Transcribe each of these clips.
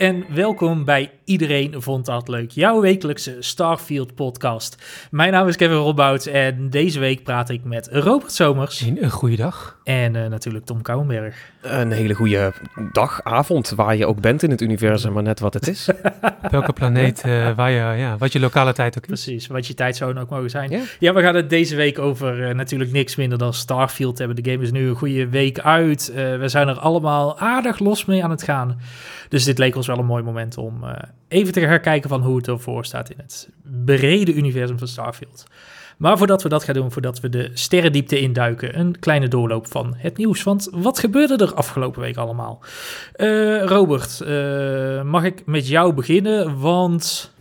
en welkom bij Iedereen Vond Dat Leuk, jouw wekelijkse Starfield podcast. Mijn naam is Kevin Robbout en deze week praat ik met Robert Somers. Een goede dag. En uh, natuurlijk Tom Kouwenberg. Een hele goede dag, avond, waar je ook bent in het universum, maar net wat het is. Welke planeet, uh, waar je, ja, wat je lokale tijd ook is. Precies, wat je tijdzone ook mogen zijn. Yeah. Ja, we gaan het deze week over uh, natuurlijk niks minder dan Starfield hebben. De game is nu een goede week uit. we zijn er allemaal aardig los mee aan het gaan. Dus dit leek ons wel een mooi moment om uh, even te herkijken van hoe het ervoor staat in het brede universum van Starfield. Maar voordat we dat gaan doen, voordat we de sterrendiepte induiken, een kleine doorloop van het nieuws. Want wat gebeurde er afgelopen week allemaal? Uh, Robert, uh, mag ik met jou beginnen? Want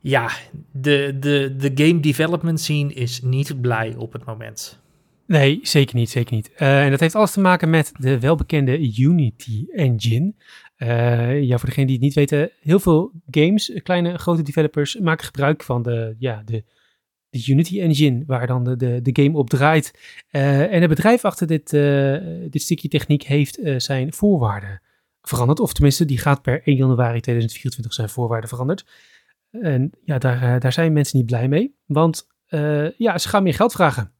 ja, de, de, de game development scene is niet blij op het moment. Nee, zeker niet, zeker niet. En dat heeft alles te maken met de welbekende Unity Engine. Uh, ja, voor degenen die het niet weten, heel veel games, kleine grote developers, maken gebruik van de, ja, de, de Unity Engine, waar dan de, de, de game op draait. Uh, en het bedrijf achter dit, uh, dit stukje techniek heeft zijn voorwaarden veranderd. Of tenminste, die gaat per 1 januari 2024 zijn voorwaarden veranderd. En ja, daar, daar zijn mensen niet blij mee, want ja, ze gaan meer geld vragen.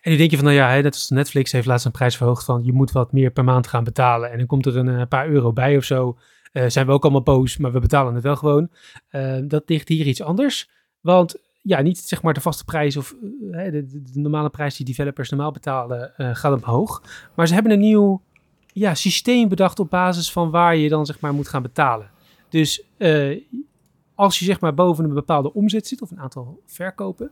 En nu denk je van, nou ja, net als Netflix heeft laatst een prijs verhoogd van je moet wat meer per maand gaan betalen. En dan komt er een, eh, paar euro bij of zo. Uh, zijn we ook allemaal boos, maar we betalen het wel gewoon. Uh, dat ligt hier iets anders. Want ja, niet zeg maar de vaste prijs of de, de, normale prijs die developers normaal betalen gaat omhoog. Maar ze hebben een nieuw ja, systeem bedacht op basis van waar je dan zeg maar moet gaan betalen. Dus als je zeg maar boven een bepaalde omzet zit of een aantal verkopen,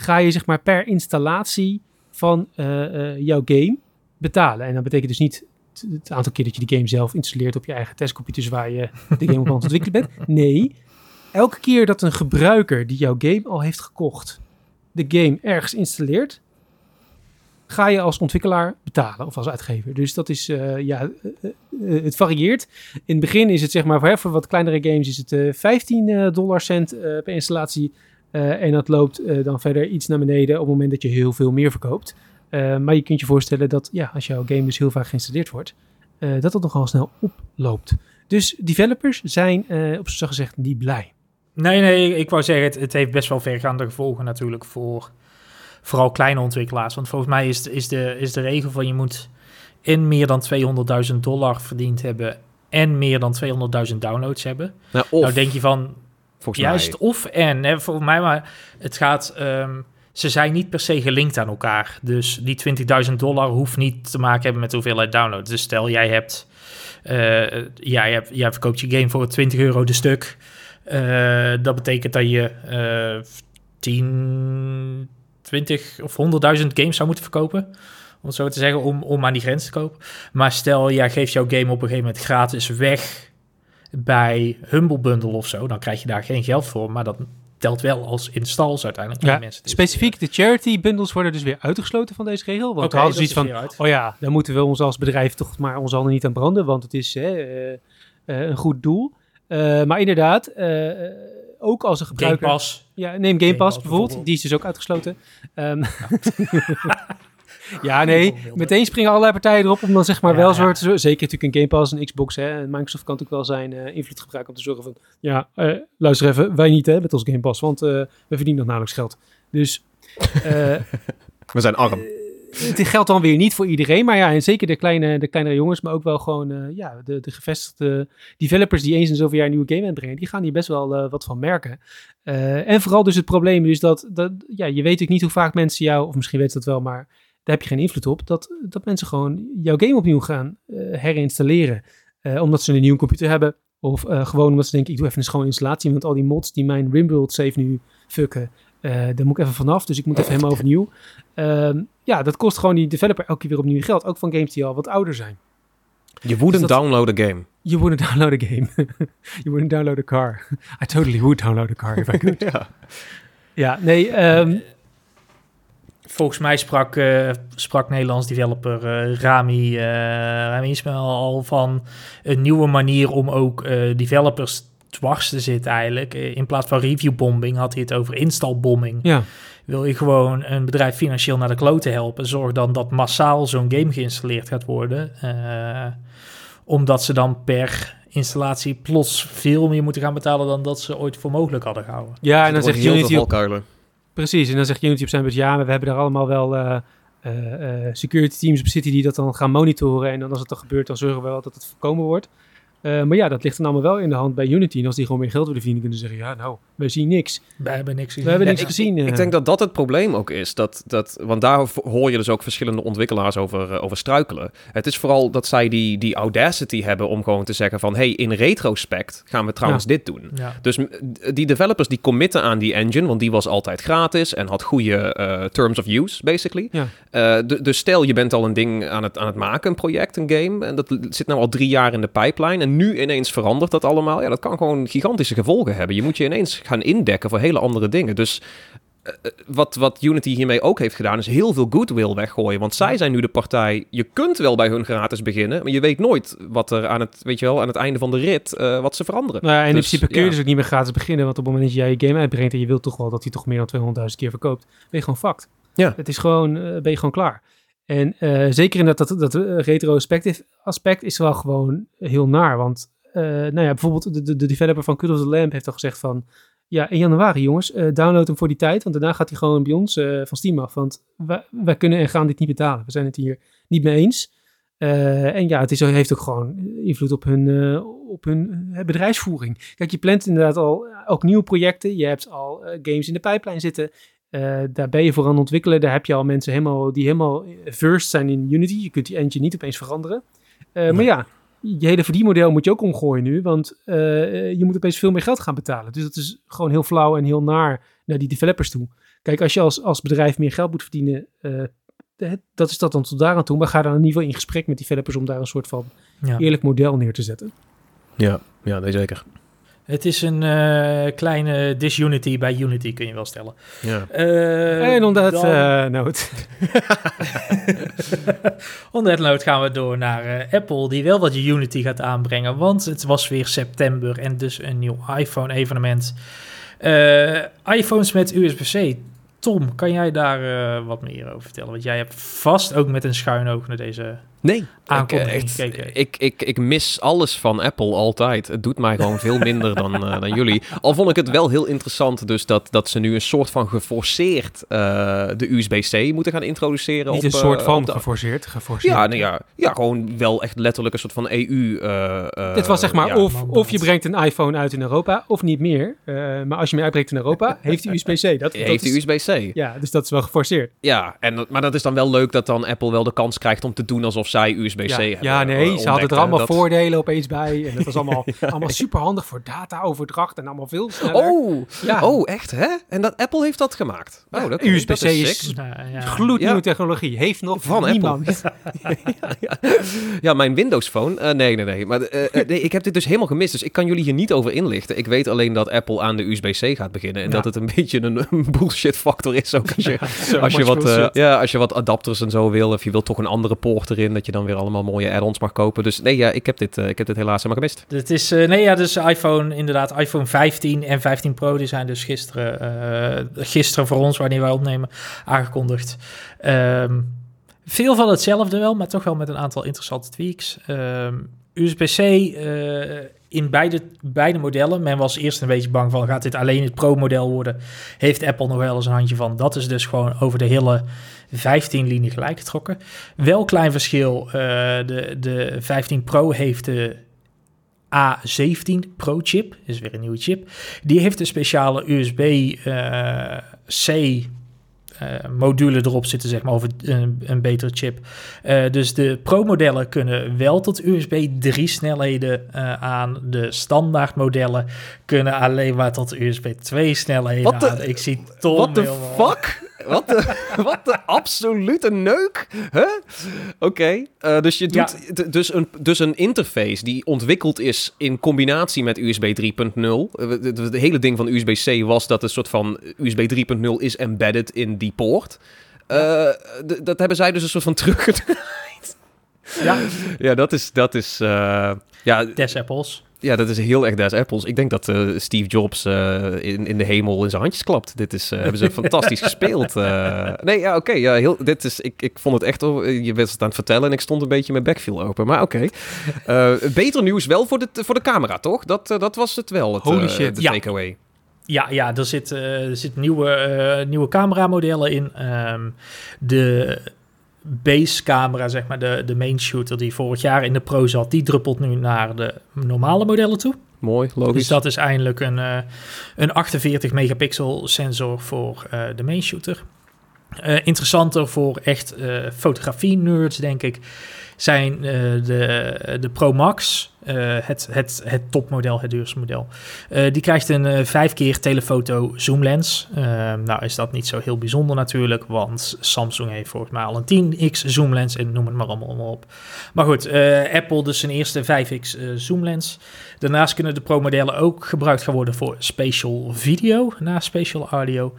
ga je zeg maar per installatie van uh, uh, jouw game betalen. En dat betekent dus niet het aantal keer dat je de game zelf installeert op je eigen testcomputers waar je de game op aan het ontwikkelen bent. Nee, elke keer dat een gebruiker die jouw game al heeft gekocht, de game ergens installeert, ga je als ontwikkelaar betalen of als uitgever. Dus dat is, uh, ja, uh, het varieert. In het begin is het zeg maar voor, voor wat kleinere games is het 15 dollar cent per installatie. Uh, en dat loopt uh, dan verder iets naar beneden op het moment dat je heel veel meer verkoopt. Uh, maar je kunt je voorstellen dat ja, als jouw game dus heel vaak geïnstalleerd wordt, dat dat nogal snel oploopt. Dus developers zijn op z'n gezegd niet blij. Nee, nee, ik wou zeggen, het, het, heeft best wel vergaande gevolgen natuurlijk voor vooral kleine ontwikkelaars. Want volgens mij is, is, de, is de regel van je moet in meer dan 200.000 dollar verdiend hebben en meer dan 200.000 downloads hebben. Nou, of, nou denk je van, Volgens Juist, mij. of en. Volgens mij, maar het gaat... Um, ze zijn niet per se gelinkt aan elkaar. Dus die 20.000 dollar hoeft niet te maken hebben met hoeveelheid downloads. Dus stel, jij hebt... Ja, jij, jij verkoopt je game voor 20 euro de stuk. Uh, dat betekent dat je uh, 10, 20 of 100.000 games zou moeten verkopen. Om het zo te zeggen, om, om aan die grens te kopen. Maar stel, jij geeft jouw game op een gegeven moment gratis weg bij Humble Bundle of zo, dan krijg je daar geen geld voor, maar dat telt wel als installs uiteindelijk. Ja, mensen specifiek de charity bundles worden dus weer uitgesloten van deze regel. Want okay, we hadden zoiets van, oh ja, dan moeten we ons als bedrijf toch maar ons handen niet aan branden, want het is uh, uh, een goed doel. Uh, maar inderdaad, ook als een gebruiker... Game Pass. Ja, neem Game, Game Pass, Pass bijvoorbeeld. Die is dus ook uitgesloten. Um, ja. Ja, nee. Meteen springen allerlei partijen erop om dan zeg maar wel soort... Zeker natuurlijk een Game Pass, een Xbox. Hè, Microsoft kan natuurlijk wel zijn uh, invloed gebruiken om te zorgen van... Ja, uh, luister even, wij niet hè, met ons Game Pass. Want uh, we verdienen nog nauwelijks geld. Dus... we zijn arm. Het geldt dan weer niet voor iedereen, maar ja, en zeker de, kleine, de kleinere jongens, maar ook wel gewoon ja, de, de gevestigde developers die eens in zoveel jaar een nieuwe game aanbrengen, die gaan hier best wel wat van merken. en vooral dus het probleem is dat, dat ja, je weet natuurlijk niet hoe vaak mensen jou, of misschien weet je dat wel, maar daar heb je geen invloed op, dat, dat mensen gewoon jouw game opnieuw gaan uh, herinstalleren. Uh, omdat ze een nieuwe computer hebben. Of uh, gewoon omdat ze denken, ik doe even een schone installatie. Want al die mods die mijn Rimworld save nu fucken, daar moet ik even vanaf. Dus ik moet even helemaal overnieuw. Ehm, ja, dat kost gewoon die developer elke keer weer opnieuw geld. Ook van games die al wat ouder zijn. Je wouldn't dus download a game. You wouldn't download a game. you wouldn't download a car. I totally would download a car if I could. ja. ja, nee... Um, volgens mij sprak, uh, sprak Nederlands developer uh, Rami, uh, Rami Ismail al van een nieuwe manier om ook developers dwars te zitten eigenlijk. in plaats van reviewbombing had hij het over installbombing. Ja. Wil je gewoon een bedrijf financieel naar de kloten helpen, zorg dan dat massaal zo'n game geïnstalleerd gaat worden. omdat ze dan per installatie plots veel meer moeten gaan betalen dan dat ze ooit voor mogelijk hadden gehouden. Ja, en dan zegt Unity op, Precies, en dan zegt Unity op zijn beurt, ja, maar we hebben er allemaal wel uh, uh, security teams op zitten die dat dan gaan monitoren. En dan als het dan gebeurt, dan zorgen we wel dat het voorkomen wordt. Uh, maar ja, dat ligt dan allemaal wel in de hand bij Unity. En als die gewoon meer geld willen verdienen, kunnen ze zeggen: ja, nou, we zien niks. We hebben niks gezien. We hebben niks gezien. Ik, ik, denk dat dat het probleem ook is. Dat, dat, want daar hoor je dus ook verschillende ontwikkelaars over, uh, over struikelen. Het is vooral dat zij die, die audacity hebben om gewoon te zeggen: van hey, in retrospect gaan we trouwens dit doen. Ja. Dus die developers die committen aan die engine, want die was altijd gratis en had goede uh, terms of use, basically. Ja. dus stel je bent al een ding aan het, aan het maken, een project, een game, en dat zit nou al drie jaar in de pipeline nu ineens verandert dat allemaal, ja, dat kan gewoon gigantische gevolgen hebben. Je moet je ineens gaan indekken voor hele andere dingen. Dus uh, wat, wat Unity hiermee ook heeft gedaan, is heel veel goodwill weggooien. Want zij zijn nu de partij. Je kunt wel bij hun gratis beginnen, maar je weet nooit wat er aan het, weet je wel, aan het einde van de rit, uh, wat ze veranderen. Nou ja, en dus, in principe kun je dus ook niet meer gratis beginnen, want op het moment dat jij je game uitbrengt en je wilt toch wel dat hij toch meer dan 200.000 keer verkoopt, ben je gewoon fucked. Ja. Het is gewoon, uh, ben je gewoon klaar. En uh, zeker in dat, dat, dat retrospective aspect is wel gewoon heel naar. Want uh, nou ja, bijvoorbeeld de, de, de developer van Cult of the Lamp heeft al gezegd van... Ja, in januari jongens, download hem voor die tijd. Want daarna gaat hij gewoon bij ons van Steam af. Want wij, wij, kunnen en gaan dit niet betalen. We zijn het hier niet mee eens. en ja, het is, heeft ook gewoon invloed op hun, op hun bedrijfsvoering. Kijk, je plant inderdaad al ook nieuwe projecten. Je hebt al games in de pijplijn zitten. Uh, daar ben je voor aan het ontwikkelen. Daar heb je al mensen helemaal, die helemaal versed zijn in Unity. Je kunt die engine niet opeens veranderen. Uh, nee. Maar ja, je hele verdienmodel moet je ook omgooien nu. Want uh, je moet opeens veel meer geld gaan betalen. Dus dat is gewoon heel flauw en heel naar naar die developers toe. Kijk, als je als, als bedrijf meer geld moet verdienen, dat is dat dan tot daar aan toe. Maar ga dan in ieder geval in gesprek met developers om daar een soort van ja. eerlijk model neer te zetten. Ja, ja nee, zeker. Het is een uh, kleine disunity bij Unity, kun je wel stellen. Ja. Uh, en onder het uh, note. onder het note gaan we door naar Apple, die wel wat Unity gaat aanbrengen. Want het was weer september en dus een nieuw iPhone-evenement. iPhones met USB-C. Tom, kan jij daar wat meer over vertellen? Want jij hebt vast ook met een schuin oog naar deze Nee, ik, echt, ik, ik, ik mis alles van Apple altijd. Het doet mij gewoon veel minder dan, uh, dan jullie. Al vond ik het wel heel interessant dus dat, dat ze nu een soort van geforceerd uh, de USB-C moeten gaan introduceren. Niet op, een soort van de, geforceerd, geforceerd. Ja, nou ja, ja, gewoon wel echt letterlijk een soort van EU. Uh, Dit was zeg maar ja, of, of je brengt een iPhone uit in Europa of niet meer. maar als je meer uitbrengt in Europa, heeft hij USB-C. Dat, heeft hij USB-C. Ja, dus dat is wel geforceerd. Ja, en, maar dat is dan wel leuk dat dan Apple wel de kans krijgt om te doen alsof zij USB-C ja, hebben. Ja, nee, ze hadden er allemaal voordelen opeens bij. En dat was allemaal, allemaal super handig voor dataoverdracht en allemaal veel sneller. Oh, ja. oh echt hè? En dat Apple heeft dat gemaakt. Oh, dat, USB-C is, is gloednieuwe technologie. Heeft nog van niemand. Apple. ja, mijn Windows Phone. Uh, nee, nee, nee. Maar uh, nee, ik heb dit dus helemaal gemist. Dus ik kan jullie hier niet over inlichten. Ik weet alleen dat Apple aan de USB-C gaat beginnen. En dat het een beetje een, een bullshit factor is. Ook als je, als, je wat, uh, ja, als je wat adapters en zo wil. Of je wilt toch een andere poort erin. Dat je dan weer allemaal mooie add-ons mag kopen. Dus nee, ja, ik heb dit, uh, ik heb dit helaas helemaal gemist. Het is, uh, nee, ja, dus iPhone, inderdaad, iPhone 15 en 15 Pro, die zijn dus gisteren, uh, gisteren voor ons, wanneer wij opnemen, aangekondigd. Um, veel van hetzelfde wel, maar toch wel met een aantal interessante tweaks. Um, USB-C in beide, beide modellen. Men was eerst een beetje bang van, gaat dit alleen het Pro-model worden? Heeft Apple nog wel eens een handje van. Dat is dus gewoon over de hele 15 linie gelijk getrokken. Wel klein verschil. Uh, de, de 15 Pro heeft de A17 Pro chip. Is weer een nieuwe chip. Die heeft een speciale USB-C uh, module erop zitten, zeg maar, of een, een betere chip. Uh, dus de Pro-modellen kunnen wel tot USB 3 snelheden aan. De standaard modellen kunnen alleen maar tot USB 2 snelheden aan. Ik zie Tom What the fuck? Wat de, wat de absolute neuk. Huh? Oké, okay. uh, dus je doet ja. dus, een, dus een interface die ontwikkeld is in combinatie met USB 3.0. Het hele ding van USB-C was dat een soort van USB 3.0 is embedded in die poort. Uh, dat hebben zij dus een soort van teruggedraaid. Ja, ja dat is... Dat is uh, ja, Des Apples. Ja, dat is heel erg des Apples. Ik denk dat uh, Steve Jobs uh, in, in de hemel in zijn handjes klapt. Dit is, uh, hebben ze fantastisch gespeeld. nee, ja, oké. ja, heel, dit is, ik, ik vond het echt... Je was het aan het vertellen en ik stond een beetje mijn backfield open. Maar oké. beter nieuws wel voor de, voor de camera, toch? Dat, dat was het wel, het, Holy shit. de takeaway. Ja, ja, er zitten zit nieuwe, nieuwe cameramodellen in. Um, de base camera, zeg maar, de, de main shooter die vorig jaar in de Pro zat, die druppelt nu naar de normale modellen toe. Mooi, logisch. Dus dat is eindelijk een, uh, een 48 megapixel sensor voor uh, de main shooter. Uh, interessanter voor echt fotografie-nerds, denk ik, zijn de, de Pro Max. Uh, het, het, het topmodel, het duurste model. Uh, die krijgt een uh, vijf keer telefoto zoomlens. nou is dat niet zo heel bijzonder natuurlijk, want Samsung heeft volgens mij al een 10x zoomlens en noem het maar allemaal op. Maar goed, Apple dus zijn eerste 5x zoomlens. Daarnaast kunnen de Pro-modellen ook gebruikt gaan worden voor spatial video, na spatial audio.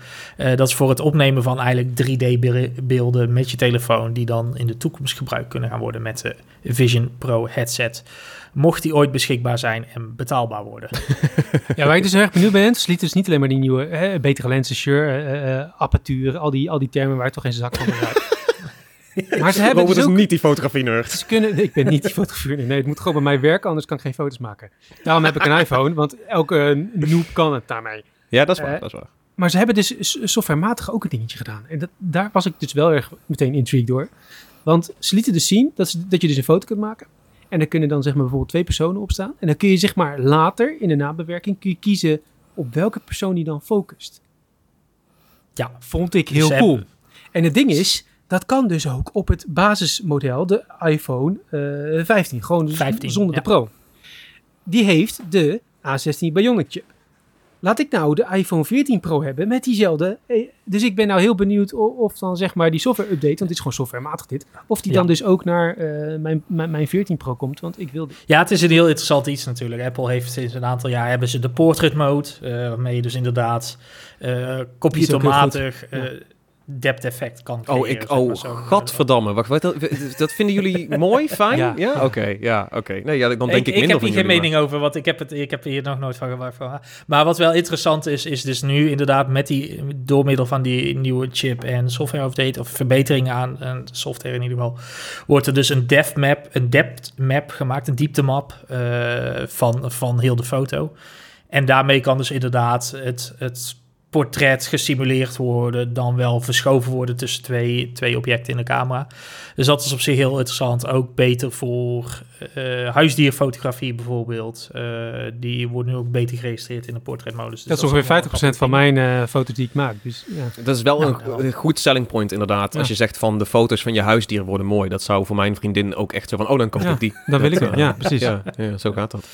dat is voor het opnemen van eigenlijk 3D-beelden met je telefoon, die dan in de toekomst gebruikt kunnen gaan worden met de Vision Pro headset mocht die ooit beschikbaar zijn en betaalbaar worden. ja, waar ik dus erg benieuwd ben, sliet dus niet alleen maar die nieuwe, hè, betere lenzen, sure, uh, apparatuur, al die, al die termen waar toch geen zak van uit. Maar ze hebben dus, dus ook, niet die fotografie Ze kunnen, ik ben niet die fotografie Nee, het moet gewoon bij mij werken, anders kan ik geen foto's maken. Daarom heb ik een iPhone, want elke noob kan het daarmee. Ja, dat is waar, uh, dat is waar. Maar ze hebben dus softwarematig ook een dingetje gedaan. En dat, daar was ik dus wel erg meteen intrigued door. Want ze lieten dus zien dat, ze, dat je dus een foto kunt maken. En er kunnen dan zeg maar bijvoorbeeld twee personen op staan. En dan kun je zeg maar later in de nabewerking kun je kiezen op welke persoon die dan focust. Ja, vond ik heel cool. En het ding is, dat kan dus ook op het basismodel, de iPhone uh, eh, 15. Gewoon 15, zonder de Pro. Die heeft de A16 Bionic chip. Laat ik nou de iPhone 14 Pro hebben met diezelfde. Eh, dus ik ben nou heel benieuwd of dan zeg maar die software update, want dit is gewoon softwarematig dit, of die dan dus ook naar uh, mijn, mijn, mijn 14 Pro komt, want ik wil Ja, het is een heel interessant iets natuurlijk. Apple heeft sinds een aantal jaar hebben ze de portrait mode, uh, waarmee je dus inderdaad uh, computermatig depth effect kan Oh, ik, oh, gadverdamme. Wacht, wat, dat, dat vinden jullie mooi, fijn? Ja, ja? oké, ja, oké. Nee, ja, dan denk ik, ik, ik heb hier geen mening over, want ik heb, het, ik heb hier nog nooit van gehoord. Maar wat wel interessant is, is dus nu inderdaad met die, door middel van die nieuwe chip en software update, of verbeteringen aan en software in ieder geval, wordt er dus een depth map, een depth map gemaakt, een dieptemap uh, van, van heel de foto. En daarmee kan dus inderdaad het, het portret gesimuleerd worden, dan wel verschoven worden tussen twee, twee objecten in de camera. Dus dat is op zich heel interessant. Ook beter voor uh, huisdierfotografie bijvoorbeeld. Uh, die wordt nu ook beter geregistreerd in de portretmodus. Dus dat, is ongeveer 50% van mijn uh, foto's die ik maak. Dus, ja. Dat is wel een, een, goed selling point inderdaad. Als je zegt van de foto's van je huisdieren worden mooi. Dat zou voor mijn vriendin ook echt zo van, oh dan koop ik die. Dan wil ik het. Ja, precies. ja, zo gaat dat.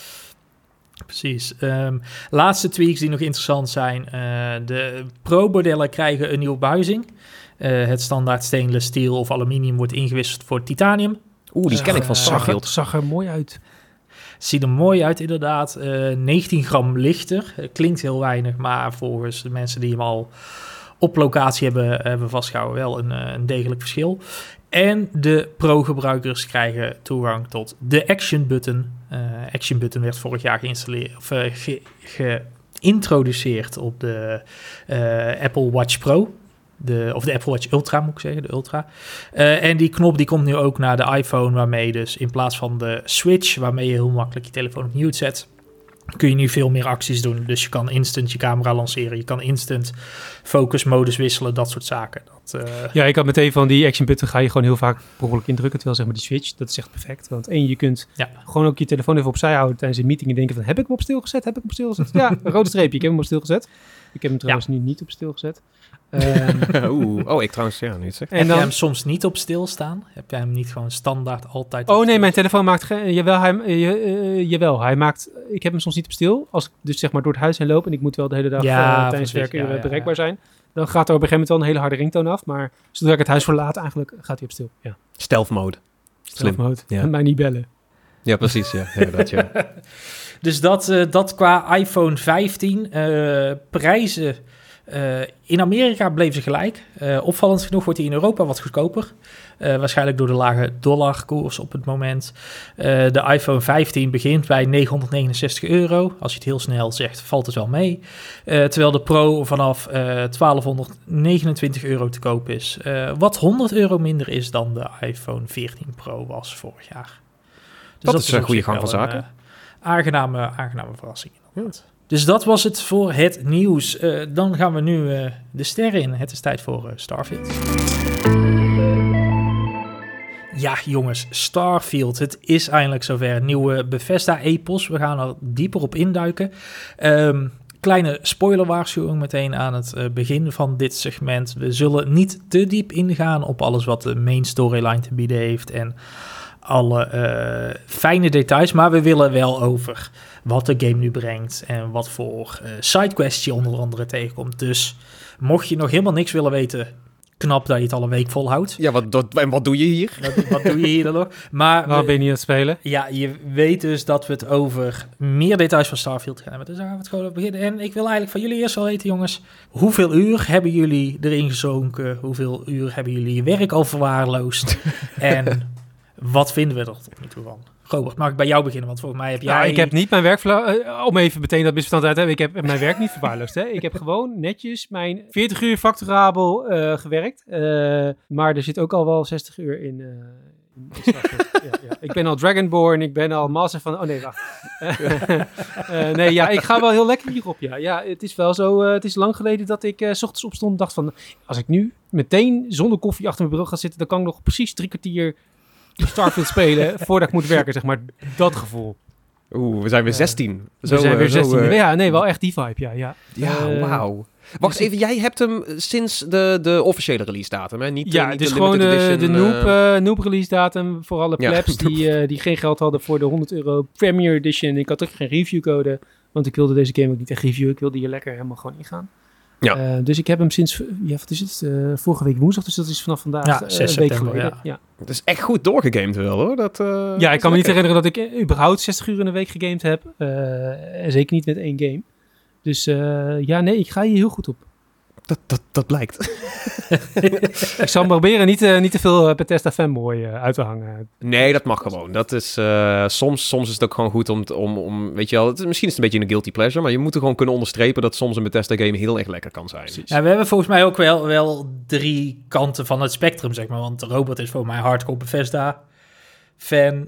Precies. Um, laatste tweaks die nog interessant zijn. Uh, de Pro-modellen krijgen een nieuwe buizing. Uh, het standaard stainless steel of aluminium wordt ingewisseld voor titanium. Oeh, die ken ik van uh, zag, er, zag er mooi uit. Ziet er mooi uit inderdaad. 19 gram lichter. Klinkt heel weinig, maar volgens de mensen die hem al op locatie hebben, hebben vastgehouden wel een, een degelijk verschil. En de Pro-gebruikers krijgen toegang tot de Action Button. Uh, Action Button werd vorig jaar geïnstalleerd of uh, geïntroduceerd op de uh, Apple Watch Pro. De, of de Apple Watch Ultra moet ik zeggen, de Ultra. en die knop die komt nu ook naar de iPhone, waarmee dus in plaats van de switch, waarmee je heel makkelijk je telefoon op mute zet, kun je nu veel meer acties doen. Dus je kan instant je camera lanceren. Je kan instant focusmodus wisselen, dat soort zaken. Dat, uh... Ja, ik had meteen van die action button ga je gewoon heel vaak behoorlijk indrukken. Terwijl zeg maar die switch, dat is echt perfect. Want één, je kunt ja. gewoon ook je telefoon even opzij houden tijdens een meeting en denken van heb ik hem op stil gezet? Heb ik hem op stil gezet? ja, een rode streepje, ik heb hem op stil gezet. Ik heb hem trouwens nu niet op stil gezet. Um, Oeh, oh, ik trouwens, ja, niet zeg. En heb dan, je hem soms niet op stilstaan? Heb jij hem niet gewoon standaard altijd Oh nee, mijn telefoon maakt geen... Jawel hij, uh, jawel, hij maakt... Ik heb hem soms niet op stil. Als ik dus zeg maar door het huis heen loop en ik moet wel de hele dag ja, uh, tijdens werken ja, bereikbaar zijn. Dan gaat er op een gegeven moment wel een hele harde ringtoon af. Maar zodra ik het huis verlaat, eigenlijk gaat hij op stil. Ja. Stealth mode. Stealth mode. Ja. mij niet bellen. Ja, precies. Ja, ja, dat, ja. dus dat, uh, dat qua iPhone 15 uh, prijzen Uh, in Amerika bleef ze gelijk. Uh, opvallend genoeg wordt hij in Europa wat goedkoper. Uh, waarschijnlijk door de lage dollarkoers op het moment. de iPhone 15 begint bij 969 euro. Als je het heel snel zegt, valt het wel mee. terwijl de Pro vanaf 1229 euro te koop is. wat 100 euro minder is dan de iPhone 14 Pro was vorig jaar. Dus dat, is een goede gang van zaken. aangename, aangename verrassing. Inderdaad. Dus dat was het voor het nieuws. Dan gaan we nu de sterren in. Het is tijd voor Starfield. Ja, jongens, Starfield. Het is eindelijk zover. Nieuwe Bethesda-epos. We gaan er dieper op induiken. Um, kleine spoilerwaarschuwing meteen aan het begin van dit segment. We zullen niet te diep ingaan op alles wat de main storyline te bieden heeft en alle uh, fijne details, maar we willen wel over wat de game nu brengt en wat voor uh, je onder andere tegenkomt. Dus mocht je nog helemaal niks willen weten, knap dat je het al een week volhoudt. Ja, wat, en wat doe je hier? Wat, wat doe je hier dan nog? Maar Waar ben je niet aan het spelen? Ja, je weet dus dat we het over meer details van Starfield gaan hebben. Dus daar gaan we het gewoon over beginnen. En ik wil eigenlijk van jullie eerst wel weten, jongens. Hoeveel uur hebben jullie erin gezonken? Hoeveel uur hebben jullie je werk al verwaarloosd? en wat vinden we er tot nu toe van? Robert, mag ik bij jou beginnen? Want volgens mij heb nou, jij... ik heb niet mijn werk... Uh, om even meteen dat misverstand uit te hebben. Ik heb mijn werk niet verwaarloosd. Hè. Ik heb gewoon netjes mijn 40 uur facturabel uh, gewerkt. Uh, maar er zit ook al wel 60 uur in... in ja, ja. Ik ben al Dragonborn, ik ben al Master van... Oh nee, wacht. nee, ja, ik ga wel heel lekker hierop, ja. Ja, het is wel zo... het is lang geleden dat ik s ochtends opstond en dacht van... Als ik nu meteen zonder koffie achter mijn bureau ga zitten... dan kan ik nog precies drie kwartier Starfield spelen voordat ik moet werken, zeg maar. Dat gevoel. Oeh, we zijn weer 16. Zo, we zijn weer 16. Uh, ja, nee, wel echt die vibe, ja. Ja, ja wauw. Wacht dus even, jij hebt hem sinds de, de officiële release datum, hè? Niet, ja, niet dus gewoon de, de noob, uh, noob release datum voor alle plebs ja. die, die geen geld hadden voor de 100 euro Premier Edition. Ik had ook geen review code, want ik wilde deze game ook niet echt reviewen. Ik wilde hier lekker helemaal gewoon ingaan. Ja. Uh, dus ik heb hem sinds, ja, wat is het, uh, vorige week woensdag, dus dat is vanaf vandaag ja, uh, een week geleden. Ja. ja. Het is echt goed doorgegamed wel hoor. Dat, ja, ik kan me niet herinneren dat ik überhaupt 60 uur in een week gegamed heb. en zeker niet met één game. Dus ja, nee, ik ga hier heel goed op. Dat, dat, dat blijkt. ik zal proberen niet, uh, niet te veel Bethesda fanboy uh, uit te hangen. Nee, dat mag gewoon. Dat is, uh, soms, soms is het ook gewoon goed om, om, om weet je wel, het, misschien is het een beetje een guilty pleasure, maar je moet er gewoon kunnen onderstrepen dat soms een Bethesda game heel erg lekker kan zijn. Ja, we hebben volgens mij ook wel, wel drie kanten van het spectrum, zeg maar. Want Robert is voor mij hardcore Bethesda fan.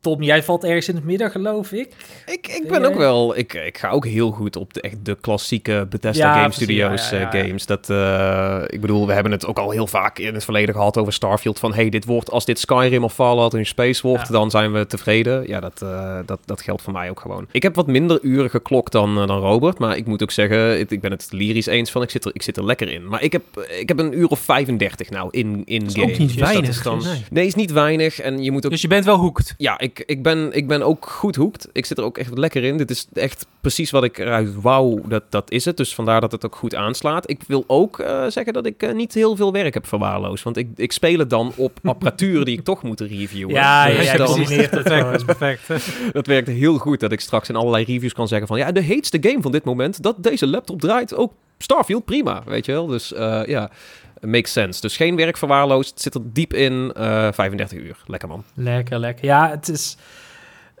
Tom, jij valt ergens in het midden, geloof ik. Ik, ik ben ook wel... Ik, ik ga ook heel goed op de, echt de klassieke Bethesda Game Studios ja, eh, games. Dat, uh, ik bedoel, we hebben het ook al heel vaak in het verleden gehad over Starfield. Van, hey, dit wordt, als dit Skyrim of Fallout in Space wordt, dan zijn we tevreden. Ja, dat, uh, dat, dat geldt voor mij ook gewoon. Ik heb wat minder uren geklokt dan, dan Robert. Maar ik moet ook zeggen, ik, ik ben het lyrisch eens van, ik zit er, ik zit er lekker in. Maar ik heb, ik heb een uur of 35 nou in, in dat is games. ook niet dus weinig. Is dan, nee. nee, is niet weinig. En je moet ook... Dus je bent wel hoekt. Ja, ik, ik, ben, ik ben ook goed hoekt. Ik zit er ook echt lekker in. Dit is echt precies wat ik eruit wou, dat, dat is het. Dus vandaar dat het ook goed aanslaat. Ik wil ook uh, zeggen dat ik uh, niet heel veel werk heb verwaarloosd. Want ik, ik speel het dan op apparatuur die ik toch moet reviewen. Ja, dus ja, dan, het dat is perfect. dat werkt heel goed dat ik straks in allerlei reviews kan zeggen van... Ja, de heetste game van dit moment, dat deze laptop draait ook Starfield, prima, weet je wel. Dus uh, ja, makes sense. Dus geen werk verwaarloosd, het zit er diep in, 35 uur. Lekker man. Lekker, lekker. Ja, het is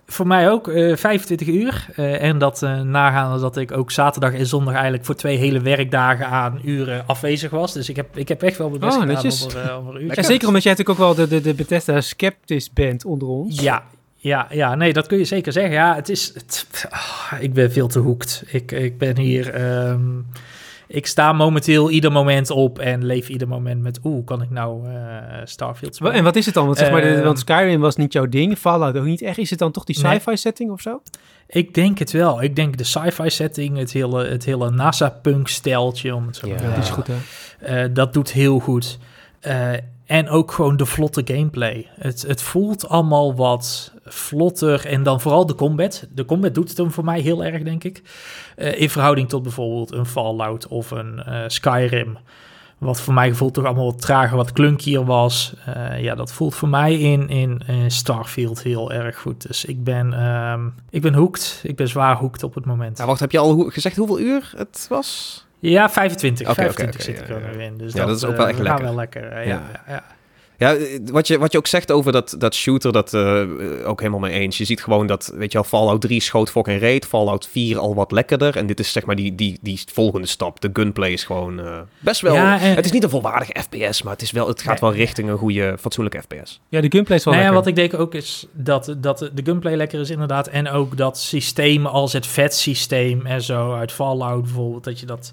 voor mij ook uh, 25 uur. Uh, en dat uh, nagaande dat ik ook zaterdag en zondag eigenlijk voor twee hele werkdagen aan uren afwezig was. Dus ik heb, ik heb echt wel mijn best oh, gedaan over. En zeker omdat jij natuurlijk ook wel de, de, de Bethesda Skeptis bent onder ons. Ja, ja, ja, nee, dat kun je zeker zeggen. Ja, het is... Het, oh, ik ben veel te hoekt. Ik, ik ben hier... Um, ik sta momenteel ieder moment op en leef ieder moment met... Oeh, kan ik nou uh, Starfield spelen? En wat is het dan? Want, zeg maar, uh, want Skyrim was niet jouw ding, Fallout ook niet echt. Is het dan toch die sci-fi nee. setting of zo? Ik denk het wel. Ik denk de sci-fi setting, het hele, het hele NASA-punk-steltje, om het zo te zeggen. Dat is goed, hè? Uh, dat doet heel goed. En ook gewoon de vlotte gameplay. Het, het voelt allemaal wat vlotter. En dan vooral de combat. De combat doet het hem voor mij heel erg, denk ik. Uh, in verhouding tot bijvoorbeeld een Fallout of een uh, Skyrim. Wat voor mij gevoel toch allemaal wat trager, wat klunkier was. Uh, ja, dat voelt voor mij in, in, Starfield heel erg goed. Dus ik ben, um, ik ben hooked. Ik ben zwaar hooked op het moment. Nou, wacht, heb je al gezegd hoeveel uur het was? Ja, 25. 25 zit ik er nu in. Dus ja, dat, is ook wel echt lekker. wel lekker. ja. ja. Ja, eh, wat je, wat je ook zegt over dat, dat shooter, dat uh, ook helemaal mee eens. Je ziet gewoon dat, weet je wel, Fallout 3 schoot fucking reet. Fallout 4 al wat lekkerder. En dit is zeg maar die, die, die volgende stap. De gunplay is gewoon uh, best wel... Ja, het is niet een volwaardige FPS, maar het, is wel, het gaat wel richting een goede, fatsoenlijke FPS. Ja, de gunplay is wel nou lekker. Ja, wat ik denk ook is dat, dat de gunplay lekker is inderdaad. En ook dat systeem als het vet systeem en zo uit Fallout bijvoorbeeld, dat je dat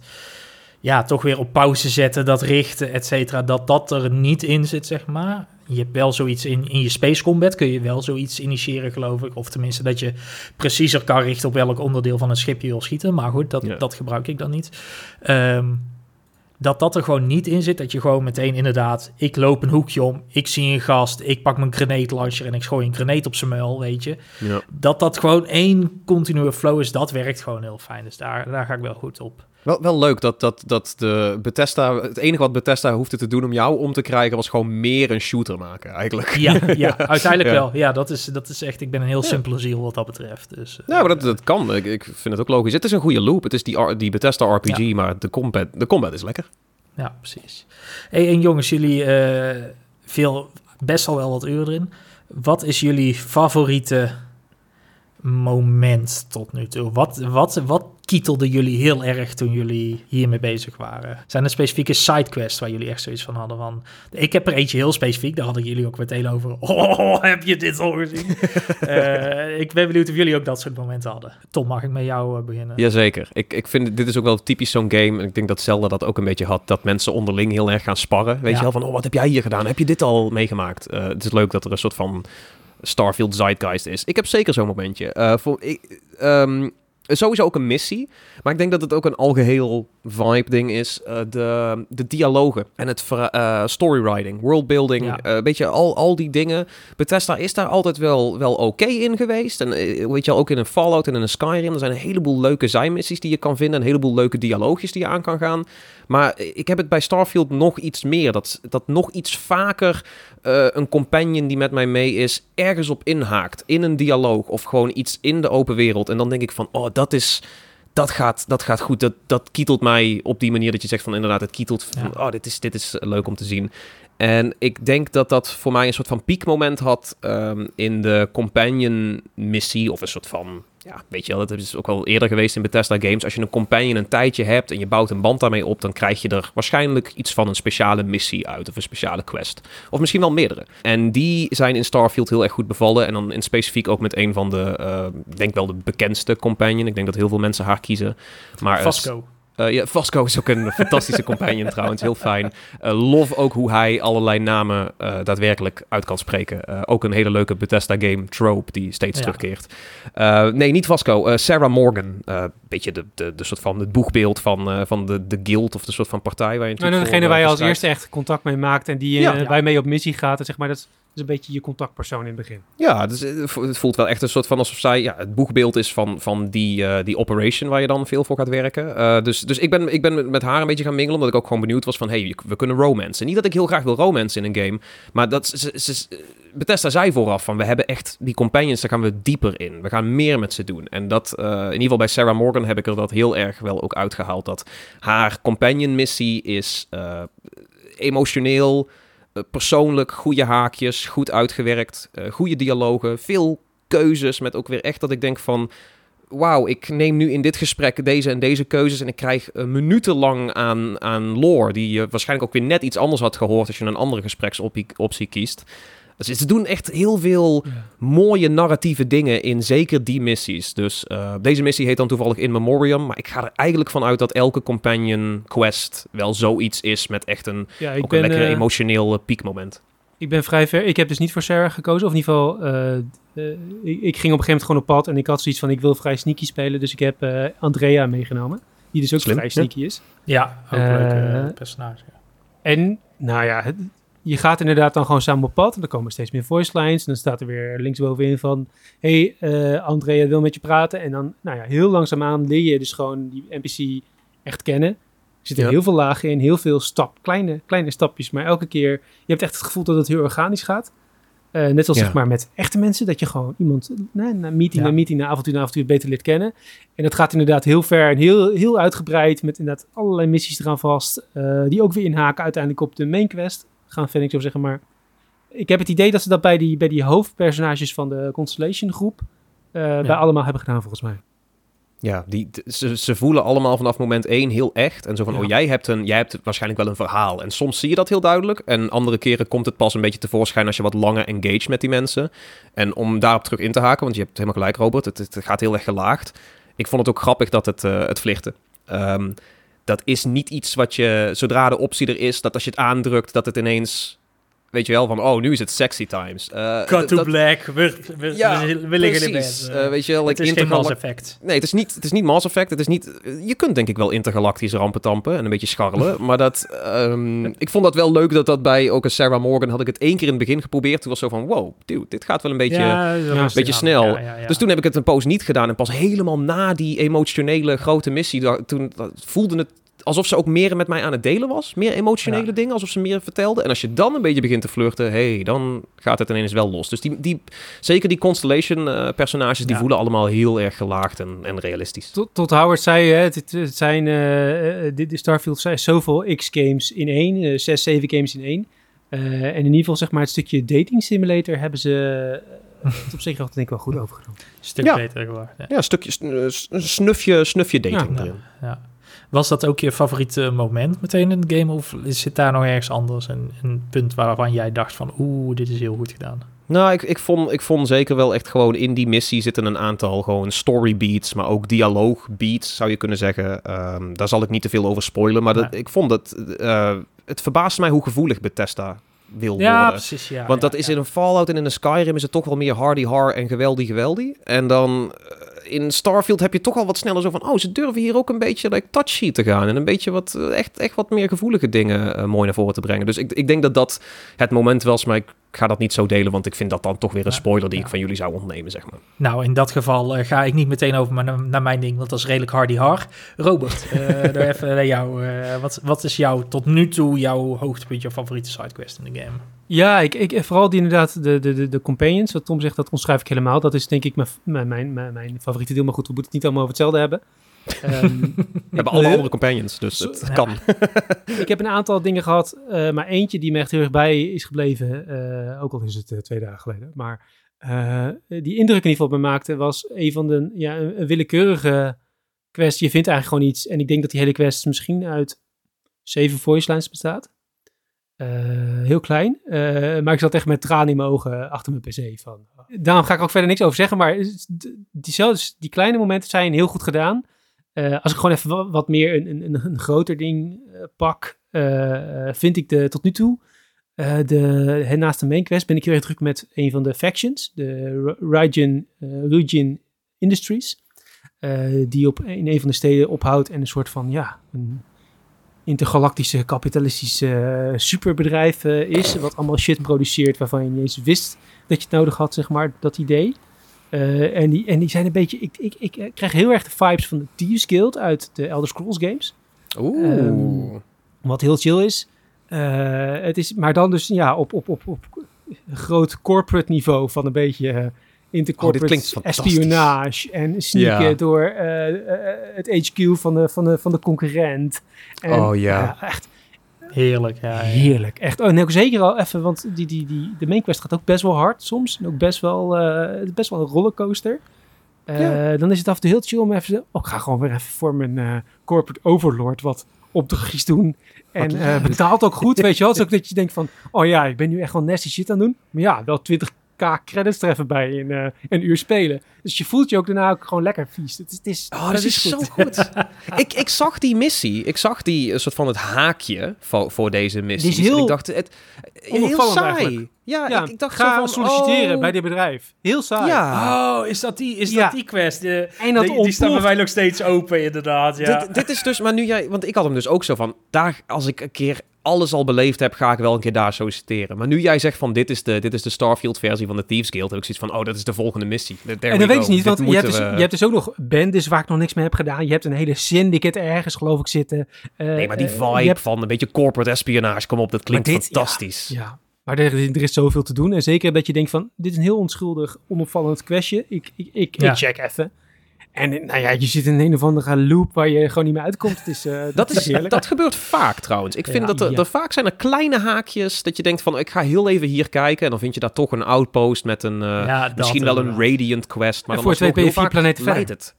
ja, toch weer op pauze zetten, dat richten, et cetera, dat dat er niet in zit, zeg maar. Je hebt wel zoiets in, in je Space Combat, kun je wel zoiets initiëren, geloof ik. Of tenminste dat je preciezer kan richten op welk onderdeel van een schip je wil schieten. Maar goed, dat, dat gebruik ik dan niet. Ehm, dat dat er gewoon niet in zit. Dat je gewoon meteen inderdaad, ik loop een hoekje om, ik zie een gast, ik pak mijn grenade launcher en ik gooi een grenade op zijn muil, weet je. Ja. Dat dat gewoon één continue flow is, dat werkt gewoon heel fijn. Dus daar, daar ga ik wel goed op. Wel, wel leuk dat, dat, dat de Bethesda... Het enige wat Bethesda hoefde te doen om jou om te krijgen... was gewoon meer een shooter maken, eigenlijk. Ja, ja uiteindelijk wel. Ja, dat is, dat is echt... Ik ben een heel simpele ziel wat dat betreft. Dus, ja, maar dat, dat kan. Ik, ik vind het ook logisch. Het is een goede loop. Het is die, die Bethesda RPG, maar de combat, de combat is lekker. Ja, precies. Hey, en jongens, jullie... Uh, veel, best al wel wat uren erin. Wat is jullie favoriete moment tot nu toe? Wat, wat, wat kietelde jullie heel erg toen jullie hiermee bezig waren? Zijn er specifieke sidequests waar jullie echt zoiets van hadden? Van, ik heb er eentje heel specifiek, daar hadden jullie ook meteen over. Oh, heb je dit al gezien? uh, ik ben benieuwd of jullie ook dat soort momenten hadden. Tom, mag ik met jou uh, beginnen? Jazeker. Ik, ik vind dit is ook wel typisch zo'n game. En ik denk dat Zelda dat ook een beetje had. Dat mensen onderling heel erg gaan sparren. Weet je wel, van oh, wat heb jij hier gedaan? Heb je dit al meegemaakt? Uh, het is leuk dat er een soort van Starfield Zeitgeist is. Ik heb zeker zo'n momentje. Uh, voor, ik, um, sowieso ook een missie. Maar ik denk dat het ook een algeheel vibe-ding is. Uh, de, de dialogen en het uh, storywriting, worldbuilding. Ja. Uh, weet je, al, al die dingen. Bethesda is daar altijd wel, wel oké in geweest. En weet je, ook in een Fallout en in een Skyrim. Er zijn een heleboel leuke zijmissies die je kan vinden. Een heleboel leuke dialoogjes die je aan kan gaan. Maar ik heb het bij Starfield nog iets meer. Dat, dat nog iets vaker een companion die met mij mee is, ergens op inhaakt. In een dialoog of gewoon iets in de open wereld. En dan denk ik van, oh, dat is dat gaat, dat gaat goed. Dat, dat kietelt mij op die manier dat je zegt van inderdaad, het kietelt van, oh, dit is, dit is leuk om te zien. En ik denk dat dat voor mij een soort van piekmoment had um, in de companion missie of een soort van ja, weet je wel, dat is ook al eerder geweest in Bethesda Games. Als je een companion een tijdje hebt en je bouwt een band daarmee op, dan krijg je er waarschijnlijk iets van een speciale missie uit of een speciale quest. Of misschien wel meerdere. En die zijn in Starfield heel erg goed bevallen. En dan in specifiek ook met een van de, uh, denk wel de bekendste companion. Ik denk dat heel veel mensen haar kiezen. Maar. Uh, ja, Vasco is ook een fantastische companion trouwens, heel fijn. Uh, lof ook hoe hij allerlei namen uh, daadwerkelijk uit kan spreken. ook een hele leuke Bethesda game, Trope, die steeds ja. terugkeert. nee, niet Vasco, Sarah Morgan. beetje de, de, de soort van het boegbeeld van, van de, de guild of de soort van partij waar je natuurlijk nou, degene waar je als eerste echt contact mee maakt en die ja. waar je mee op missie gaat. En zeg maar, dat is een beetje je contactpersoon in het begin. Ja, dus het voelt wel echt een soort van alsof zij ja, het boegbeeld is van, van die, uh, die operation waar je dan veel voor gaat werken. Uh, dus dus ik, ben, ik ben met haar een beetje gaan mingelen, omdat ik ook gewoon benieuwd was van, hey, we kunnen romance. Niet dat ik heel graag wil romance in een game, maar dat ze, ze, Bethesda zei vooraf van, we hebben echt die companions, daar gaan we dieper in. We gaan meer met ze doen. En dat, in ieder geval bij Sarah Morgan heb ik er dat heel erg wel ook uitgehaald, dat haar companion missie is emotioneel eh, persoonlijk goede haakjes, goed uitgewerkt, uh, goede dialogen, veel keuzes met ook weer echt dat ik denk van wauw, ik neem nu in dit gesprek deze en deze keuzes en ik krijg uh, minutenlang aan, aan lore die je waarschijnlijk ook weer net iets anders had gehoord als je een andere gespreksoptie kiest. Dus ze doen echt heel veel mooie narratieve dingen in zeker die missies. Dus uh, deze missie heet dan toevallig In Memoriam. Maar ik ga er eigenlijk van uit dat elke companion quest wel zoiets is met echt een, ja, ook ben, een lekker uh, emotioneel uh, piekmoment. Ik ben vrij ver. Ik heb dus niet voor Sarah gekozen. Of in ieder geval, ik, ik, ging op een gegeven moment gewoon op pad. En ik had zoiets van, ik wil vrij sneaky spelen. Dus ik heb Andrea meegenomen. Die dus ook Slim, vrij sneaky ja. is. Ja, ook een leuk personage. En nou ja, het, je gaat inderdaad dan gewoon samen op pad. En er komen steeds meer voice lines. En dan staat er weer linksbovenin van... hey, uh, Andrea wil met je praten. En dan, nou ja, heel langzaamaan leer je dus gewoon die NPC echt kennen. Er zitten heel veel lagen in, heel veel stap, kleine, kleine stapjes. Maar elke keer, je hebt echt het gevoel dat het heel organisch gaat. net als zeg maar met echte mensen, dat je gewoon iemand na, na meeting na meeting, na avontuur na avontuur beter leert kennen. En dat gaat inderdaad heel ver en heel, heel uitgebreid met inderdaad allerlei missies eraan vast, die ook weer inhaken uiteindelijk op de main quest. Gaan vind ik zo zeggen, maar ik heb het idee dat ze dat bij die, bij die hoofdpersonages van de Constellation groep bij allemaal hebben gedaan volgens mij. Ja, die, ze, ze voelen allemaal vanaf moment één heel echt. En zo van, oh, jij hebt, een, jij hebt waarschijnlijk wel een verhaal. En soms zie je dat heel duidelijk. En andere keren komt het pas een beetje tevoorschijn als je wat langer engage met die mensen. En om daarop terug in te haken, want je hebt helemaal gelijk, Robert. Het, het gaat heel erg gelaagd. Ik vond het ook grappig dat het, uh, het vliegde. Ehm, dat is niet iets wat je, zodra de optie er is, dat als je het aandrukt, dat het ineens weet je wel, van oh, nu is het sexy times. Uh, Cut to black, we, we, ja, we, we liggen in bed. Uh, weet je wel, like, het is geen Mass Effect. Nee, het is, niet, het is niet Mass Effect. Het is niet, je kunt denk ik wel intergalactische rampen tampen en een beetje scharrelen. maar dat, um, ik vond dat wel leuk dat dat bij ook een Sarah Morgan had ik het één keer in het begin geprobeerd. Toen was zo van wow, dude, dit gaat wel een beetje, ja, een beetje snel. Dus toen heb ik het een poos niet gedaan. En pas helemaal na die emotionele grote missie, toen voelde het alsof ze ook meer met mij aan het delen was. Meer emotionele dingen, alsof ze meer vertelde. En als je dan een beetje begint te flirten, hey, dan gaat het ineens wel los. Dus die, die, zeker die Constellation-personages, die voelen allemaal heel erg gelaagd en, en realistisch. Tot, tot Howard zei, hè, het, het zijn, uh, dit Starfield zijn zoveel X-games in één, uh, zes, zeven games in één. en in ieder geval, zeg maar, het stukje dating simulator hebben ze op zich denk ik wel goed overgenomen. Stuk ja. beter geworden. Ja, ja een stukje, snufje, snufje dating ja, ja. Was dat ook je favoriete moment meteen in de game? Of zit daar nog ergens anders een, een punt waarvan jij dacht van... oeh, dit is heel goed gedaan? Nou, ik, ik, vond, ik vond zeker wel echt gewoon in die missie zitten een aantal gewoon story beats, maar ook dialoog beats zou je kunnen zeggen. Um, daar zal ik niet te veel over spoilen, maar dat, ik vond het, uh, het verbaast mij hoe gevoelig Bethesda wil ja, worden. Precies, ja, Want dat is in een Fallout en in een Skyrim is het toch wel meer hardy har en geweldig geweldig. En dan in Starfield heb je toch al wat sneller zo van... oh, ze durven hier ook een beetje like, touchy te gaan... en een beetje wat, eh, echt, echt wat meer gevoelige dingen uh, mooi naar voren te brengen. Dus ik, ik denk dat dat het moment was... maar ik ga dat niet zo delen... want ik vind dat dan toch weer een spoiler... die ik van jullie zou ontnemen, zeg maar. Nou, in dat geval uh, ga ik niet meteen over naar, naar, mijn ding... want dat is redelijk hardy har. Robert, uh, even naar jou. wat, wat is jou tot nu toe jouw hoogtepunt... jouw favoriete sidequest in de game? Ja, ik, ik, vooral die inderdaad, de, de, de, de companions, wat Tom zegt, dat omschrijf ik helemaal. Dat is denk ik mijn, mijn, mijn, mijn favoriete deel, maar goed, we moeten het niet allemaal over hetzelfde hebben. Um, we hebben alle andere companions, dus het kan. ik heb een aantal dingen gehad, uh, maar eentje die me echt heel erg bij is gebleven, uh, ook al is het uh, twee dagen geleden. Maar die indruk in ieder geval op me maakte, was een van de, ja, een, een willekeurige quest. Je vindt eigenlijk gewoon iets, en ik denk dat die hele quest misschien uit zeven voice lines bestaat. Uh, heel klein. Uh, maar ik zat echt met tranen in mijn ogen achter mijn pc. Van. Daarom ga ik ook verder niks over zeggen. Maar die, die kleine momenten zijn heel goed gedaan. Uh, als ik gewoon even wat meer een, een, een groter ding pak, vind ik de tot nu toe. de, naast de main quest ben ik heel erg druk met een van de factions. De Rujin, Rujin Industries. die op, in een van de steden ophoudt en een soort van, ja, een intergalactische kapitalistische uh, superbedrijf uh, is. Wat allemaal shit produceert waarvan je niet eens wist dat je het nodig had, zeg maar, dat idee. Uh, en, die, en die zijn een beetje... Ik, ik, ik krijg heel erg de vibes van de Thieves Guild uit de Elder Scrolls games. Oeh. Um, wat heel chill is. het is. Maar dan dus ja, op, op, op, op groot corporate niveau van een beetje intercorporate oh, espionage en sneaken door uh, uh, het HQ van de, van de, van de concurrent. En, oh ja. echt. Heerlijk, ja. Heerlijk, echt. Oh, en ook zeker al even, want die, die, die, de main quest gaat ook best wel hard soms. En ook best wel, uh, best wel een rollercoaster. Ja. Dan is het af en toe heel chill om even... Oh, ik ga gewoon weer even voor mijn corporate overlord wat opdrachtjes doen. En uh, betaalt ook goed, weet je wel. Het is ook dat je denkt van... Oh ja, ik ben nu echt wel nasty shit aan doen. Maar ja, wel 20 credits treffen bij in uh, een uur spelen. Dus je voelt je ook daarna ook gewoon lekker vies. Het, het is, oh, dat, is, zo goed. ik, ik zag die missie. Ik zag die een soort van het haakje voor, voor deze missie. Die is heel, ik dacht, het, heel saai. Ja, ja, ik, ik, dacht ga van, solliciteren oh. bij dit bedrijf. Heel saai. Ja. Oh, is dat die, is dat die quest? De, en dat die, die staan bij mij nog steeds open, inderdaad. Ja. Dit, dit, is dus, maar nu jij, want ik had hem dus ook zo van, daar als ik een keer alles al beleefd heb, ga ik wel een keer daar solliciteren. Maar nu jij zegt van dit is de, dit is de Starfield-versie van de Thieves Guild, heb ik zoiets van, oh, dat is de volgende missie. en dat weet je niet, want je hebt, dus, je hebt dus ook nog bendes waar ik nog niks mee heb gedaan. Je hebt een hele syndicate ergens, geloof ik, zitten. Uh, nee, maar die uh, vibe van een beetje corporate espionage, kom op, dat klinkt fantastisch. Ja, Maar er, er is zoveel te doen. En zeker dat je denkt van, dit is een heel onschuldig, onopvallend questje. Ik, ik, ik, ik check even. En nou ja, je zit in een of andere loop waar je gewoon niet meer uitkomt. Het is, uh, dat, is, dat gebeurt vaak trouwens. Ik vind dat er, er, vaak zijn er kleine haakjes dat je denkt van ik ga heel even hier kijken. En dan vind je daar toch een outpost met een, uh, misschien wel een Radiant quest. Maar en dan voor twee, vier planeten verder. het.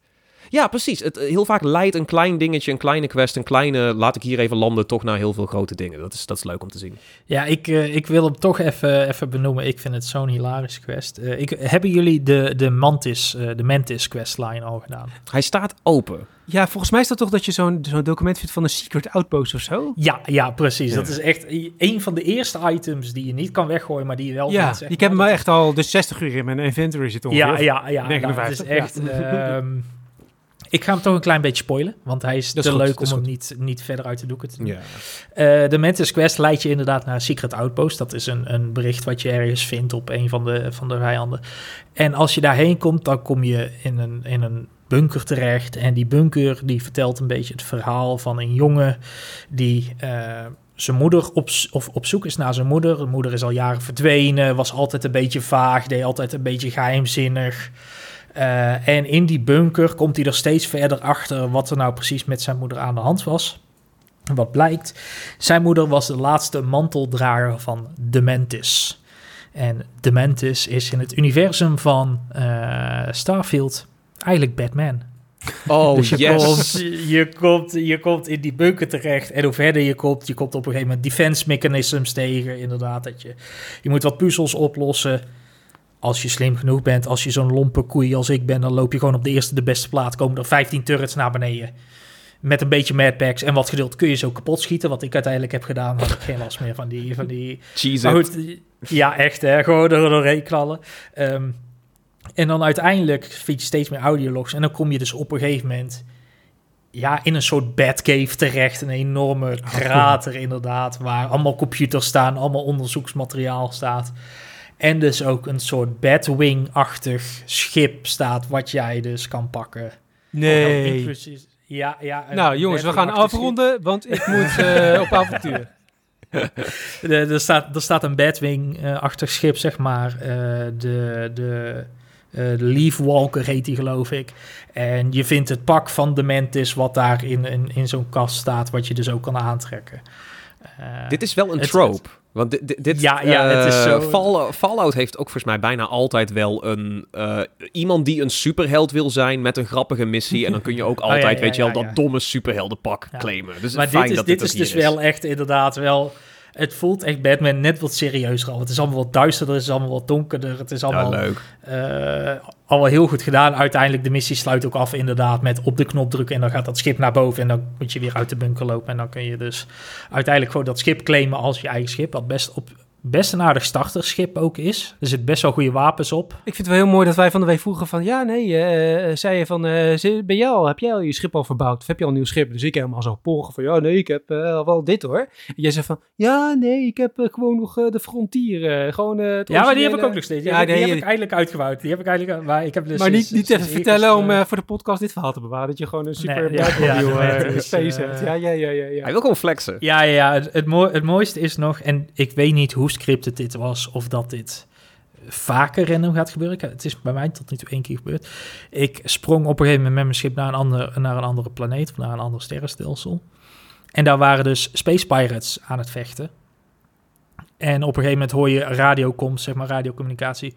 Ja, precies. Het, eh, heel vaak leidt een klein dingetje, een kleine quest, een kleine... laat ik hier even landen, toch naar heel veel grote dingen. Dat is, dat is leuk om te zien. Ja, ik, uh, ik wil hem toch even, even benoemen. Ik vind het zo'n hilarische quest. Uh, ik, hebben jullie de, de Mantis, uh, de Mantis questline al gedaan? Hij staat open. Ja, volgens mij is dat toch dat je zo'n zo'n document vindt van een secret outpost of zo? Ja, ja precies. Dat is echt een van de eerste items die je niet kan weggooien, maar die je wel ja, vindt. ik heb hem echt al de 60 uur in mijn inventory zitten ongeveer. Ja, ja, ja. 59. Nou, het is echt... Ja. Um, Ik ga hem toch een klein beetje spoilen, want hij is te leuk om hem niet, niet verder uit de doeken te doen. Ja. Uh, de Mantis Quest leidt je inderdaad naar Secret Outpost. Dat is een, een bericht wat je ergens vindt op een van de, van de vijanden. En als je daarheen komt, dan kom je in een, in een bunker terecht. En die bunker die vertelt een beetje het verhaal van een jongen die... Uh, zijn moeder op, of op zoek is naar zijn moeder. De moeder is al jaren verdwenen, was altijd een beetje vaag, deed altijd een beetje geheimzinnig. Uh, en in die bunker komt hij er steeds verder achter wat er nou precies met zijn moeder aan de hand was. Wat blijkt, zijn moeder was de laatste manteldrager van Dementis. En Dementis is in het universum van uh, Starfield eigenlijk Batman. Oh, dus je, yes. komt, je, komt, je komt in die bunker terecht. En hoe verder je komt, je komt op een gegeven moment defense mechanisms tegen. Inderdaad, dat je, je moet wat puzzels oplossen als je slim genoeg bent, als je zo'n lompe koei als ik ben, dan loop je gewoon op de eerste de beste plaats. Komen er 15 turrets naar beneden. Met een beetje madpacks en wat geduld kun je zo kapot schieten. Wat ik uiteindelijk heb gedaan, had ik geen last meer van die... Van die goed, ja, echt hè. Gewoon er doorheen knallen. Um, en dan uiteindelijk vind je steeds meer audiologs. En dan kom je dus op een gegeven moment... Ja, in een soort Batcave terecht. Een enorme krater inderdaad. Waar allemaal computers staan, allemaal onderzoeksmateriaal staat. En dus ook een soort Batwing-achtig schip staat, wat jij dus kan pakken. Nee. Ja, ja. Nou jongens, we gaan afronden, want ik moet uh, op avontuur. er, staat, er staat een Batwing-achtig schip, zeg maar. Uh, de, de, uh, de Leafwalker heet die, geloof ik. En je vindt het pak van de Mantis, wat daar in, in, in zo'n kast staat, wat je dus ook kan aantrekken. Dit is wel een trope. Want dit, dit ja, ja, het is zo... Fallout heeft ook volgens mij bijna altijd wel een uh, iemand die een superheld wil zijn met een grappige missie. En dan kun je ook oh, altijd, weet je wel, dat domme superheldenpak claimen. Dus maar dit is, dit is dus wel echt inderdaad wel het voelt echt Batman net wat serieuzer al. Het is allemaal wat duisterder, het is allemaal wat donkerder. Het is allemaal, ja, leuk. Uh, allemaal heel goed gedaan. Uiteindelijk, de missie sluit ook af inderdaad met op de knop drukken... en dan gaat dat schip naar boven en dan moet je weer uit de bunker lopen. En dan kun je dus uiteindelijk gewoon dat schip claimen als je eigen schip... wat best op best een aardig starterschip ook is. Er zitten best wel goede wapens op. Ik vind het wel heel mooi dat wij van de week vroegen van... Ja, nee, uh, zei je van... Uh, ben jij al, heb jij al je schip al verbouwd? Of heb je al een nieuw schip? Dus ik helemaal zo polgen van... Ja, nee, ik heb uh, wel dit hoor. En jij zegt van... Ja, nee, ik heb gewoon nog de frontier. gewoon het Ja, maar die heb ik ook nog steeds. Ja, die, heb ik eigenlijk uitgebouwd. Die heb ik eigenlijk... Maar, ik heb dus maar niet, niet even vertellen om voor de podcast dit verhaal te bewaren. Dat je gewoon een super nee, ja, ja, space hebt. Ja, ja, ja, ja, Hij wil gewoon flexen. Ja, ja, het, het, het mooiste is nog... En ik weet niet hoe scripted dit was of dat dit vaker random gaat gebeuren. Het is bij mij tot nu toe één keer gebeurd. Ik sprong op een gegeven moment met mijn schip naar een, ander, naar een andere planeet, of naar een ander sterrenstelsel. En daar waren dus Space Pirates aan het vechten. En op een gegeven moment hoor je radio komt, zeg maar radiocommunicatie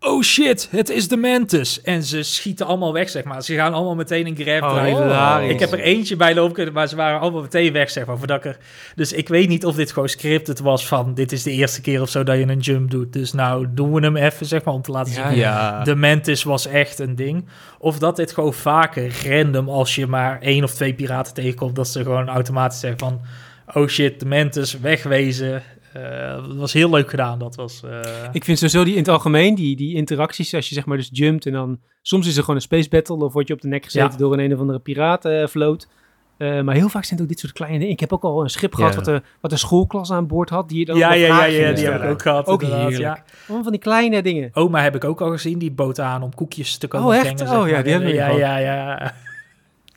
oh shit, het is de Mantis. En ze schieten allemaal weg, zeg maar. Ze gaan allemaal meteen in grab oh, Ik heb er eentje bij lopen kunnen, maar ze waren allemaal meteen weg, zeg maar. Voordat ik er... Dus ik weet niet of dit gewoon scripted was van... dit is de eerste keer of zo dat je een jump doet. Dus nou, doen we hem even, zeg maar, om te laten zien. Ja. De Mantis was echt een ding. Of dat dit gewoon vaker random, als je maar één of twee piraten tegenkomt... dat ze gewoon automatisch zeggen van... oh shit, de Mantis, wegwezen. Uh, dat was heel leuk gedaan. Dat was, uh... Ik vind sowieso die in het algemeen, die, die interacties, als je zeg maar dus jumpt en dan... Soms is er gewoon een space battle of word je op de nek gezeten door een een of andere piratenvloot. Uh, maar heel vaak zijn het ook dit soort kleine dingen. Ik heb ook al een schip gehad wat, een, wat een schoolklas aan boord had. Die je dan ja, ja, ja, ja, die heb ik ook gehad. Ook heerlijk. Ja. van die kleine dingen. Oma heb ik ook al gezien. Die boot aan om koekjes te komen oh, echt? brengen. Oh ja, die hebben we ja, ja, ja.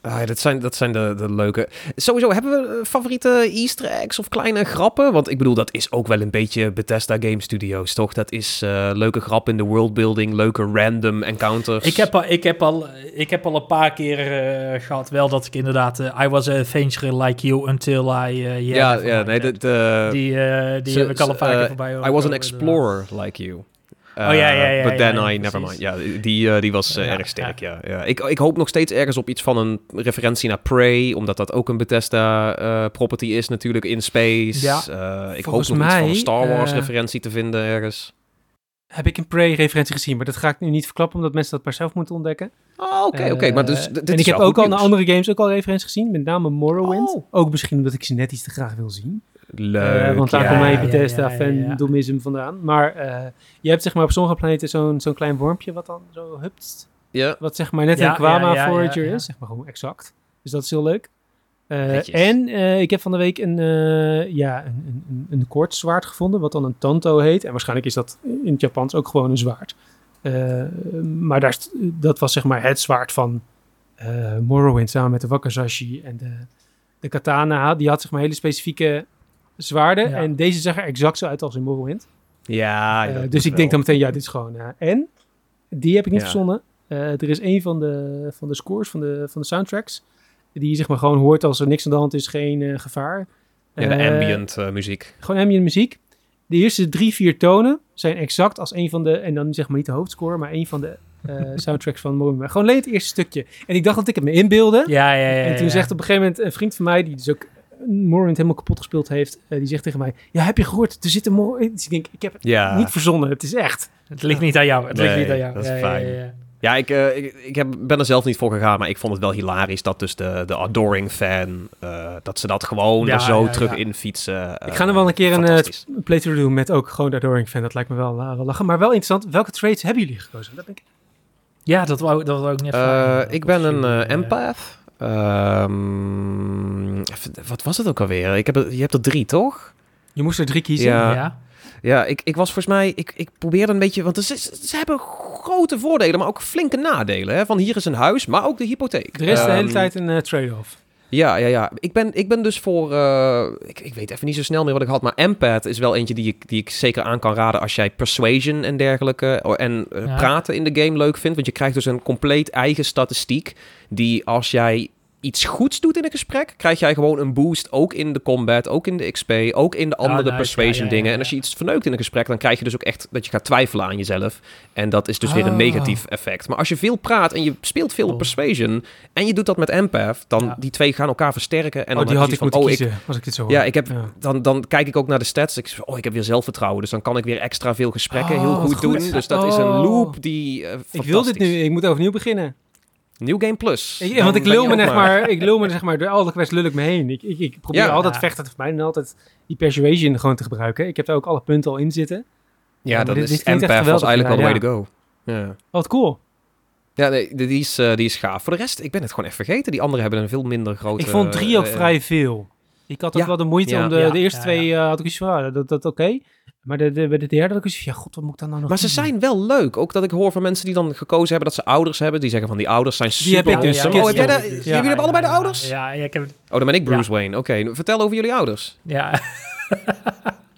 Ah, dat zijn, dat zijn de, de leuke. Sowieso, hebben we eh, favoriete Easter eggs of kleine grappen? Want ik bedoel, dat is ook wel een beetje Bethesda Game Studios, toch? Dat is uh, leuke grap in de worldbuilding, leuke random encounters. Ik heb al, ik heb al, ik heb al een paar keer uh, gehad, wel dat ik inderdaad. I was a adventurer like you until I. yeah, ja, ja, nee, die, die heb ik al een paar keer voorbij. I was an explorer like you. Oh ja, ja, ja. But then ja, I, never mind. Ja, die, uh, die was uh, erg sterk, ja. ja. Ik, ik hoop nog steeds ergens op iets van een referentie naar Prey, omdat dat ook een Bethesda uh, property is natuurlijk in space. Ja, ik hoop nog mij, iets van een Star Wars referentie te vinden ergens. Heb ik een Prey-referentie gezien, maar dat ga ik nu niet verklappen, omdat mensen dat maar zelf moeten ontdekken. Oh, oké, oké. Okay, maar dus, dit en ik heb ook al naar andere games ook al referenties gezien, met name Morrowind. Oh. Ook misschien omdat ik ze net iets te graag wil zien. Leuk. Uh, want daar ja, komt mij Bethesda ja, ja, fandomism vandaan. Maar uh, je hebt zeg maar op sommige planeten zo'n zo'n klein wormpje wat dan zo hupst. Ja. Wat zeg maar net een Quama Forager is. Zeg maar gewoon exact. Dus dat is heel leuk. Uh, en ik heb van de week een, ja, een, een, een kort zwaard gevonden, wat dan een tanto heet. En waarschijnlijk is dat in het Japans ook gewoon een zwaard. maar daar, dat was zeg maar het zwaard van Morrowind samen met de Wakazashi en de, de katana. Die had zeg maar hele specifieke zwaarden. En deze zag er exact zo uit als in Morrowind. Ja, uh, dus ik denk dan meteen, ja, dit is gewoon... Uh, en, die heb ik niet verzonnen. Uh, er is een van de, van de scores, van de, van de soundtracks... die je zeg maar gewoon hoort als er niks aan de hand is, geen gevaar. Ja, de ambient muziek. Gewoon ambient muziek. De eerste drie, vier tonen zijn exact als een van de... en dan zeg maar niet de hoofdscore, maar een van de soundtracks van Morrowind. Gewoon alleen het eerste stukje. En ik dacht dat ik het me inbeelde. Ja, ja, ja. En toen ja. zegt op een gegeven moment een vriend van mij... die dus ook Morrowind helemaal kapot gespeeld heeft, uh, die zegt tegen mij: Ja, heb je gehoord? Er zit een Morrowind. Dus ik denk: Ik heb het ja. niet verzonnen. Het is echt. Het ligt niet aan jou. Het nee, ligt niet aan jou. Dat is ja, fijn. Ja, ja ik, uh, ik, ik heb, ben er zelf niet voor gegaan, maar ik vond het wel hilarisch dat dus de, de Adoring fan, uh, dat ze dat gewoon er zo terug in fietsen. ik ga er wel een keer een playthrough doen met ook gewoon de Adoring fan. Dat lijkt me wel, wel lachen. Maar wel interessant, welke trades hebben jullie gekozen? Dat ik... Ja, dat wou, dat wou ik net vragen. ik ben een empath. Um, wat was het ook alweer? Ik heb er, je hebt er drie, toch? Je moest er drie kiezen. Ja, ja. ja ik, ik was volgens mij... Ik, ik probeerde een beetje... Want ze, ze hebben grote voordelen, maar ook flinke nadelen. Hè? Van hier is een huis, maar ook de hypotheek. Er is um, de hele tijd een uh, trade-off. Ja, ja, ja. Ik ben, ik ben dus voor... Uh, ik, ik weet even niet zo snel meer wat ik had, maar Empath is wel eentje die ik, die ik zeker aan kan raden als jij persuasion en dergelijke en uh, ja. praten in de game leuk vindt. Want je krijgt dus een compleet eigen statistiek die als jij iets goeds doet in een gesprek, krijg jij gewoon een boost. Ook in de combat, ook in de XP, ook in de andere oh, nice. persuasion ja, dingen. Ja, en als je iets verneukt in een gesprek, dan krijg je dus ook echt dat je gaat twijfelen aan jezelf. En dat is dus oh. weer een negatief effect. Maar als je veel praat en je speelt veel op persuasion en je doet dat met empath, dan die twee gaan elkaar versterken. En oh, dan die had ik van, moeten oh, kiezen, als ik dit zo hoor. Ja, ik heb, Dan, dan kijk ik ook naar de stats. Ik zeg, oh, ik heb weer zelfvertrouwen. Dus dan kan ik weer extra veel gesprekken Oh, heel goed, goed, doen. Dus dat is een loop die uh, Ik wil dit nu, ik moet overnieuw beginnen. New Game Plus. Ik, want ik lul me, zeg maar, ik lul me zeg maar door al de quest lul ik me heen. Ik, ik, ik probeer ja, altijd vechten voor mij en altijd die persuasion gewoon te gebruiken. Ik heb daar ook alle punten al in zitten. Ja, dat is Empath was eigenlijk wel de way to go. Ja. Oh, wat cool. Ja, nee, die, is, uh, die is gaaf. Voor de rest, ik ben het gewoon even vergeten. Die anderen hebben een veel minder grote... Ik vond drie ook uh, vrij veel. Ik had ook wel de moeite om de, de eerste twee... Uh, had ik iets van, dat, dat oké. Okay. Maar de, de, de derde had ik ja god, wat moet ik dan nou nog Maar ze zijn wel leuk. Ook dat ik hoor van mensen die dan gekozen hebben dat ze ouders hebben. Die zeggen van die ouders zijn super... Die heb ik dus. Oh, heb jij de, ja, jullie hebben allebei de ouders? Ja, ja, ik heb... Oh, dan ben ik Bruce Wayne. Oké, okay. vertel over jullie ouders. Ja.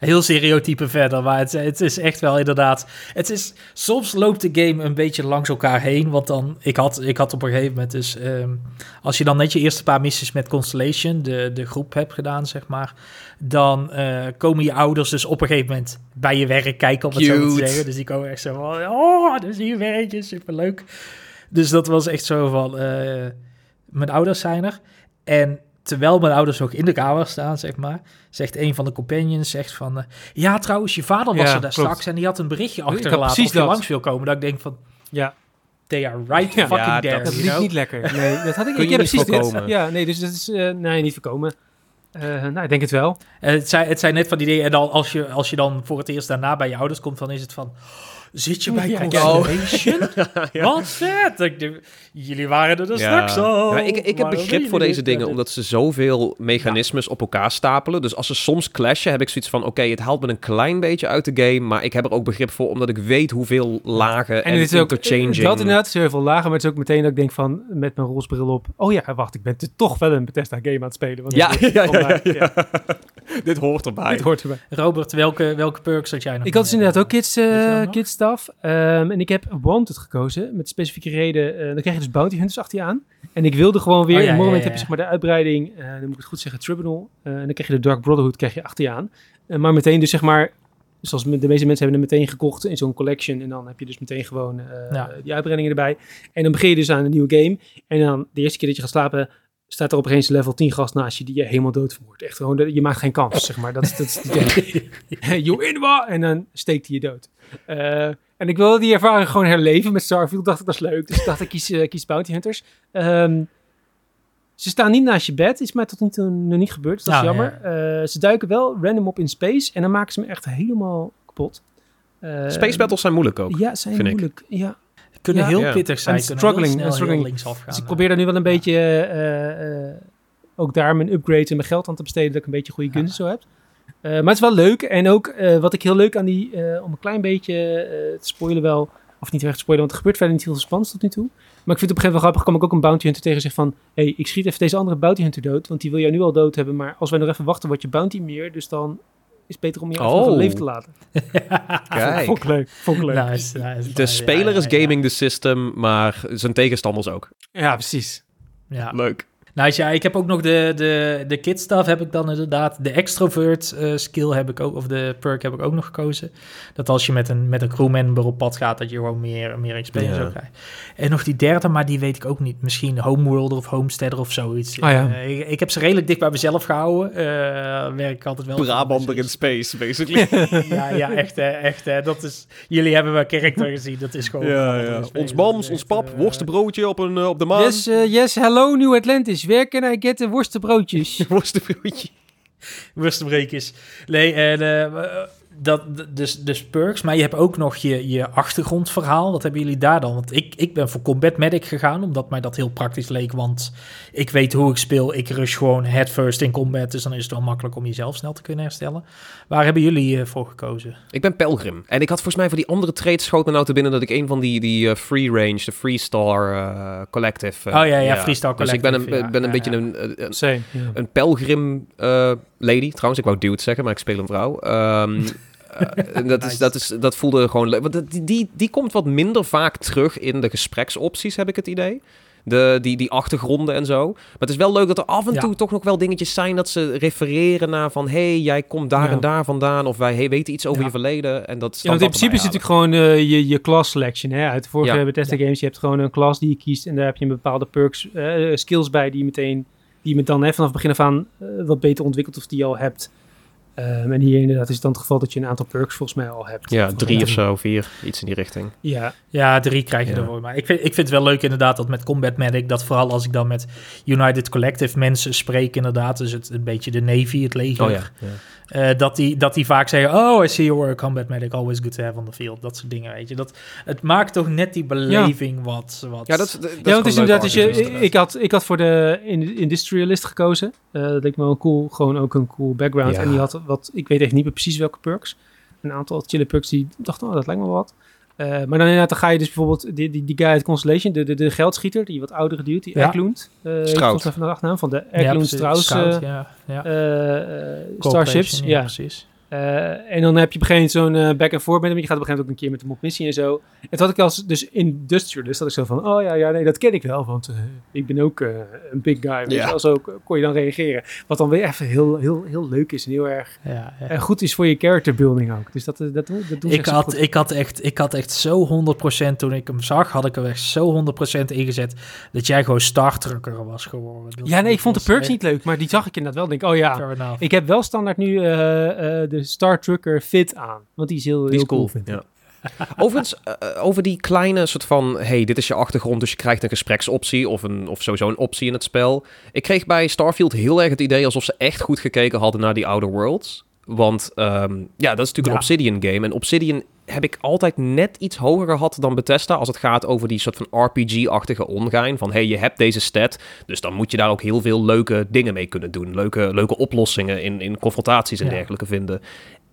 heel stereotype verder. Maar het, het, is echt wel inderdaad. Het is, soms loopt de game een beetje langs elkaar heen. Want dan, ik had, ik had op een gegeven moment dus. Um, als je dan net je eerste paar missies met Constellation, de, de groep, hebt gedaan, zeg maar. Dan uh, komen je ouders dus op een gegeven moment bij je werk kijken, om het Cute. zo te zeggen. Dus die komen echt zo van: Oh, dus hier werk je, superleuk. Dus dat was echt zo van: uh, Mijn ouders zijn er. En terwijl mijn ouders nog in de kamer staan, zeg maar, zegt een van de companions, zegt van, uh, ja, trouwens, je vader was Ja, er daar klopt. straks en die had een berichtje achtergelaten precies of je dat. langs wil komen. Dat ik denk van, Ja, they are right Ja, fucking ja, there, dat dat know? niet lekker. Nee, dat had ik, Kun ik je niet precies dit. voorkomen? Ja, nee, dus dat is, eh, nee, niet voorkomen. Eh, nou, ik denk het wel. En het, zijn, het zijn net van die dingen, en dan als je, als je dan voor het eerst daarna bij je ouders komt, dan is het van, Zit je bij ja, Constellation? Wat vet! jullie waren er dus ja. straks al. Ja, ik, ik heb begrip voor deze dingen, omdat ze zoveel mechanismes op elkaar stapelen. Dus als ze soms clashen, heb ik zoiets van... Oké, het haalt me een klein beetje uit de game, maar ik heb er ook begrip voor, omdat ik weet hoeveel lagen en, en het is interchanging... dat inderdaad is heel veel lagen, maar het is ook meteen dat ik denk van, met mijn rolsbril op... Oh ja, wacht, ik ben toch wel een Bethesda-game aan het spelen. Want ja, ja, ja, Dit hoort erbij. Dit hoort erbij. Robert, welke, welke perks had jij nog? Ik had dus inderdaad ook kids, uh, kids Um, en ik heb Wanted gekozen, met specifieke reden. Uh, dan krijg je dus Bounty Hunters achter je aan. En ik wilde gewoon weer, oh, ja, in moment heb je zeg maar de uitbreiding, uh, dan moet ik het goed zeggen, Tribunal. en dan krijg je de Dark Brotherhood krijg je achter je aan. maar meteen dus zeg maar, zoals de meeste mensen hebben hem meteen gekocht in zo'n collection. En dan heb je dus meteen gewoon die uitbreidingen erbij. En dan begin je dus aan een nieuwe game. En dan de eerste keer dat je gaat slapen, staat er op een level 10 gast naast je die je helemaal dood vermoordt. Echt gewoon, je maakt geen kans, zeg maar. Dat is, dat is you in En dan steekt hij je dood. Uh, en ik wilde die ervaring gewoon herleven met Starfield. Dacht ik, dat is leuk. Dus ik dacht, ik kies, uh, kies Bounty Hunters. Um, ze staan niet naast je bed. Is mij tot nu toe nog niet gebeurd. Dus dat is nou, jammer. Uh, ze duiken wel random op in space. En dan maken ze me echt helemaal kapot. space battles zijn moeilijk ook. Ja, zijn moeilijk. Ik. Ja, kunnen heel pittig zijn. struggling, heel struggling. Dus ik probeer daar nu wel een beetje uh, uh, ook daar mijn upgrades en mijn geld aan te besteden, dat ik een beetje goede gunsten zo heb. Uh, maar het is wel leuk. En ook wat ik heel leuk aan die, om een klein beetje te spoilen wel, of niet echt te spoilen, want er gebeurt verder niet heel spannend tot nu toe. Maar ik vind het op een gegeven moment wel grappig, kom ik ook een bounty hunter tegen zich van, hey, ik schiet even deze andere bounty hunter dood, want die wil jij nu al dood hebben, maar als wij nog even wachten, wordt je bounty meer, dus dan is beter om je oh. een leven te laten. Kijk. Vond ik leuk. Vond ik leuk. de speler is gaming de system, maar zijn tegenstanders ook. Ja, precies. Ja. Leuk. Nou ja, ik heb ook nog de, de, de kid stuff heb ik dan inderdaad. De extrovert uh, skill heb ik ook, of de perk heb ik ook nog gekozen. Dat als je met een, met een crewmember op pad gaat, dat je gewoon meer, meer experience ja. krijgt. En nog die derde, maar die weet ik ook niet. Misschien Homeworlder of Homesteader of zoiets. Oh ja. uh, ik, ik, heb ze redelijk dicht bij mezelf gehouden. Uh, werk ik altijd wel. Brabander in space, basically. ja, ja, echt hè, echt hè. Dat is, jullie hebben wel karakter gezien, dat is gewoon... Ja, ja. Ons mams, ons pap, worstenbroodje op, een, op de maan. Yes, yes, hello New Atlantis. Where can I worstenbroodjes? worstenbroodjes. Worstenbrekers. Nee, en uh, dat, dus, dus perks, maar je hebt ook nog je, je achtergrondverhaal. Wat hebben jullie daar dan? Want ik, ik ben voor Combat Medic gegaan, omdat mij dat heel praktisch leek. Want ik weet hoe ik speel. Ik rush gewoon head first in combat. Dus dan is het wel makkelijk om jezelf snel te kunnen herstellen. Waar hebben jullie uh, voor gekozen? Ik ben Pelgrim. En ik had volgens mij voor die andere trades schoot me nou te binnen dat ik een van die, die uh, free range, de Freestar uh, Collective. oh ja, ja, ja. Freestar Collective. Dus ik ben een, ben een beetje een, een, een Pelgrim lady. Trouwens, ik wou dude zeggen, maar ik speel een vrouw. Um, Uh, dat, is, dat, is, dat voelde gewoon leuk. Want die, die, die komt wat minder vaak terug in de gespreksopties, heb ik het idee. De, die, die achtergronden en zo. Maar het is wel leuk dat er af en toe toch nog wel dingetjes zijn dat ze refereren naar van... hey, jij komt daar en daar vandaan. Of wij hey, weten iets over je verleden. En dat ja, want in principe is het natuurlijk gewoon uh, je, je class selection. Hè? Uit de vorige. Bethesda games, je hebt gewoon een class die je kiest. En daar heb je een bepaalde perks, uh, skills bij die je meteen... Die je dan hè, vanaf begin af aan wat beter ontwikkelt of die je al hebt. Um, en hier inderdaad is het dan het geval dat je een aantal perks volgens mij al hebt. Ja, drie of zo, vier, iets in die richting. Ja, ja drie krijg je ja. ervoor. Maar ik vind, ik vind het wel leuk inderdaad dat met Combat Medic, dat vooral als ik dan met United Collective mensen spreek inderdaad, dus het een beetje de Navy, het leger. Oh ja, ja. Uh, dat, die, dat die vaak zeggen, oh, I see your work, combat medic, always good to have on the field. Dat soort dingen, weet je. Dat, het maakt toch net die beleving ja. wat, wat... Ja, dat, dat ja, want is inderdaad, je, ik, had, ik had voor de industrialist gekozen. Uh, dat leek me wel cool, gewoon ook een cool background. Ja. En die had wat, ik weet echt niet meer precies welke perks. Een aantal chille perks die dachten, oh, dat lijkt me wat. Uh, maar dan inderdaad, dan ga je dus bijvoorbeeld die, die, die guy uit Constellation, de, de, de geldschieter, die wat oudere dude, die ja. Eklund. Uh, Stroud. even de achternaam van de Eklund ja, Strauss uh, ja, ja. Starships. Ja, precies. Uh, en dan heb je op een gegeven moment zo'n uh, back and forth met hem. Je gaat op een gegeven moment ook een keer met hem op missie en zo. En toen had ik als dus industrialist, dat ik zo van, oh ja, ja, nee, dat ken ik wel, want uh, ik ben ook een big guy. Ja. Weet zo kon je dan reageren. Wat dan weer even heel, heel, heel leuk is en heel erg ja, ja. goed is voor je character building ook. Dus dat, dat, dat, doen ik had, ik had echt, ik had echt zo 100% toen ik hem zag, had ik er echt zo 100% ingezet dat jij gewoon Star Trucker was geworden. Dat ja, nee, ik vond de perks niet leuk, maar die zag ik inderdaad wel. Denk, oh ja, ik heb wel standaard nu de Star Trucker fit aan. Want die is heel, heel cool, vind ik. Ja. Overigens, uh, over die kleine soort van... hey, dit is je achtergrond, dus je krijgt een gespreksoptie... of, een, of sowieso een optie in het spel. Ik kreeg bij Starfield heel erg het idee... alsof ze echt goed gekeken hadden naar die Outer Worlds. Want um, ja, dat is natuurlijk een Obsidian game. En Obsidian heb ik altijd net iets hoger gehad dan Bethesda als het gaat over die soort van RPG-achtige ongein. Van hey, je hebt deze stat, dus dan moet je daar ook heel veel leuke dingen mee kunnen doen. Leuke, leuke oplossingen in, in confrontaties en dergelijke vinden.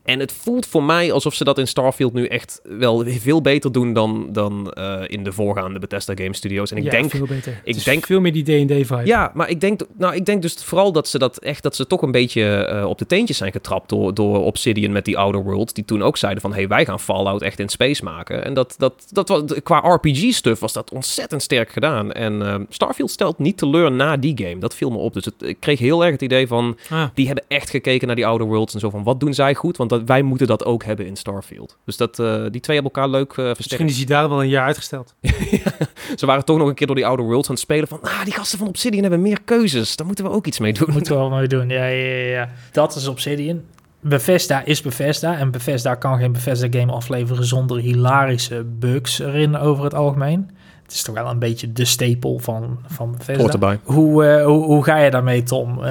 En het voelt voor mij alsof ze dat in Starfield nu echt wel veel beter doen dan, dan uh, in de voorgaande Bethesda Game Studios. En ik ja, denk, veel beter. Ik denk veel meer die D&D vibe. Ja, maar ik denk, nou, ik denk dus vooral dat ze dat echt, dat ze toch een beetje uh, op de teentjes zijn getrapt door, door Obsidian met die Outer Worlds, die toen ook zeiden van, hey, wij gaan Fallout echt in space maken. En dat, dat, dat was, qua RPG-stuff was dat ontzettend sterk gedaan. En uh, Starfield stelt niet teleur na die game. Dat viel me op. Dus het, ik kreeg heel erg het idee van, ah. die hebben echt gekeken naar die Outer Worlds en zo van, wat doen zij goed? Want dat, wij moeten dat ook hebben in Starfield. Dus dat, uh, die twee hebben elkaar leuk uh, versterkt. Misschien is die daar wel een jaar uitgesteld. Ze waren toch nog een keer door die oude worlds aan het spelen van... Ah, die gasten van Obsidian hebben meer keuzes. Daar moeten we ook iets mee doen. Moeten we wel mee doen, ja, ja, ja. Dat is Obsidian. Bethesda is Bethesda. En Bethesda kan geen Bethesda game afleveren zonder hilarische bugs erin over het algemeen. Het is toch wel een beetje de stapel van, van Bethesda. Hoe, uh, hoe, hoe ga je daarmee, Tom? Uh,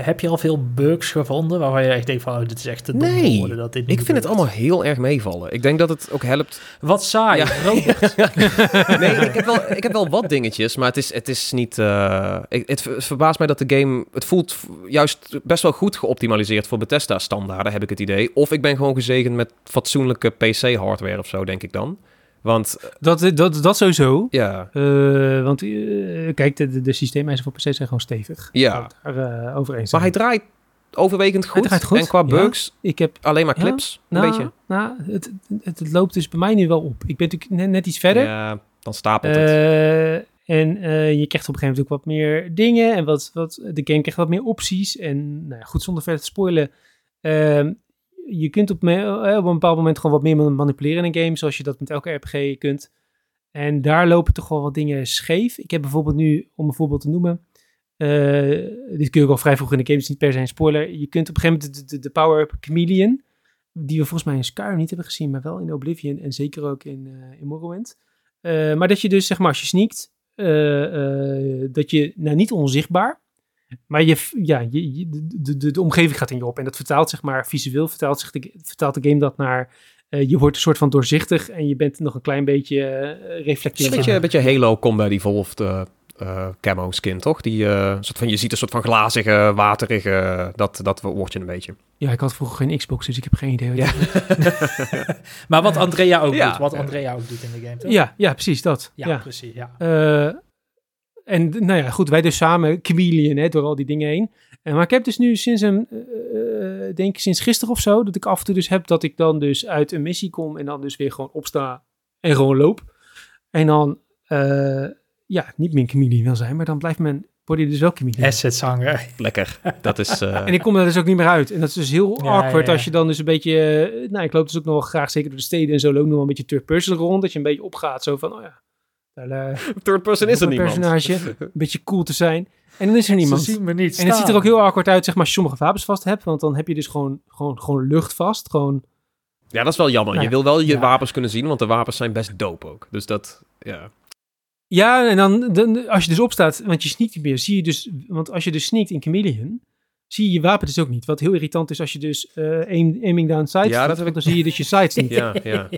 heb je al veel bugs gevonden waarvan je echt denkt van... Oh, dit is echt te dom nee, worden dat dit ik vind het allemaal heel erg meevallen. Ik denk dat het ook helpt... Wat saai, ja. nee, ik heb, wel, ik heb wel wat dingetjes, maar het is, het is niet... Uh, ik, het verbaast mij dat de game... Het voelt juist best wel goed geoptimaliseerd voor Bethesda-standaarden, heb ik het idee. Of ik ben gewoon gezegend met fatsoenlijke PC-hardware of zo, denk ik dan. Want, dat, dat, dat sowieso. Ja. Uh, want uh, kijk, de, de systeemeisen voor PC zijn gewoon stevig. Ja. Daar, uh, over eens maar hij draait overwegend goed. draait goed. En qua bugs, ja. ik heb alleen maar clips, ja, een nou, beetje. Nou, het, het, het, loopt dus bij mij nu wel op. Ik ben natuurlijk net, net iets verder. Ja, dan stapelt het. en je krijgt op een gegeven moment ook wat meer dingen. En wat, wat, de game krijgt wat meer opties. En nou, goed, zonder verder te spoilen ehm, je kunt op, me, op een bepaald moment gewoon wat meer manipuleren in een game, zoals je dat met elke RPG kunt. En daar lopen toch wel wat dingen scheef. Ik heb bijvoorbeeld nu, om een voorbeeld te noemen, uh, dit kun je ook al vrij vroeg in de game, is niet per se een spoiler. Je kunt op een gegeven moment de, de, power-up Chameleon, die we volgens mij in Skyrim niet hebben gezien, maar wel in Oblivion en zeker ook in, uh, in Morrowind. Maar dat je dus, zeg maar, als je sneakt, dat je, nou niet onzichtbaar, maar je, ja, je, de, de, de, omgeving gaat in je op. En dat vertaalt zeg maar visueel, vertaalt, zich de, vertaalt de game dat naar... Uh, je wordt een soort van doorzichtig en je bent nog een klein beetje uh, reflecterend. Een beetje, een beetje Halo Combat Evolved uh, uh, camo skin, toch? Die, soort van, je ziet een soort van glazige, waterige, dat, dat wordt je een beetje. Ja, ik had vroeger geen Xbox, dus ik heb geen idee. Ja. maar wat Andrea ook ja. doet, wat Andrea ook doet in de game, toch? Ja, ja precies dat. Ja, ja. precies, ja en nou ja, goed, wij dus samen chameleon hè, door al die dingen heen. En, maar ik heb dus nu sinds een, uh, denk ik sinds gisteren of zo, dat ik af en toe dus heb dat ik dan dus uit een missie kom en dan dus weer gewoon opsta en gewoon loop. En dan, uh, ja, niet meer chameleon wil zijn, maar dan blijft mijn body dus wel chameleon. Assets hangen. Lekker, dat is... Uh... en ik kom daar dus ook niet meer uit. En dat is dus heel ja, awkward ja, ja. als je dan dus een beetje, nou ik loop dus ook nog graag zeker door de steden en zo, loop nog wel een beetje third person rond, dat je een beetje opgaat, zo van, oh ja Third person is er niemand. personage, een beetje cool te zijn. En dan is er niemand. Ze zien me niet En het ziet er ook heel awkward uit, zeg maar, als je sommige wapens vast hebt. Want dan heb je dus gewoon, gewoon, gewoon lucht vast. Gewoon... Ja, dat is wel jammer. Nou, je wil wel je ja. wapens kunnen zien, want de wapens zijn best dope ook. Dus dat, ja. Ja, en dan, dan als je dus opstaat, want je sneakt niet meer, zie je dus... Want als je dus sneakt in Chameleon, zie je je wapen dus ook niet. Wat heel irritant is als je dus uh, aim, aiming down sights ja, dat heb ik... dan zie je dus je sights niet. ja, ja.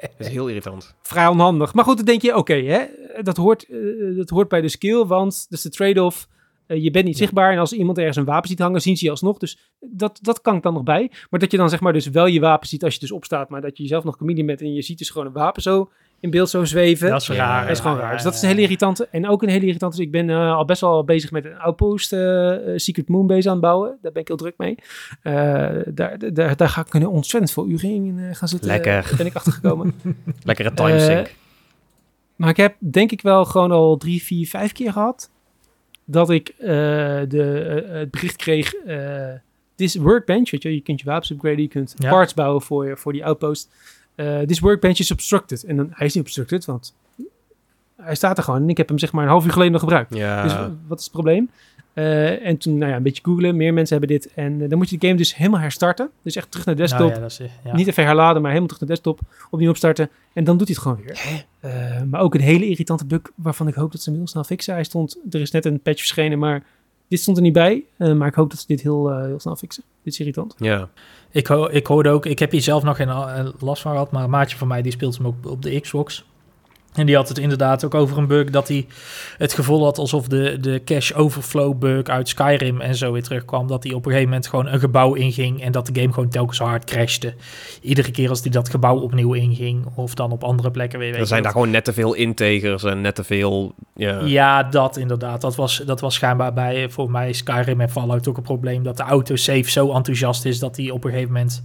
Dat is heel irritant. Vrij onhandig. Maar goed, dan denk je, oké, okay, dat, hoort, uh, dat hoort bij de skill, want dat is de trade-off. Uh, je bent niet ja. zichtbaar en als iemand ergens een wapen ziet hangen, zien ze je alsnog. Dus dat, dat kan ik dan nog bij. Maar dat je dan zeg maar dus wel je wapen ziet als je dus opstaat, maar dat je jezelf nog comedian bent en je ziet dus gewoon een wapen zo in beeld zo zweven. Dat is raar. Dat is gewoon raar. Dus dat is een hele irritante. En ook een hele irritante. Dus ik ben uh, al best wel bezig met een outpost uh, Secret Moon base aan het bouwen. Daar ben ik heel druk mee. Uh, daar, daar, daar ga ik een ontzettend veel uren in gaan zitten. Lekker. Daar ben ik achtergekomen. Lekkere timesync. maar ik heb denk ik wel gewoon al drie, vier, vijf keer gehad dat ik de, het bericht kreeg. Dit is workbench, weet je, je kunt je wapens upgraden, je kunt ja. parts bouwen voor, je, voor die outpost. Uh, this workbench is obstructed. En dan, hij is niet obstructed, want hij staat er gewoon. En ik heb hem zeg maar een half uur geleden nog gebruikt. Ja. Dus wat is het probleem? Uh, en toen, nou ja, een beetje googlen. Meer mensen hebben dit. En uh, dan moet je de game dus helemaal herstarten. Dus echt terug naar de desktop. Nou, ja, is, ja. Niet even herladen, maar helemaal terug naar de desktop. Opnieuw opstarten. En dan doet hij het gewoon weer. Uh, maar ook een hele irritante bug waarvan ik hoop dat ze hem heel snel fixen. Hij stond, er is net een patch verschenen, maar dit stond er niet bij, maar ik hoop dat ze dit heel, heel snel fixen. Dit is irritant. Ja. Ik, ho ik hoorde ook, ik heb hier zelf nog geen last van gehad, maar een maatje van mij die speelt hem ook op de Xbox. En die had het inderdaad ook over een bug dat hij het gevoel had alsof de, de cache overflow bug uit Skyrim en zo weer terugkwam. Dat hij op een gegeven moment gewoon een gebouw inging en dat de game gewoon telkens hard crashte. Iedere keer als hij dat gebouw opnieuw inging of dan op andere plekken weer. Er zijn daar gewoon net te veel integers en net te veel... Ja, dat inderdaad. Dat was, dat was schijnbaar bij voor mij Skyrim en Fallout ook een probleem. Dat de autosave zo enthousiast is dat hij op een gegeven moment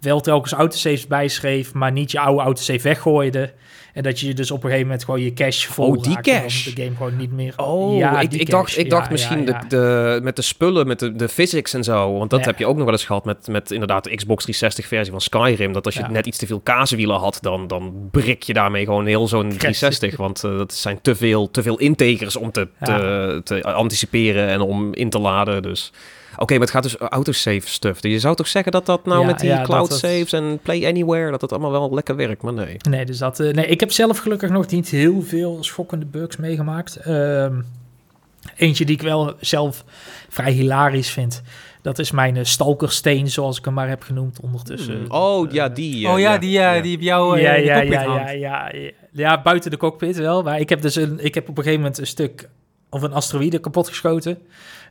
wel telkens autosaves bijschreef, maar niet je oude autosave weggooide. En dat je dus op een gegeven moment gewoon je cash vol Oh, die cash. De game gewoon niet meer... Oh, ja, ik, ik dacht, ik dacht misschien De, de, met de spullen, met de, de physics en zo. Want dat heb je ook nog wel eens gehad met, met inderdaad de Xbox 360 versie van Skyrim. Dat als je net iets te veel kazenwielen had, dan, dan brik je daarmee gewoon heel zo'n 360. Want uh, dat zijn te veel, te veel integers om te, te, te anticiperen en om in te laden. Dus... Oké, maar het gaat dus autosave stuff. Dus je zou toch zeggen dat dat nou met die cloud saves en play anywhere, dat het allemaal wel lekker werkt, maar nee. Nee, dus dat, uh, nee, ik heb zelf gelukkig nog niet heel veel schokkende bugs meegemaakt. Um, eentje die ik wel zelf vrij hilarisch vind. Dat is mijn uh, stalkersteen, zoals ik hem maar heb genoemd ondertussen. Hmm. Oh, ja, die. Uh, oh ja, die, ja. die op jou ja, ja, ja, ja, ja, ja, ja, buiten de cockpit wel. Maar ik heb dus een, ik heb op een gegeven moment een stuk of een asteroïde kapot geschoten.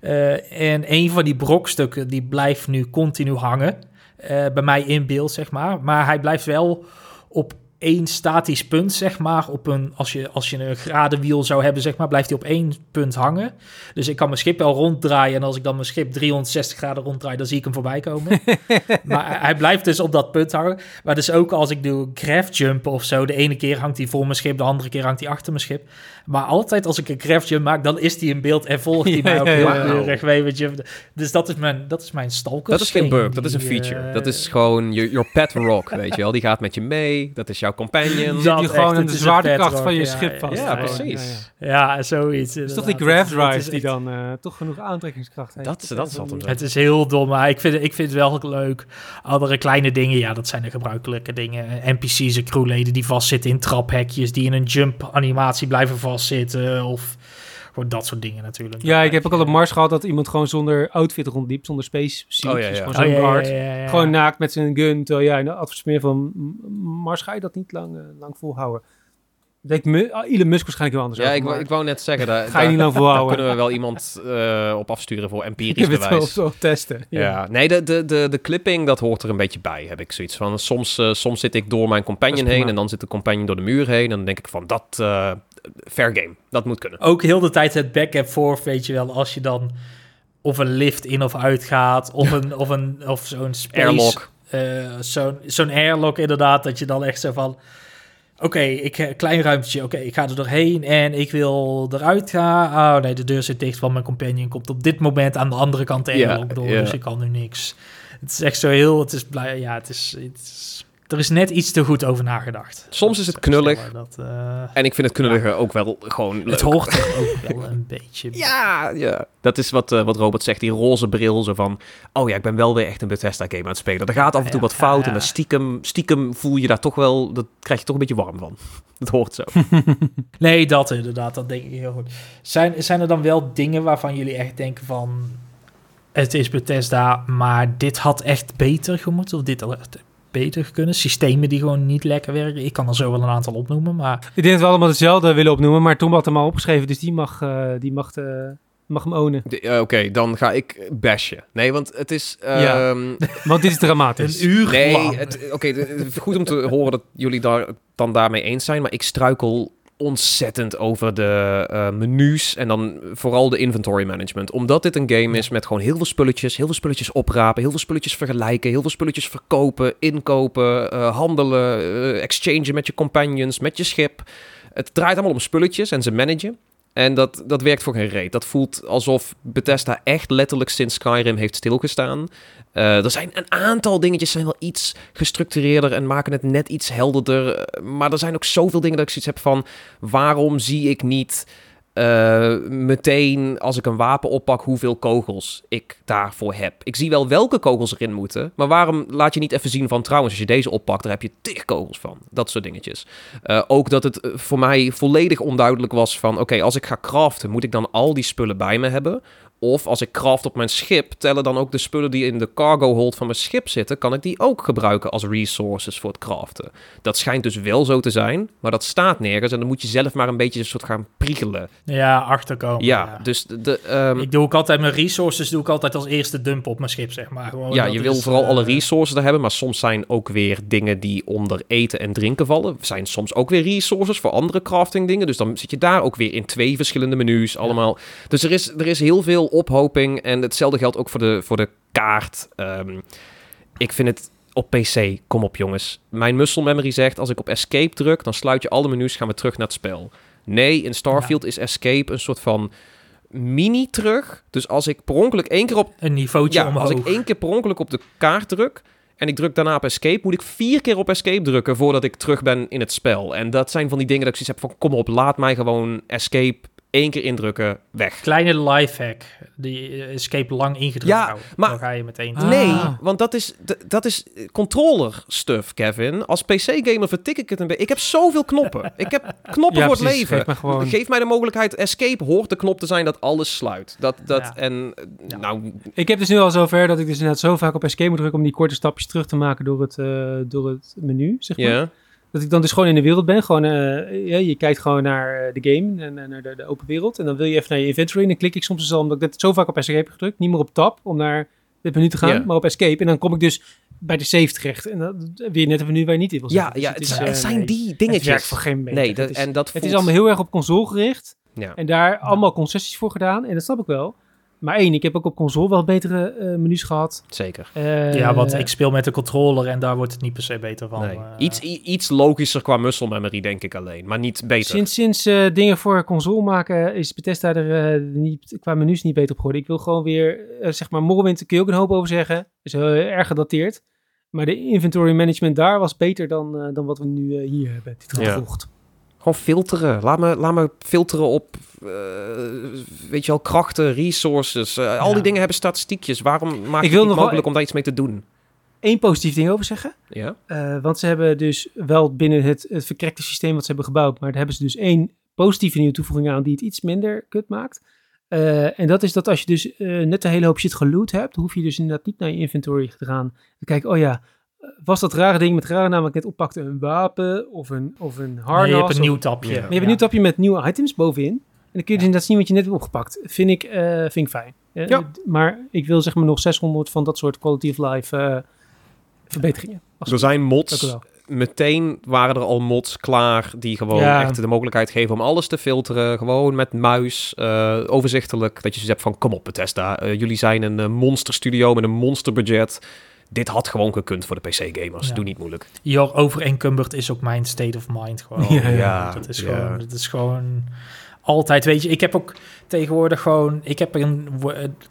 Uh, en een van die brokstukken die blijft nu continu hangen. Uh, bij mij in beeld, zeg maar. Maar hij blijft wel op één statisch punt, zeg maar. Op een, als, je, als je een gradenwiel zou hebben, zeg maar, blijft hij op één punt hangen. Dus ik kan mijn schip wel ronddraaien. En als ik dan mijn schip 360 graden ronddraai, dan zie ik hem voorbij komen. maar hij blijft dus op dat punt hangen. Maar dus ook als ik doe craft jumpen of zo. De ene keer hangt hij voor mijn schip, de andere keer hangt hij achter mijn schip. Maar altijd als ik een craft jump maak, dan is hij in beeld en volgt hij mij ook heel keurig. Wow. Dus dat is mijn, dat is mijn stalker. Dat is geen bug, dat is een feature. Uh, dat is gewoon your, your pet rock, weet je wel. Die gaat met je mee, dat is jouw companion. Dat je gewoon aan de zwaartekracht van je ja, schip vast. Ja, precies. Ja, zoiets. Het is toch die grav drive die dan uh, toch genoeg aantrekkingskracht heeft. Dat, dat is altijd Het is heel dom, maar ik vind, ik vind het wel leuk. Andere kleine dingen, ja, dat zijn de gebruikelijke dingen. NPC's en crewleden die vastzitten in traphekjes, die in een jump animatie blijven vastzitten of... Gewoon dat soort dingen natuurlijk. Ja, ik heb ook al op Mars gehad dat iemand gewoon zonder outfit rondliep, zonder space suit. Oh, ja, ja. Gewoon zo'n oh, guard. Ja, gewoon naakt met zijn gun. Terwijl jij nou, meer van Mars ga je dat niet lang, uh, lang volhouden. Denk Elon Musk waarschijnlijk wel anders. Ja, ik, wou, ik wou net zeggen, daar, ga je niet lang volhouden. kunnen we wel iemand uh, op afsturen voor empirisch ik bewijs. Het wel testen. Ja. ja, nee, de, de, de, de clipping, dat hoort er een beetje bij, heb ik zoiets van. Soms, uh, soms zit ik door mijn companion heen en dan zit de companion door de muur heen. En dan denk ik van, dat, uh, fair game, dat moet kunnen. Ook heel de tijd het back and forth, weet je wel, als je dan of een lift in of uit gaat, of, een, of, een, of zo'n space... Airlock. zo'n zo'n airlock inderdaad, dat je dan echt zo van Oké, ik klein ruimtje. Oké, ik ga er doorheen en ik wil eruit gaan. Oh nee, de deur zit dicht, want mijn companion komt op dit moment aan de andere kant de ja, door. Dus ik kan nu niks. Het is echt zo heel. Het is blij. Ja, het is, het is er is net iets te goed over nagedacht. Soms is het knullig. Dat, uh, en ik vind het knullige ook wel gewoon leuk. Het hoort er ook wel een beetje Ja, ja. Dat is wat, uh, wat Robert zegt, die roze bril. Zo van, oh ja, ik ben wel weer echt een Bethesda-game aan het spelen. Er gaat af en toe wat fout ja, en dan stiekem, stiekem voel je daar toch wel... Dat krijg je toch een beetje warm van. Dat hoort zo. nee, dat inderdaad. Dat denk ik heel goed. Zijn, zijn er dan wel dingen waarvan jullie echt denken van... Het is Bethesda, maar dit had echt beter gemoeten? Of dit beter kunnen. Systemen die gewoon niet lekker werken. Ik kan er zo wel een aantal opnoemen, maar... Ik denk dat we allemaal hetzelfde willen opnoemen, maar Tom had hem al opgeschreven, dus die mag, uh, die mag, uh, mag hem ownen. Uh, Oké, dan ga ik bashen. Nee, want het is... Ja, um... want dit is dramatisch. Een uur Nee, Oké, okay, goed om te horen dat jullie daar dan daarmee eens zijn, maar ik struikel ontzettend over de uh, menus en dan vooral de inventory management. Omdat dit een game is met gewoon heel veel spulletjes, heel veel spulletjes oprapen, heel veel spulletjes vergelijken, heel veel spulletjes verkopen, inkopen, uh, handelen, uh, exchangen met je companions, met je schip. Het draait allemaal om spulletjes en ze managen. En dat, dat werkt voor geen reet. Dat voelt alsof Bethesda echt letterlijk sinds Skyrim heeft stilgestaan. Uh, er zijn een aantal dingetjes zijn wel iets gestructureerder en maken het net iets helderder. Maar er zijn ook zoveel dingen dat ik zoiets heb van... waarom zie ik niet uh, meteen als ik een wapen oppak hoeveel kogels ik daarvoor heb. Ik zie wel welke kogels erin moeten, maar waarom laat je niet even zien van trouwens als je deze oppakt, daar heb je tig kogels van. Dat soort dingetjes. Uh, ook dat het voor mij volledig onduidelijk was van oké, als ik ga craften, moet ik dan al die spullen bij me hebben? Of als ik craft op mijn schip, tellen dan ook de spullen die in de cargo hold van mijn schip zitten, kan ik die ook gebruiken als resources voor het craften. Dat schijnt dus wel zo te zijn, maar dat staat nergens en dan moet je zelf maar een beetje een soort gaan priegelen. Ja, achterkomen. Ja, ja. dus de... ehm, Ik doe ook altijd mijn resources doe ik altijd als eerste dump op mijn schip, zeg maar. Gewoon, ja, je wil is, vooral eh, alle resources er hebben, maar soms zijn ook weer dingen die onder eten en drinken vallen. Zijn soms ook weer resources voor andere crafting dingen. Dus dan zit je daar ook weer in twee verschillende menus allemaal. Dus er is, er is heel veel ophoping en hetzelfde geldt ook voor de, voor de kaart. Ehm, ik vind het op PC, kom op jongens. Mijn muscle memory zegt, als ik op escape druk, dan sluit je alle menus, gaan we terug naar het spel. Nee, in Starfield is escape een soort van mini terug. Dus als ik per ongeluk één keer op Een niveautje ja, omhoog. als ik één keer per ongeluk op de kaart druk en ik druk daarna op escape, moet ik vier keer op escape drukken voordat ik terug ben in het spel. En dat zijn van die dingen dat ik zoiets heb van, kom op, laat mij gewoon escape één keer indrukken, weg. Kleine lifehack. Die escape lang ingedrukt Ja, houden. maar- Dan ga je meteen... Ah. Nee, want dat is, dat is controller stuff, Kevin. Als PC-gamer vertik ik het een beetje. Ik heb zoveel knoppen. Ik heb knoppen Ja, voor het leven. Geef gewoon- Geef mij de mogelijkheid. Escape hoort de knop te zijn dat alles sluit. Dat, dat, Ja. En eh, Ja. nou, Ik heb dus nu al zover dat ik dus inderdaad zo vaak op escape moet drukken om die korte stapjes terug te maken door het, eh, door het menu, zeg maar. ja. Dat ik dan dus gewoon in de wereld ben. Gewoon, eh, ja, je kijkt gewoon naar eh, de game, en, en naar de, de open wereld. En dan wil je even naar je inventory. En dan klik ik soms dus al, omdat ik net zo vaak op escape heb gedrukt. Niet meer op tab om naar het menu te gaan, maar op escape. En dan kom ik dus bij de save terecht. En dan weer net een menu waar je niet in wil Ja, zitten. ja, Dus het, is, het eh, zijn nee. die Het dingetjes. werkt voor geen meter. Nee, dat, het, is, en dat het is allemaal heel erg op console gericht. Ja. En daar allemaal concessies voor gedaan. En dat snap ik wel. Maar één, ik heb ook op console wel betere eh, menus gehad. Zeker. Eh, ja, want ik speel met de controller en daar wordt het niet per se beter van. Nee. eh. iets, iets logischer qua muscle memory, denk ik alleen. Maar niet beter. Sinds, sinds eh, dingen voor console maken is Bethesda er eh, niet, qua menus niet beter op geworden. Ik wil gewoon weer, zeg maar, Morrowind kun je ook een hoop over zeggen. Is heel erg gedateerd. Maar de inventory management daar was beter dan, eh, dan wat we nu eh, hier hebben. Dit Ja. Gewoon filteren. Laat me, laat me filteren op, eh, weet je wel, krachten, resources. eh, Al die dingen hebben statistiekjes. Waarom maak Ik wil het nog wel- mogelijk om daar iets mee te doen? Eén positief ding over zeggen. Ja? Eh, want ze hebben dus wel binnen het, het verkrekte systeem wat ze hebben gebouwd, maar daar hebben ze dus één positieve nieuwe toevoeging aan die het iets minder kut maakt. En dat is dat als je dus net een hele hoop shit geloot hebt, hoef je dus inderdaad niet naar je inventory te gaan. Dan kijken, oh ja, was dat rare ding met rare ik net oppakte een wapen of een, of een harnas? Nee, je hebt een of- nieuw tapje. Maar je hebt een nieuw tapje met nieuwe items bovenin. En dan kun je dus inderdaad zien wat je net hebt opgepakt. Vind ik, eh, vind ik fijn. Eh, Ja. Maar ik wil zeg maar nog 600 van dat soort quality of life eh, verbeteringen. Als- Er zijn mods. Meteen waren er al mods klaar die gewoon Ja. echt de mogelijkheid geven om alles te filteren. Gewoon met muis, eh, overzichtelijk. Dat je zoiets hebt van, kom op Bethesda. jullie zijn een monsterstudio met een monsterbudget. Dit had gewoon gekund voor de PC-gamers. Ja. Doe niet moeilijk. Your overencumbered is ook mijn state of mind gewoon. Ja, ja. dat is Ja. gewoon, dat is gewoon altijd, weet je, ik heb ook tegenwoordig gewoon, ik heb een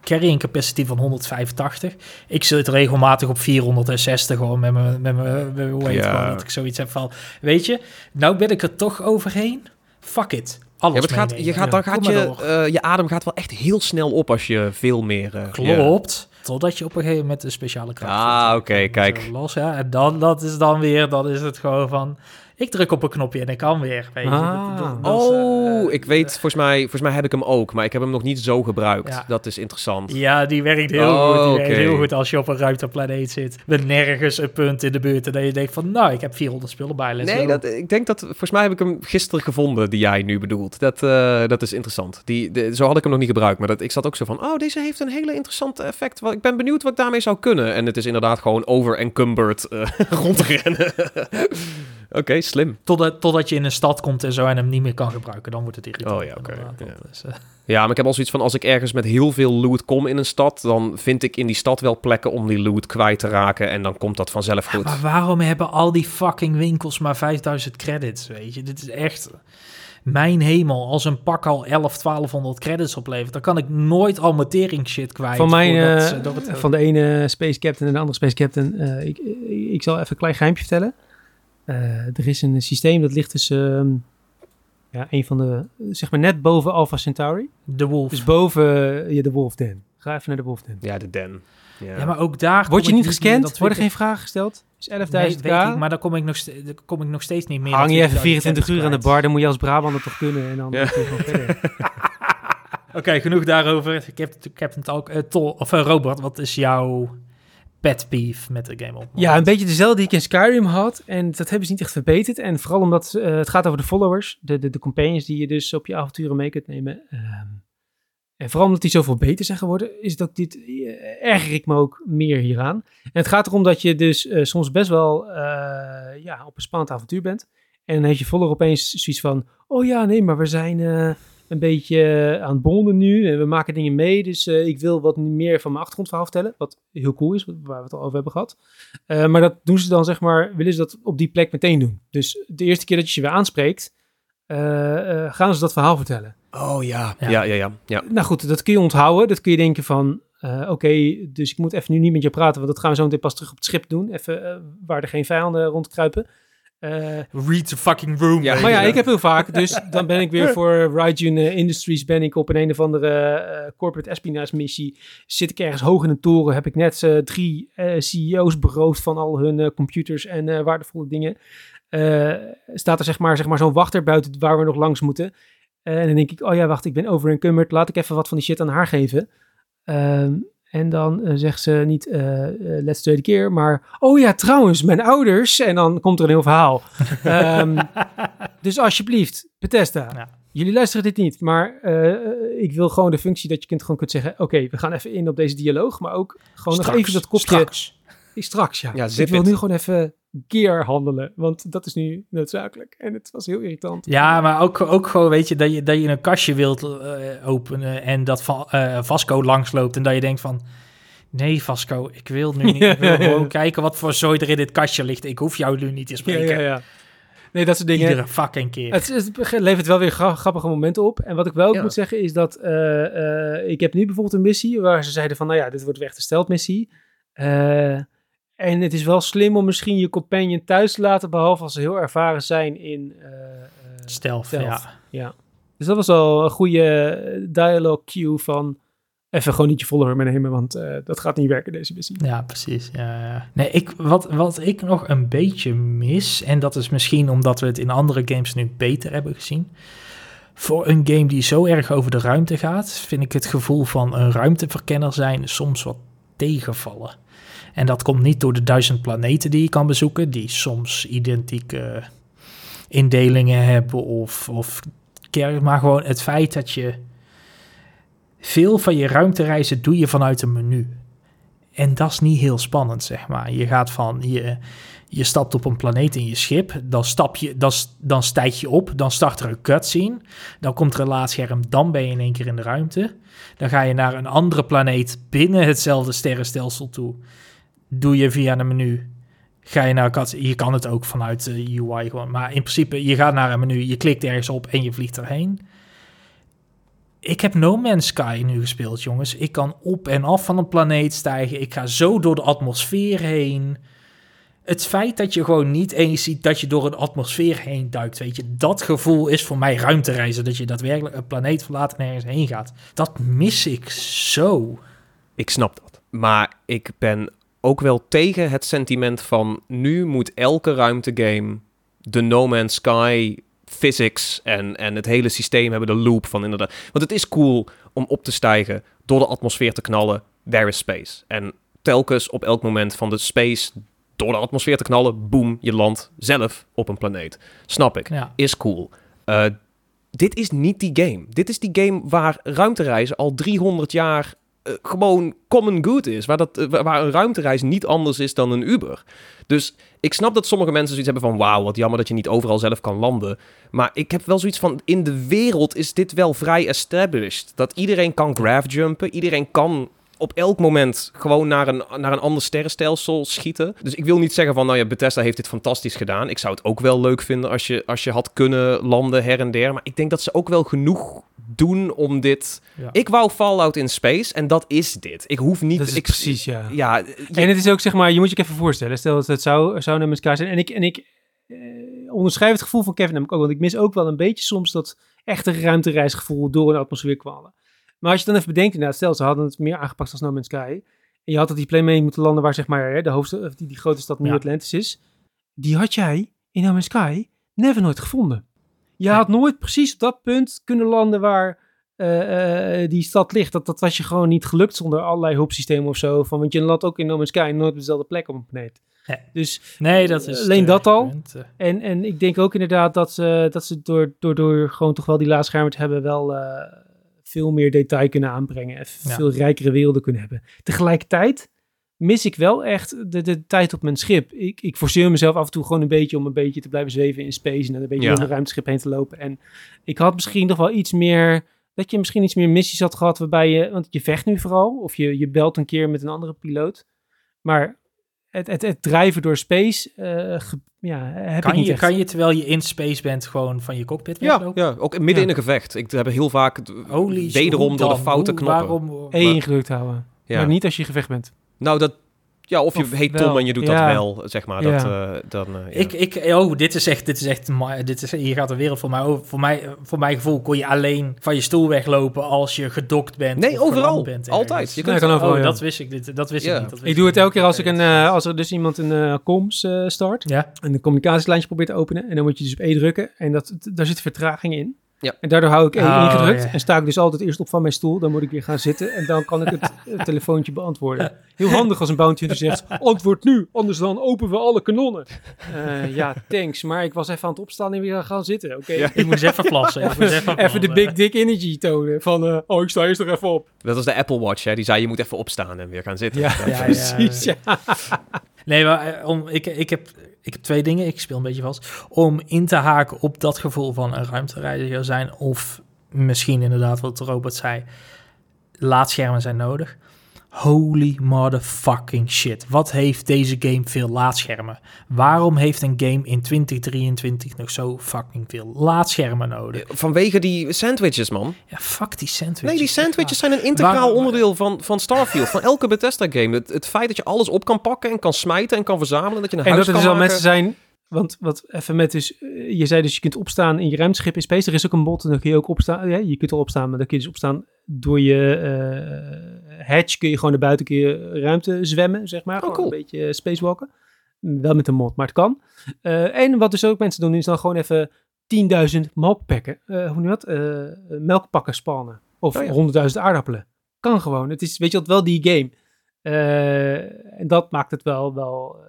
carrying capacity van 185. Ik zit regelmatig op 460 gewoon met mijn, met mijn, met mijn weight, Ja. gewoon dat ik zoiets heb van, weet je, nou ben ik er toch overheen. Fuck it. Alles Ja, het gaat, je gaat, dan gaat je, eh, je adem gaat wel echt heel snel op als je veel meer... eh, ja. Klopt. Totdat je op een gegeven moment een speciale kracht Ah, oké, kijk. Los, ja. En dan, dat is dan weer, dan is het gewoon van... Ik druk op een knopje en ik kan weer. Weet je. Ah. Dat- dat- dat is, Oh, ik weet, volgens mij, volgens mij heb ik hem ook, maar ik heb hem nog niet zo gebruikt. Ja. Dat is interessant. Ja, die werkt heel Oh, goed. Die werkt oké. heel goed als je op een ruimteplaneet zit. Met nergens een punt in de buurt. En dat je denkt van, nou, ik heb 400 spullen bij. Let's nee, dat, ik denk dat, volgens mij heb ik hem gisteren gevonden, die jij nu bedoelt. Dat, eh, dat is interessant. Die, de- zo had ik hem nog niet gebruikt, maar dat, ik zat ook zo van, oh, deze heeft een hele interessante effect. Ik ben benieuwd wat ik daarmee zou kunnen. En het is inderdaad gewoon over-encumbered eh, rondrennen. Oké, slim. Totdat, totdat je in een stad komt en zo en hem niet meer kan gebruiken. Dan wordt het irritant. Oh ja, oké, ja. Eh, Ja, maar ik heb al zoiets van, als ik ergens met heel veel loot kom in een stad, dan vind ik in die stad wel plekken om die loot kwijt te raken. En dan komt dat vanzelf goed. Maar waarom hebben al die fucking winkels maar 5000 credits, weet je? Dit is echt... Mijn hemel, als een pak al 11, 1200 credits oplevert... dan kan ik nooit al mijn tering shit kwijt. Van, mijn, eh, het- van de ene Space Captain en de andere Space Captain. eh, ik, ik zal even een klein geheimje vertellen. Eh, er is een systeem dat ligt tussen ehm, ja, een van de, zeg maar net boven Alpha Centauri. de Wolf. Dus boven ja, de Wolf Den. Ga even naar de Wolf Den. Ja, de den. Ja. ja. maar ook daar... Word je niet meer gescand? dat Worden geen vragen gesteld? Is 11.000 ik- Nee, k? weet ik, maar dan kom ik, nog ste- dan kom ik nog steeds niet meer... Hang je even 20.000 24 uur aan de bar, dan moet je als Brabander toch kunnen. En dan Ja. je verder. Oké, genoeg daarover. Ik heb, ik heb het ook. Uh, of uh, Robert, wat is jouw pet peeve met de game op? Ja, een beetje dezelfde die ik in Skyrim had. En dat hebben ze niet echt verbeterd. En vooral omdat het gaat over de followers, de, de, de companions die je dus op je avonturen mee kunt nemen. Ehm, en vooral omdat die zoveel beter zijn geworden, is dat dit, uh, erger ik me ook meer hieraan. En het gaat erom dat je dus uh, soms best wel ja, op een spannend avontuur bent. En dan heeft je voller opeens zoiets van, oh ja, nee, maar we zijn een beetje aan het bonden nu. En we maken dingen mee, dus ik wil wat meer van mijn achtergrondverhaal vertellen. Wat heel cool is, waar we het al over hebben gehad. maar dat doen ze dan, zeg maar, willen ze dat op die plek meteen doen. Dus de eerste keer dat je ze weer aanspreekt, gaan ze dat verhaal vertellen. Oh ja. Ja. ja, ja, ja, Nou goed, dat kun je onthouden. Dat kun je denken van, uh, oké, dus ik moet even nu niet met je praten, want dat gaan we zo meteen pas terug op het schip doen. Even uh, waar er geen vijanden rondkruipen. Uh, Read the fucking room. Ja, maar ja, ik heb heel vaak, dus dan ben ik weer voor Raijun Industries, ben ik op een, een of andere corporate espionage missie. Zit ik ergens hoog in een toren, heb ik net drie CEO's beroofd van al hun computers en waardevolle dingen. staat er zeg maar, zeg maar zo'n wachter buiten waar we nog langs moeten. Eh, en dan denk ik, oh ja, wacht, ik ben overencumbered. Laat ik even wat van die shit aan haar geven. Ehm, en dan uh, zegt ze niet, uh, let's tweede keer, maar, oh ja, trouwens, mijn ouders. En dan komt er een heel verhaal. um, dus alsjeblieft, Bethesda, ja. jullie luisteren dit niet, maar ik wil gewoon de functie dat je kunt, gewoon kunt zeggen, oké, we gaan even in op deze dialoog, maar ook gewoon nog even dat kopje... Straks. Straks, ja. ja ik wil nu gewoon even gear handelen. Want dat is nu noodzakelijk. En het was heel irritant. Ja, maar ook, ook gewoon, weet je, dat je, dat je een kastje wilt uh, openen en dat uh, Vasco langsloopt en dat je denkt van... Nee, Vasco, ik wil nu niet. Ik wil gewoon kijken wat voor zooi er in dit kastje ligt. Ik hoef jou nu niet te spreken. Ja, ja, ja. Nee, dat soort dingen. Iedere fucking keer. Het, het levert wel weer grappige momenten op. En wat ik wel ook moet zeggen is dat... Uh, ik heb nu bijvoorbeeld een missie waar ze zeiden van... Nou ja, dit wordt weer echt een steltmissie. Uh, en het is wel slim om misschien je companion thuis te laten, behalve als ze heel ervaren zijn in uh, stealth, Ja. ja. Dus dat was al een goede dialogue cue van even gewoon niet je follower meenemen, want uh, dat gaat niet werken deze missie. Ja, precies. Ja, ja. Nee, ik, wat, wat ik nog een beetje mis, en dat is misschien omdat we het in andere games nu beter hebben gezien. Voor een game die zo erg over de ruimte gaat, vind ik het gevoel van een ruimteverkenner zijn soms wat tegenvallen. En dat komt niet door de duizend planeten die je kan bezoeken, die soms identieke indelingen hebben of, of maar gewoon het feit dat je veel van je ruimtereizen doe je vanuit een menu. En dat is niet heel spannend, zeg maar. Je gaat van, je, je stapt op een planeet in je schip, dan, stap je, dan, dan stijg je op, dan start er een cutscene, dan komt er een laadscherm, dan ben je in één keer in de ruimte. Dan ga je naar een andere planeet binnen hetzelfde sterrenstelsel toe doe je via een menu. Ga je naar kat, je kan het ook vanuit de UI gewoon, maar in principe je gaat naar een menu, je klikt ergens op en je vliegt erheen. Ik heb No Man's Sky nu gespeeld, jongens. Ik kan op en af van een planeet stijgen. Ik ga zo door de atmosfeer heen. Het feit dat je gewoon niet eens ziet dat je door een atmosfeer heen duikt, weet je, dat gevoel is voor mij ruimtereizen. Dat je daadwerkelijk een planeet verlaat en ergens heen gaat. Dat mis ik zo. Ik snap dat. Maar ik ben ook wel tegen het sentiment van nu moet elke ruimtegame de No Man's Sky physics en, en het hele systeem hebben, de loop van inderdaad. Want het is cool om op te stijgen, door de atmosfeer te knallen, there is space. En telkens op elk moment van de space door de atmosfeer te knallen, boom, je landt zelf op een planeet. Snap ik, ja. is cool. Uh, dit is niet die game. Dit is die game waar ruimtereizen al 300 jaar uh, gewoon common good is. Waar, dat, uh, waar een ruimtereis niet anders is dan een Uber. Dus ik snap dat sommige mensen zoiets hebben van... wauw, wat jammer dat je niet overal zelf kan landen. Maar ik heb wel zoiets van... in de wereld is dit wel vrij established. Dat iedereen kan jumpen, Iedereen kan op elk moment gewoon naar een, naar een ander sterrenstelsel schieten. Dus ik wil niet zeggen van, nou ja, Bethesda heeft dit fantastisch gedaan. Ik zou het ook wel leuk vinden als je, als je had kunnen landen her en der. Maar ik denk dat ze ook wel genoeg doen om dit... Ik wou Fallout in Space en dat is dit. Ik hoef niet... Dat is ik, precies, ja. ja En het is ook, zeg maar, je moet je even voorstellen. Stel dat het zou, zou naar elkaar zijn. En ik, en ik eh, onderschrijf het gevoel van Kevin namelijk ook. Want ik mis ook wel een beetje soms dat echte ruimtereisgevoel door een atmosfeer kwalen. Maar als je dan even bedenkt, inderdaad, stel ze hadden het meer aangepakt als No Man's Sky. En je had dat die plane mee moeten landen waar zeg maar de hoofdstad, die, die grote stad New Atlantis is. Die had jij in No Man's Sky never nooit gevonden. Je had nooit precies op dat punt kunnen landen waar die stad ligt. Dat, dat was je gewoon niet gelukt zonder allerlei hulpsystemen of zo. Van, want je landt ook in No Man's Sky nooit op dezelfde plek op een planeet. Dus nee, dat is alleen dat al. En, en ik denk ook inderdaad dat ze, dat ze door, door, door gewoon toch wel die laadschermen te hebben wel veel meer detail kunnen aanbrengen. En veel rijkere werelden kunnen hebben. Tegelijkertijd mis ik wel echt de, de tijd op mijn schip. Ik, ik forceer mezelf af en toe gewoon een beetje om een beetje te blijven zweven in space en een beetje ja. door een ruimteschip heen te lopen. En ik had misschien nog wel iets meer, dat je misschien iets meer missies had gehad waarbij je, want je vecht nu vooral, of je, je belt een keer met een andere piloot. Maar het, het, het drijven door space, uh, ja, heb kan ik niet je, echt. Kan je terwijl je in space bent gewoon van je cockpit ja, Ja, ook midden in een gevecht. Ik heb heel vaak Holy wederom door de foute knoppen. Waarom? E ingedrukt houden. Ja. Maar niet als je gevecht bent. Nou, dat, ja, of je heet Tom en je doet dat wel, zeg maar. Dat, uh, dan, uh, ik, ik, oh, dit is echt, dit is echt, dit is, hier gaat de wereld voor mij over. Voor mij, voor mijn gevoel kon je alleen van je stoel weglopen als je gedokt bent. Nee, overal. Bent Altijd. Je kunt, kan overal, oh, dat wist ik, dit, dat wist ik niet. Dat ik doe het elke keer als, ik een, uh, als er dus iemand een uh, comms start ja. en een communicatielijntje probeert te openen. En dan moet je dus op E drukken en dat, daar zit vertraging in. Ja. En daardoor hou ik één oh, ingedrukt en sta ik dus altijd eerst op van mijn stoel. Dan moet ik weer gaan zitten en dan kan ik het, telefoontje beantwoorden. Heel handig als een bounty die zegt, antwoord nu, anders dan openen we alle kanonnen. Uh, ja, thanks, maar ik was even aan het opstaan en weer gaan zitten. Oké, ja. Ik moet eens even plassen. even, even, even de big dick energy tonen van, uh, oh ik sta eerst nog even op. Dat was de Apple Watch, hè? die zei je moet even opstaan en weer gaan zitten. Ja, ja precies. Ja. Nee, maar om, ik, ik heb ik heb twee dingen, ik speel een beetje vast, om in te haken op dat gevoel van een ruimtereiziger zijn of misschien inderdaad wat Robert zei, laadschermen zijn nodig. Holy motherfucking shit. Wat heeft deze game veel laadschermen? Waarom heeft een game in 2023 nog zo fucking veel laadschermen nodig? Vanwege die sandwiches, man. Ja, fuck die sandwiches. Nee, die sandwiches zijn een integraal onderdeel van, van Starfield. Van elke Bethesda game. Het, het, feit dat je alles op kan pakken en kan smijten en kan verzamelen. Dat je een en huis dat er dus al mensen zijn want wat even met is, eh, je zei dus je kunt opstaan in je ruimteschip in space. Er is ook een bot en dan kun je ook opstaan. Ja, je kunt er opstaan, maar dan kun je dus opstaan door je uh, hatch. Kun je gewoon naar buiten kun je ruimte zwemmen, zeg maar. Oh, cool. Een beetje spacewalken. Wel met een mod, maar het kan. Uh, en wat dus ook mensen doen, is dan gewoon even 10.000 melkpakken. Uh, hoe je dat? melkpakken spannen. Of oh, ja. 100.000 aardappelen. Kan gewoon. Het is, weet je wat, wel die game. en dat maakt het wel, wel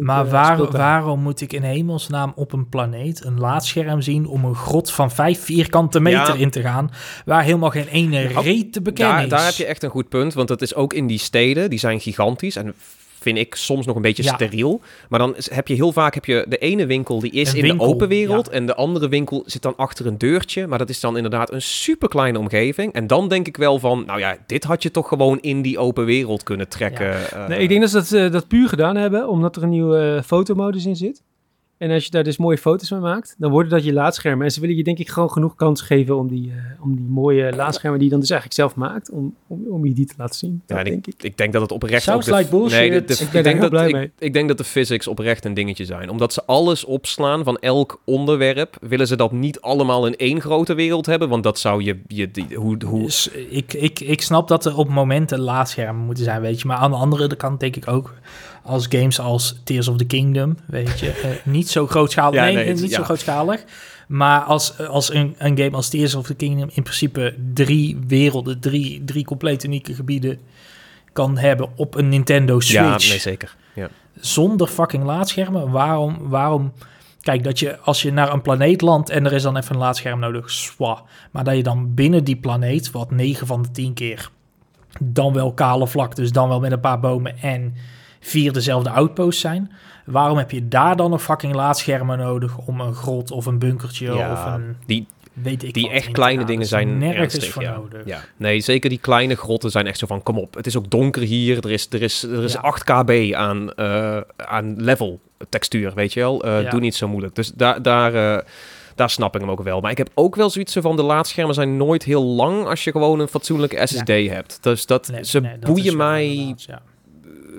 maar waar, waarom moet ik in hemelsnaam op een planeet een laadscherm zien om een grot van vijf vierkante meter in te gaan, waar helemaal geen ene nou, reet te bekennen daar, is? Daar heb je echt een goed punt, want dat is ook in die steden, die zijn gigantisch en vind ik soms nog een beetje steriel. Maar dan heb je heel vaak heb je de ene winkel die is in de open wereld en de andere winkel zit dan achter een deurtje. Maar dat is dan inderdaad een super kleine omgeving. En dan denk ik wel van, nou ja, dit had je toch gewoon in die open wereld kunnen trekken. Uh, nee, ik denk dat ze dat, uh, dat puur gedaan hebben, omdat er een nieuwe uh, fotomodus in zit. En als je daar dus mooie foto's mee maakt, dan worden dat je laadschermen. En ze willen je denk ik gewoon genoeg kans geven om die, uh, om die mooie laadschermen die je dan dus eigenlijk zelf maakt, om, om, om je die te laten zien. Ja, denk ik, ik denk dat het oprecht Sounds ook... De, like bullshit. Nee, de, de, ik, ik, denk dat, blij ik, ik, denk dat de physics oprecht een dingetje zijn. Omdat ze alles opslaan van elk onderwerp, willen ze dat niet allemaal in één grote wereld hebben, want dat zou je... je die, hoe, hoe... Dus ik, ik, ik snap dat er op momenten laadschermen moeten zijn, weet je. Maar aan de andere kant denk ik ook als games als Tears of the Kingdom, weet je. Uh, niet zo grootschalig, nee, nee niet ja. zo grootschalig. Maar als, als een, een game als Tears of the Kingdom in principe drie werelden, drie, drie compleet unieke gebieden kan hebben op een Nintendo Switch. Ja, nee, zeker. Ja. Zonder fucking laadschermen. Waarom, waarom... Kijk, dat je als je naar een planeet landt en er is dan even een laadscherm nodig, zwa. Maar dat je dan binnen die planeet, wat 9 van de 10 keer, dan wel kale vlaktes, dan wel met een paar bomen en vier dezelfde outposts zijn. Waarom heb je daar dan een fucking laadschermen nodig om een grot of een bunkertje ja, of een... Die, weet ik die echt kleine dingen zijn nergens ernstig, voor ja. nodig. Ja. Nee, zeker die kleine grotten zijn echt zo van, kom op. Het is ook donker hier. Er is, er is, er is ja. 8 kb aan, uh, aan level textuur, weet je wel. Uh, ja. Doe niet zo moeilijk. Dus daar... daar uh, daar snap ik hem ook wel. Maar ik heb ook wel zoiets van de laadschermen zijn nooit heel lang als je gewoon een fatsoenlijke SSD hebt. Dus dat nee, ze nee, dat boeien mij ja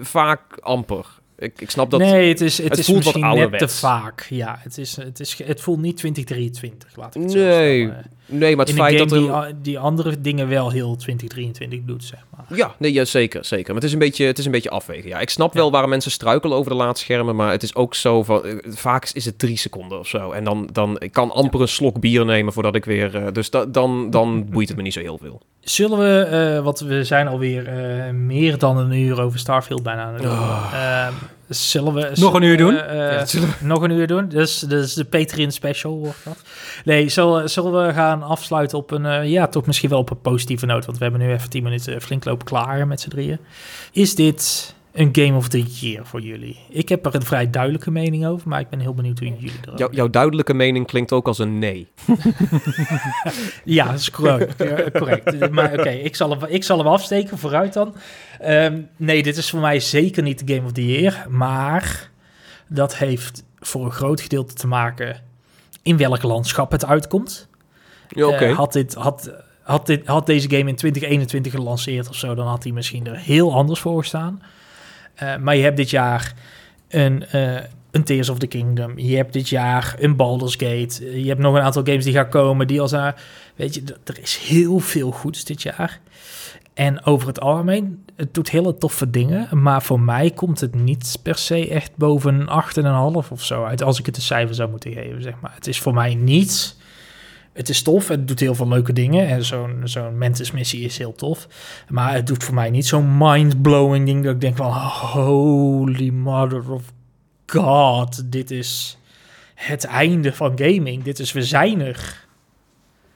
vaak amper. Ik, ik snap dat... Nee, het is, het, het is voelt misschien wat net te vaak. Ja, het, is, het, is, het voelt niet 2023, laat ik het zo Nee, stellen. Nee, maar het feit dat er... die, andere dingen wel heel 2023 doet, zeg maar. Ja, nee, ja, zeker, zeker. Maar het is een beetje, het is een beetje afwegen. Ja, ik snap wel waarom mensen struikelen over de laadschermen, maar het is ook zo van, eh, vaak is het drie seconden of zo. En dan, dan ik kan amper een slok bier nemen voordat ik weer, eh, dus da, dan, dan boeit het me niet zo heel veel. Zullen we, eh want we zijn alweer eh meer dan een uur over Starfield bijna aan het doen. Oh. Ehm, zullen we... Nog een uur doen? eh, Ja, zullen Nog een uur doen? Dus, dus de Patreon special wordt dat. Nee, zullen, zullen we gaan afsluiten op een, eh, ja, toch misschien wel op een positieve noot. Want we hebben nu even 10 minuten flink lopen klaar met z'n drieën. Is dit een Game of the Year voor jullie? Ik heb er een vrij duidelijke mening over, maar ik ben heel benieuwd hoe jullie erover Jou- jouw duidelijke mening klinkt ook als een nee. Ja, dat is correct. Correct. Maar oké, ik, zal hem- ik zal hem afsteken vooruit dan. Ehm, nee, dit is voor mij zeker niet de Game of the Year. Maar dat heeft voor een groot gedeelte te maken in welk landschap het uitkomt. Ja, oké. Eh, had, dit, had, had, dit, had deze game in 2021 gelanceerd of zo, dan had hij misschien er heel anders voor gestaan. Eh, maar je hebt dit jaar een, eh, een Tears of the Kingdom. Je hebt dit jaar een Baldur's Gate. Je hebt nog een aantal games die gaan komen. Die als een, weet je, er is heel veel goeds dit jaar. En over het algemeen, het doet hele toffe dingen. Maar voor mij komt het niet per se echt boven een 8,5 of zo uit. Als ik het een cijfer zou moeten geven, zeg maar. Het is voor mij niet... Het is tof, het doet heel veel leuke dingen. En zo'n zo'n Mantis missie is heel tof. Maar het doet voor mij niet zo'n mind-blowing ding... dat ik denk van, holy mother of god, dit is het einde van gaming. Dit is, we zijn er.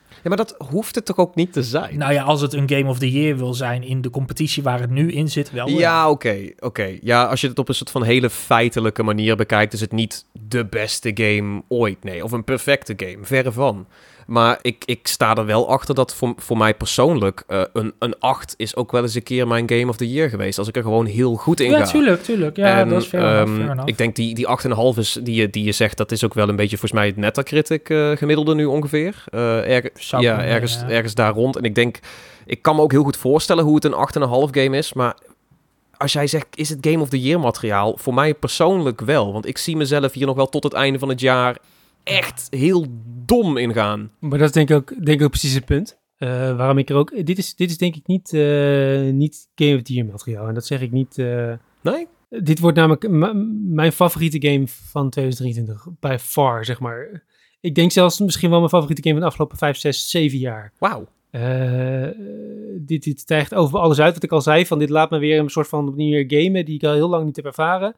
Ja, maar dat hoeft het toch ook niet te zijn? Nou ja, als het een Game of the Year wil zijn in de competitie waar het nu in zit, wel. Ja, oké, oké. Ja, als je het op een soort van hele feitelijke manier bekijkt, is het niet de beste game ooit, nee. Of een perfecte game, verre van. Maar ik, ik sta er wel achter dat voor, voor mij persoonlijk eh, een, een 8 is ook wel eens een keer mijn Game of the Year geweest. Als ik er gewoon heel goed in Ja, ga. tuurlijk, tuurlijk. Ja, En, dat is fair enough. Ik denk die, die 8,5 is die je, die je zegt, dat is ook wel een beetje volgens mij het Metacritic eh, gemiddelde nu ongeveer. Eh ja, ergens, ja. ergens daar rond. En ik denk, ik kan me ook heel goed voorstellen hoe het een 8,5 game is, maar als jij zegt, is het Game of the Year materiaal? Voor mij persoonlijk wel, want ik zie mezelf hier nog wel tot het einde van het jaar echt heel dom in gaan. Maar dat is denk ik ook, denk ik ook precies het punt. Eh, waarom ik er ook... Dit is, dit is denk ik niet, eh, niet Game of the Year materiaal. En dat zeg ik niet... eh, Nee? dit wordt namelijk mijn favoriete game van 2023. By far, zeg maar. Ik denk zelfs misschien wel mijn favoriete game van de afgelopen 5, 6, 7 jaar. Wauw. Dit, dit stijgt over alles uit wat ik al zei. Van dit laat me weer een soort van manier gamen die ik al heel lang niet heb ervaren.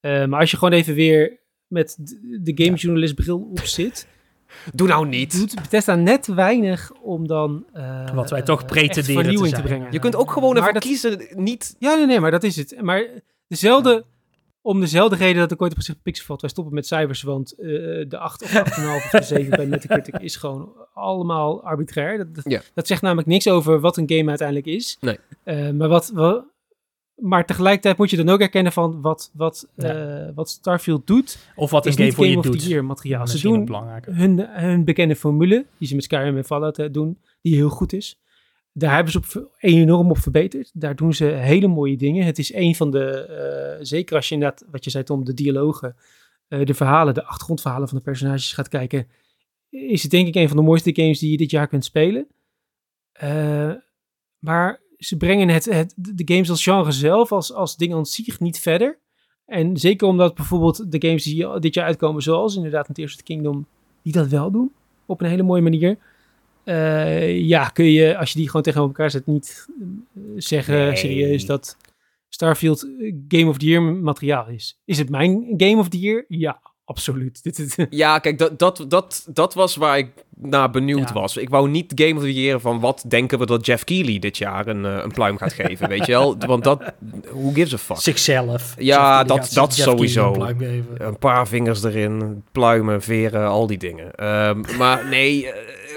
Maar als je gewoon even weer met de gamejournalist bril op zit, Doe nou niet. doet Bethesda net weinig om dan eh, Wat wij toch eh, pretenderen echt te vernieuwing te, zijn. brengen. Je kunt ook gewoon ervoor dat- kiezen, niet... Ja, nee, nee, maar dat is het. Maar dezelfde, om dezelfde reden dat ik ooit heb gezegd, Pixelvalt, wij stoppen met cijfers, want eh, de 8 of 8,5 of de 7 bij Metacritic is gewoon allemaal arbitrair. Dat, dat, Ja. dat zegt namelijk niks over wat een game uiteindelijk is. Nee. Eh, maar, wat, wat, maar tegelijkertijd moet je dan ook erkennen van wat, wat, Ja. eh, wat Starfield doet, Of wat een is game voor je doet. Year materiaal. Ze doen hun, hun bekende formule, die ze met Skyrim en Fallout eh, doen, die heel goed is. Daar hebben ze op, enorm op verbeterd. Daar doen ze hele mooie dingen. Het is een van de, eh, zeker als je inderdaad, wat je zei Tom, de dialogen, eh, de verhalen, de achtergrondverhalen van de personages gaat kijken, is het denk ik een van de mooiste games die je dit jaar kunt spelen. Maar ze brengen het, het, de games als genre zelf, als, als ding aan zich, niet verder. En zeker omdat bijvoorbeeld de games die dit jaar uitkomen, zoals inderdaad of the Kingdom, die dat wel doen. Op een hele mooie manier. Eh, ja, kun je, als je die gewoon tegenover elkaar zet, niet eh, zeggen Nee. serieus dat Starfield eh, Game of the Year materiaal is. Is het mijn Game of the Year? Ja, absoluut. Ja, kijk, dat, dat, dat, dat was waar ik naar benieuwd Ja. was. Ik wou niet Game of the Year van wat denken we dat Jeff Keighley dit jaar een, eh, een pluim gaat geven, weet je wel? Want dat, who gives a fuck? Zichzelf. Ja, dat- dat sowieso. een pluim geven. Een paar vingers erin, pluimen, veren, al die dingen. Ehm, maar nee, eh,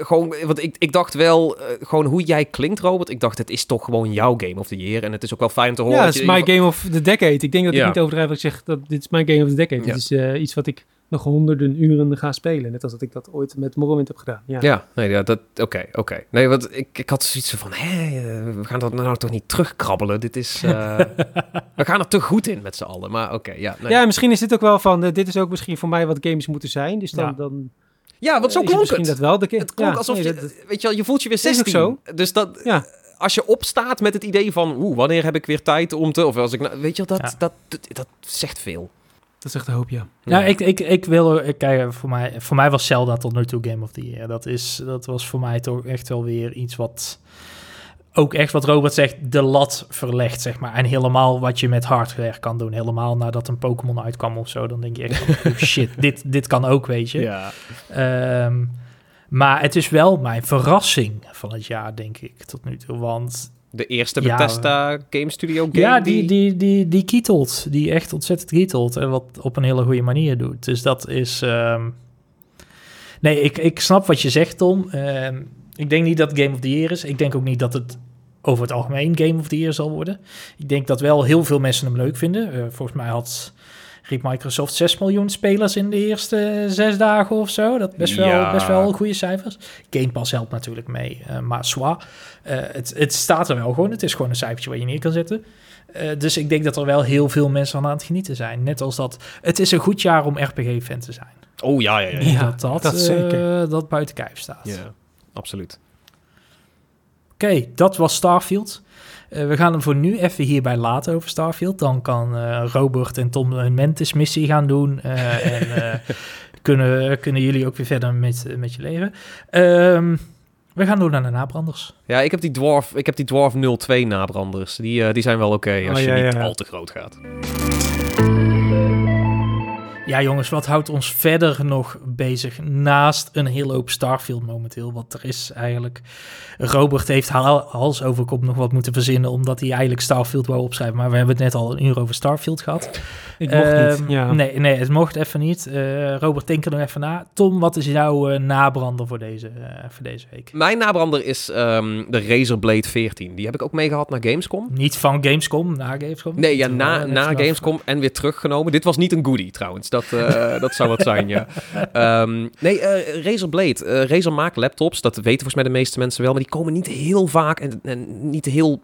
gewoon, want ik, ik dacht wel, eh, gewoon hoe jij klinkt, Robert. Ik dacht, het is toch gewoon jouw Game of the Year. En het is ook wel fijn te horen. ja, dat het is mijn Game of the Decade. Ik denk dat Ja. ik niet overdrijf als ik zeg dat dit is mijn Game of the Decade. Ja. Dit is iets wat ik nog honderden uren ga spelen. Net als dat ik dat ooit met Morrowind heb gedaan. Ja, ja nee, ja, dat, oké, oké. Nee, want ik, ik had zoiets van, hé, eh, we gaan dat nou toch niet terugkrabbelen. Dit is, uh, we gaan er te goed in met z'n allen. Maar oké, ja. Nee. Ja, misschien is dit ook wel van, uh, dit is ook misschien voor mij wat games moeten zijn. Dus dan... Ja. dan ja, want zo klonk het. dat wel. De het klonk ja, alsof nee, je, dat, weet je wel, je voelt je weer 16. Zo. Dus dat, ja. als je opstaat met het idee van, oeh, wanneer heb ik weer tijd om te, of als ik, nou, weet je dat, dat, dat zegt veel. Dat is echt een hoop, ja. Ja, ik, ik, ik wil... Ik, kijk, voor mij, voor mij was Zelda tot nu toe Game of the Year. Dat, is, dat was voor mij toch echt wel weer iets wat... Ook echt wat Robert zegt, de lat verlegt, zeg maar. En helemaal wat je met hardware kan doen. Helemaal nadat een Pokémon uitkwam of zo. Dan denk je echt, oh shit, dit, dit kan ook, weet je. Ja. Um, maar het is wel mijn verrassing van het jaar, denk ik, tot nu toe. Want de eerste Bethesda Game Studio game. Ja, die, die, die, die kietelt. Die echt ontzettend kietelt. En wat op een hele goede manier doet. Dus dat is... Um... Nee, ik, ik snap wat je zegt, Tom. Um, ik denk niet dat het Game of the Year is. Ik denk ook niet dat het over het algemeen Game of the Year zal worden. Ik denk dat wel heel veel mensen hem leuk vinden. Uh, volgens mij had riep Microsoft 6 miljoen spelers in de eerste zes dagen of zo. Dat best wel, ja. best wel goede cijfers. Game Pass helpt natuurlijk mee, uh, maar zwaar. Uh, het, het staat er wel gewoon. Het is gewoon een cijfertje waar je neer kan zetten. Uh, dus ik denk dat er wel heel veel mensen aan het genieten zijn. Net als dat het is een goed jaar om RPG-fan te zijn. Oh ja, ja, ja. ja dat dat, dat, zeker. dat buiten kijf staat. Ja, absoluut. Oké, okay, dat was Starfield. Uh, we gaan hem voor nu even hierbij laten over Starfield. Dan kan uh, Robert en Tom een Mantis-missie gaan doen. Uh, en kunnen, kunnen jullie ook weer verder met, met je leven. Um, we gaan door naar de nabranders. Ja, ik heb die Dwarf, ik heb die Dwarf 02 nabranders. Die, die zijn wel oké okay als oh, je niet ja. al te groot gaat. Ja, jongens, wat houdt ons verder nog bezig naast een hele hoop Starfield momenteel? Want er is eigenlijk. Robert heeft hals over kop nog wat moeten verzinnen, omdat hij eigenlijk Starfield wou opschrijven. Maar we hebben het net al een uur over Starfield gehad. Ik mocht niet. Ja. Nee, nee, het mocht even niet. Uh, Robert, denk er nog even na. Tom, wat is jouw uh, nabrander voor deze, eh, voor deze week? Mijn nabrander is um, de Razer Blade 14. Die heb ik ook meegehad naar Gamescom. Niet van Gamescom, na Gamescom? Nee, ja, na, na Gamescom en weer teruggenomen. Dit was niet een goodie trouwens. Dat, uh, dat zou wat zijn, ja. Um, nee, uh, Razer Blade. Uh, Razer maakt laptops. Dat weten volgens mij de meeste mensen wel. Maar die komen niet heel vaak en, en niet heel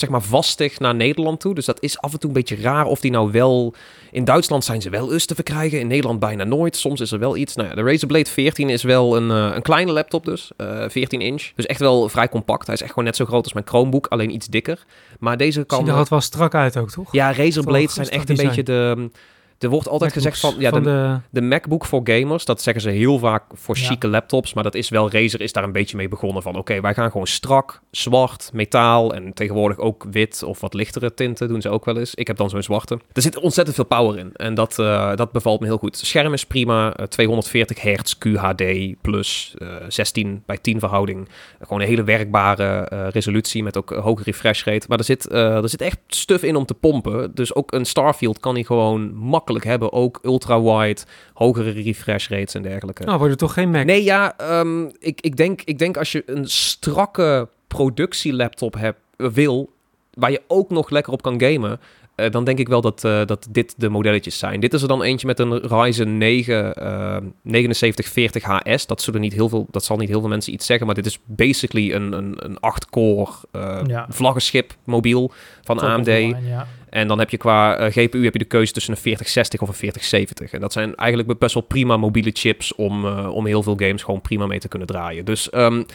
zeg maar vastig naar Nederland toe. Dus dat is af en toe een beetje raar of die nou wel... In Duitsland zijn ze wel eens te verkrijgen, in Nederland bijna nooit. Soms is er wel iets. Nou ja, de Razer Blade 14 is wel een, uh, een kleine laptop dus, uh, 14 inch. Dus echt wel vrij compact. Hij is echt gewoon net zo groot als mijn Chromebook, alleen iets dikker. Maar deze kan... Ziet er wel strak uit ook, toch? Ja, Razer Blades zijn echt een beetje de... Er wordt altijd gezegd van, ja, de, de... de, MacBook voor gamers, dat zeggen ze heel vaak voor ja. chique laptops, maar dat is wel, Razer is daar een beetje mee begonnen van, oké, okay, wij gaan gewoon strak, zwart, metaal en tegenwoordig ook wit of wat lichtere tinten doen ze ook wel eens. Ik heb dan zo'n zwarte. Er zit ontzettend veel power in en dat, uh, dat bevalt me heel goed. Scherm is prima, uh, 240 hertz QHD plus uh, 16 bij 10 verhouding. gewoon een hele werkbare eh, resolutie met ook hoge refresh rate. Maar er zit, eh, er zit echt stuff in om te pompen, dus ook een Starfield kan hij gewoon makkelijk hebben. Ook ultra-wide, hogere refresh rates en dergelijke. Nou, wordt er toch geen Mac? Nee, ja, um, ik, ik, denk, ik denk als je een strakke productielaptop hebt, wil, waar je ook nog lekker op kan gamen, uh, dan denk ik wel dat, uh, dat dit de modelletjes zijn. Dit is er dan eentje met een Ryzen 9 uh, 7940 HS. Dat, zullen niet heel veel, dat zal niet heel veel mensen iets zeggen, maar dit is basically een, een, een 8-core uh, ja. vlaggenschip mobiel van Top AMD. Line, ja. En dan heb je qua uh, GPU heb je de keuze tussen een 4060 of een 4070. En dat zijn eigenlijk best wel prima mobiele chips om, uh, om heel veel games gewoon prima mee te kunnen draaien. Dus um,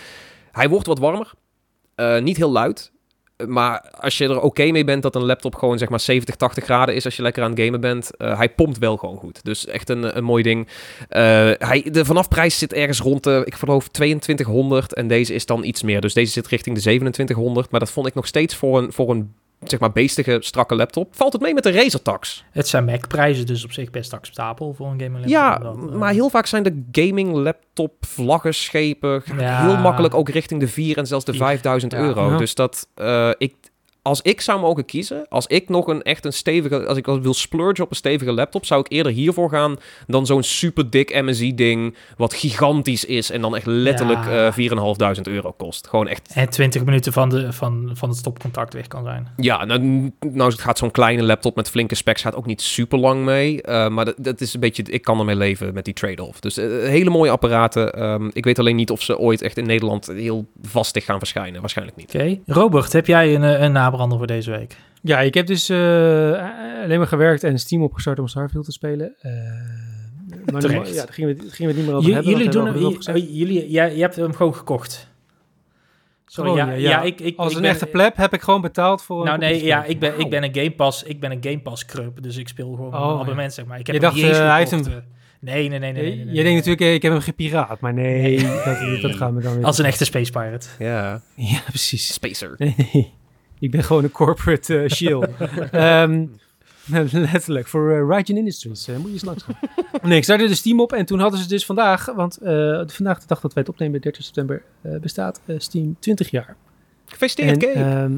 hij wordt wat warmer. Uh, niet heel luid. Maar als je er oké mee bent dat een laptop gewoon zeg maar 70, 80 graden is als je lekker aan het gamen bent, hij pompt wel gewoon goed. Dus echt een, een mooi ding. Uh, hij, de vanafprijs zit ergens rond de, ik geloof 2200 en deze is dan iets meer. Dus deze zit richting de 2700. Maar dat vond ik nog steeds voor een, voor een zeg maar beestige, strakke laptop. Valt het mee met de Razer tax? Het zijn Mac-prijzen, dus op zich best acceptabel voor een gaming laptop. Ja, dan, uh... maar heel vaak zijn de gaming laptop vlaggenschepen ja. heel makkelijk ook richting de 4 en zelfs de 5000 ja. euro. Ja. Dus dat, uh, ik, als ik zou mogen kiezen, als ik nog een echt een stevige, als ik wil splurge op een stevige laptop, zou ik eerder hiervoor gaan dan zo'n super dik MSI-ding, wat gigantisch is en dan echt letterlijk Ja. eh 4.500 euro kost. Gewoon echt. En 20 minuten van, de, van, van het stopcontact weg kan zijn. Ja, nou, nou gaat zo'n kleine laptop met flinke specs gaat ook niet super lang mee, eh, maar dat, dat is een beetje, ik kan ermee leven met die trade-off. Dus eh, hele mooie apparaten. Ehm, ik weet alleen niet of ze ooit echt in Nederland heel vastig gaan verschijnen. Waarschijnlijk niet. Oké. Robert, heb jij een, eh, een nabrander voor deze week? Ja, ik heb dus eh, alleen maar gewerkt en Steam opgestart om Starfield te spelen. Eh, maar Terecht. ja, daar gingen we, gingen we het niet meer over J- hebben. jullie we doen, hebben gezegd. jullie, jij, je hebt hem gewoon gekocht. Sorry, Gewoon, ja, ja, ik, ik, Als ik een ben, echte pleb heb ik gewoon betaald voor... Nou nee, ja, ik ben, ik ben een Game Pass, ik ben een Game Pass kruk, dus ik speel gewoon Oh, een ja. abonnement, zeg maar. Ik heb Je hem dacht, hij heeft gekocht, eh. Nee, nee, nee, nee. nee, nee, nee, Jij denkt natuurlijk, eh, ik heb hem gepiraat, maar nee, dat, dat gaat me dan weer... Als een echte Space Pirate. Ja, Ja, precies. Spacer. Ik ben gewoon een corporate eh shield. Ehm, letterlijk, voor uh, Raijin Industries. eh, moet je eens langs gaan. nee, ik startte de Steam op en toen hadden ze dus vandaag, want eh, vandaag de dag dat wij het opnemen, 30 september, eh, bestaat Steam 20 jaar. Gefeliciteerd, En, Kate. ehm,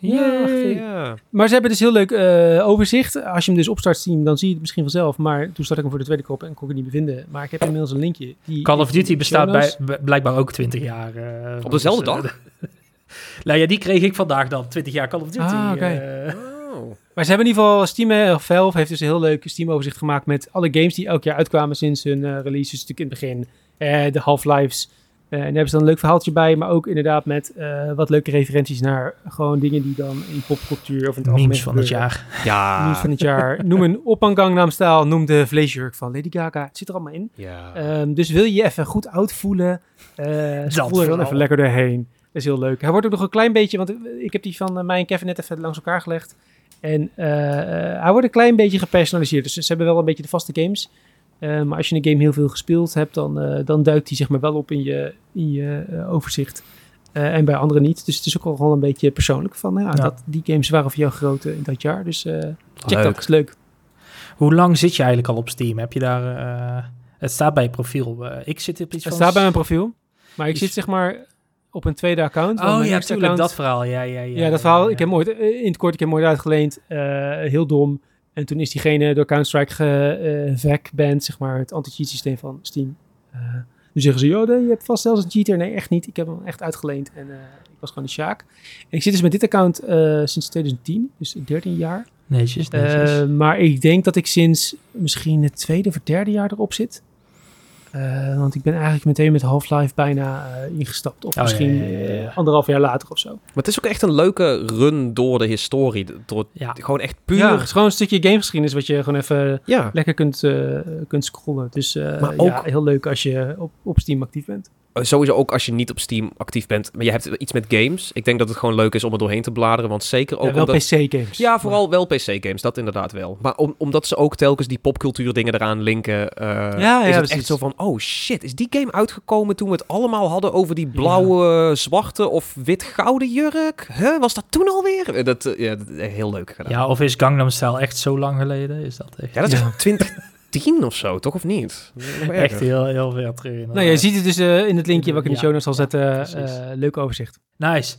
ja, ja. maar ze hebben dus heel leuk eh, overzicht. Als je hem dus opstart Steam, dan zie je het misschien vanzelf. Maar toen start ik hem voor de tweede keer op en kon ik het niet meer vinden. Maar ik heb inmiddels een linkje. Die Call of Duty bestaat bij, blijkbaar ook 20 jaar. Op dezelfde dus, dag? nou ja, die kreeg ik vandaag dan. 20 jaar Call of Duty. Ah, oké. eh. Oh. Maar ze hebben in ieder geval Steam, eh, of Valve heeft dus een heel leuk Steam overzicht gemaakt met alle games die elk jaar uitkwamen sinds hun eh, release. Dus natuurlijk in het begin eh, de Half-Lives. Eh, en daar hebben ze dan een leuk verhaaltje bij, maar ook inderdaad met eh, wat leuke referenties naar gewoon dingen die dan in popcultuur of in het algemeen memes van het jaar. Ja. Memes van het jaar. Noem een staal, noem de vleesjurk van Lady Gaga. Het zit er allemaal in. Ja. Ehm, dus wil je je even goed oud voelen, eh spoel er dan even lekker doorheen. Is heel leuk. Hij wordt ook nog een klein beetje, want ik heb die van eh, mij en Kevin net even langs elkaar gelegd. En eh, eh, hij wordt een klein beetje gepersonaliseerd. Dus ze hebben wel een beetje de vaste games. Maar als je een game heel veel gespeeld hebt, dan, dan duikt die zeg maar wel op in je, in je overzicht. En bij anderen niet. Dus het is ook wel gewoon een beetje persoonlijk. Van, ja. Dat, die games waren voor jou groot eh, in dat jaar. Dus check dat, is leuk. Hoe lang zit je eigenlijk al op Steam? Heb je daar... het staat bij je profiel. ik zit op iets Het van... staat bij mijn profiel. Maar ik zit zeg maar op een tweede account. Oh ja, natuurlijk. Dat verhaal. Ja, ja, ja. Ja, dat verhaal. Ik heb hem ooit, eh, in het kort, ik heb hem ooit uitgeleend. eh, heel dom. En toen is diegene door Counter-Strike gevac-band, zeg maar, het anti-cheat systeem van Steam. Eh nu zeggen ze, joh, je hebt vast zelfs een cheater. Nee, echt niet. Ik heb hem echt uitgeleend en eh, ik was gewoon de Sjaak. En ik zit dus met dit account eh, sinds 2010, dus 13 jaar. Netjes, netjes. Eh, maar ik denk dat ik sinds misschien het tweede of derde jaar erop zit. Eh, want ik ben eigenlijk meteen met Half-Life bijna eh, ingestapt. Of ja, misschien ja, ja, ja. eh, anderhalf jaar later of zo. Maar het is ook echt een leuke run door de historie. Door, ja. Gewoon echt puur... Ja, het is gewoon een stukje gamegeschiedenis wat je gewoon even Ja. lekker kunt, eh, kunt scrollen. Dus eh, Maar ja, ook- heel leuk als je op, op Steam actief bent sowieso ook als je niet op Steam actief bent, maar je hebt iets met games. Ik denk dat het gewoon leuk is om er doorheen te bladeren, want zeker ook... Wel. PC-games. Ja, vooral wel PC-games, dat inderdaad wel. Maar omdat ze ook telkens die popcultuur dingen eraan linken, uh, ja, is het echt zo van... Oh shit, is die game uitgekomen toen we het allemaal hadden over die blauwe, zwarte of wit-gouden jurk? Huh, was dat toen alweer? Eh, dat, eh, ja, heel leuk gedaan. Ja, of is Gangnam Style echt zo lang geleden? Is dat echt... Ja, dat is 20, tien of zo, toch of niet? Echt heel, heel veel terug. Inderdaad. Nou, eh, je ziet het dus eh, in het linkje wat ik in de show notes al zetten. Uh, eh, leuk overzicht. Nice.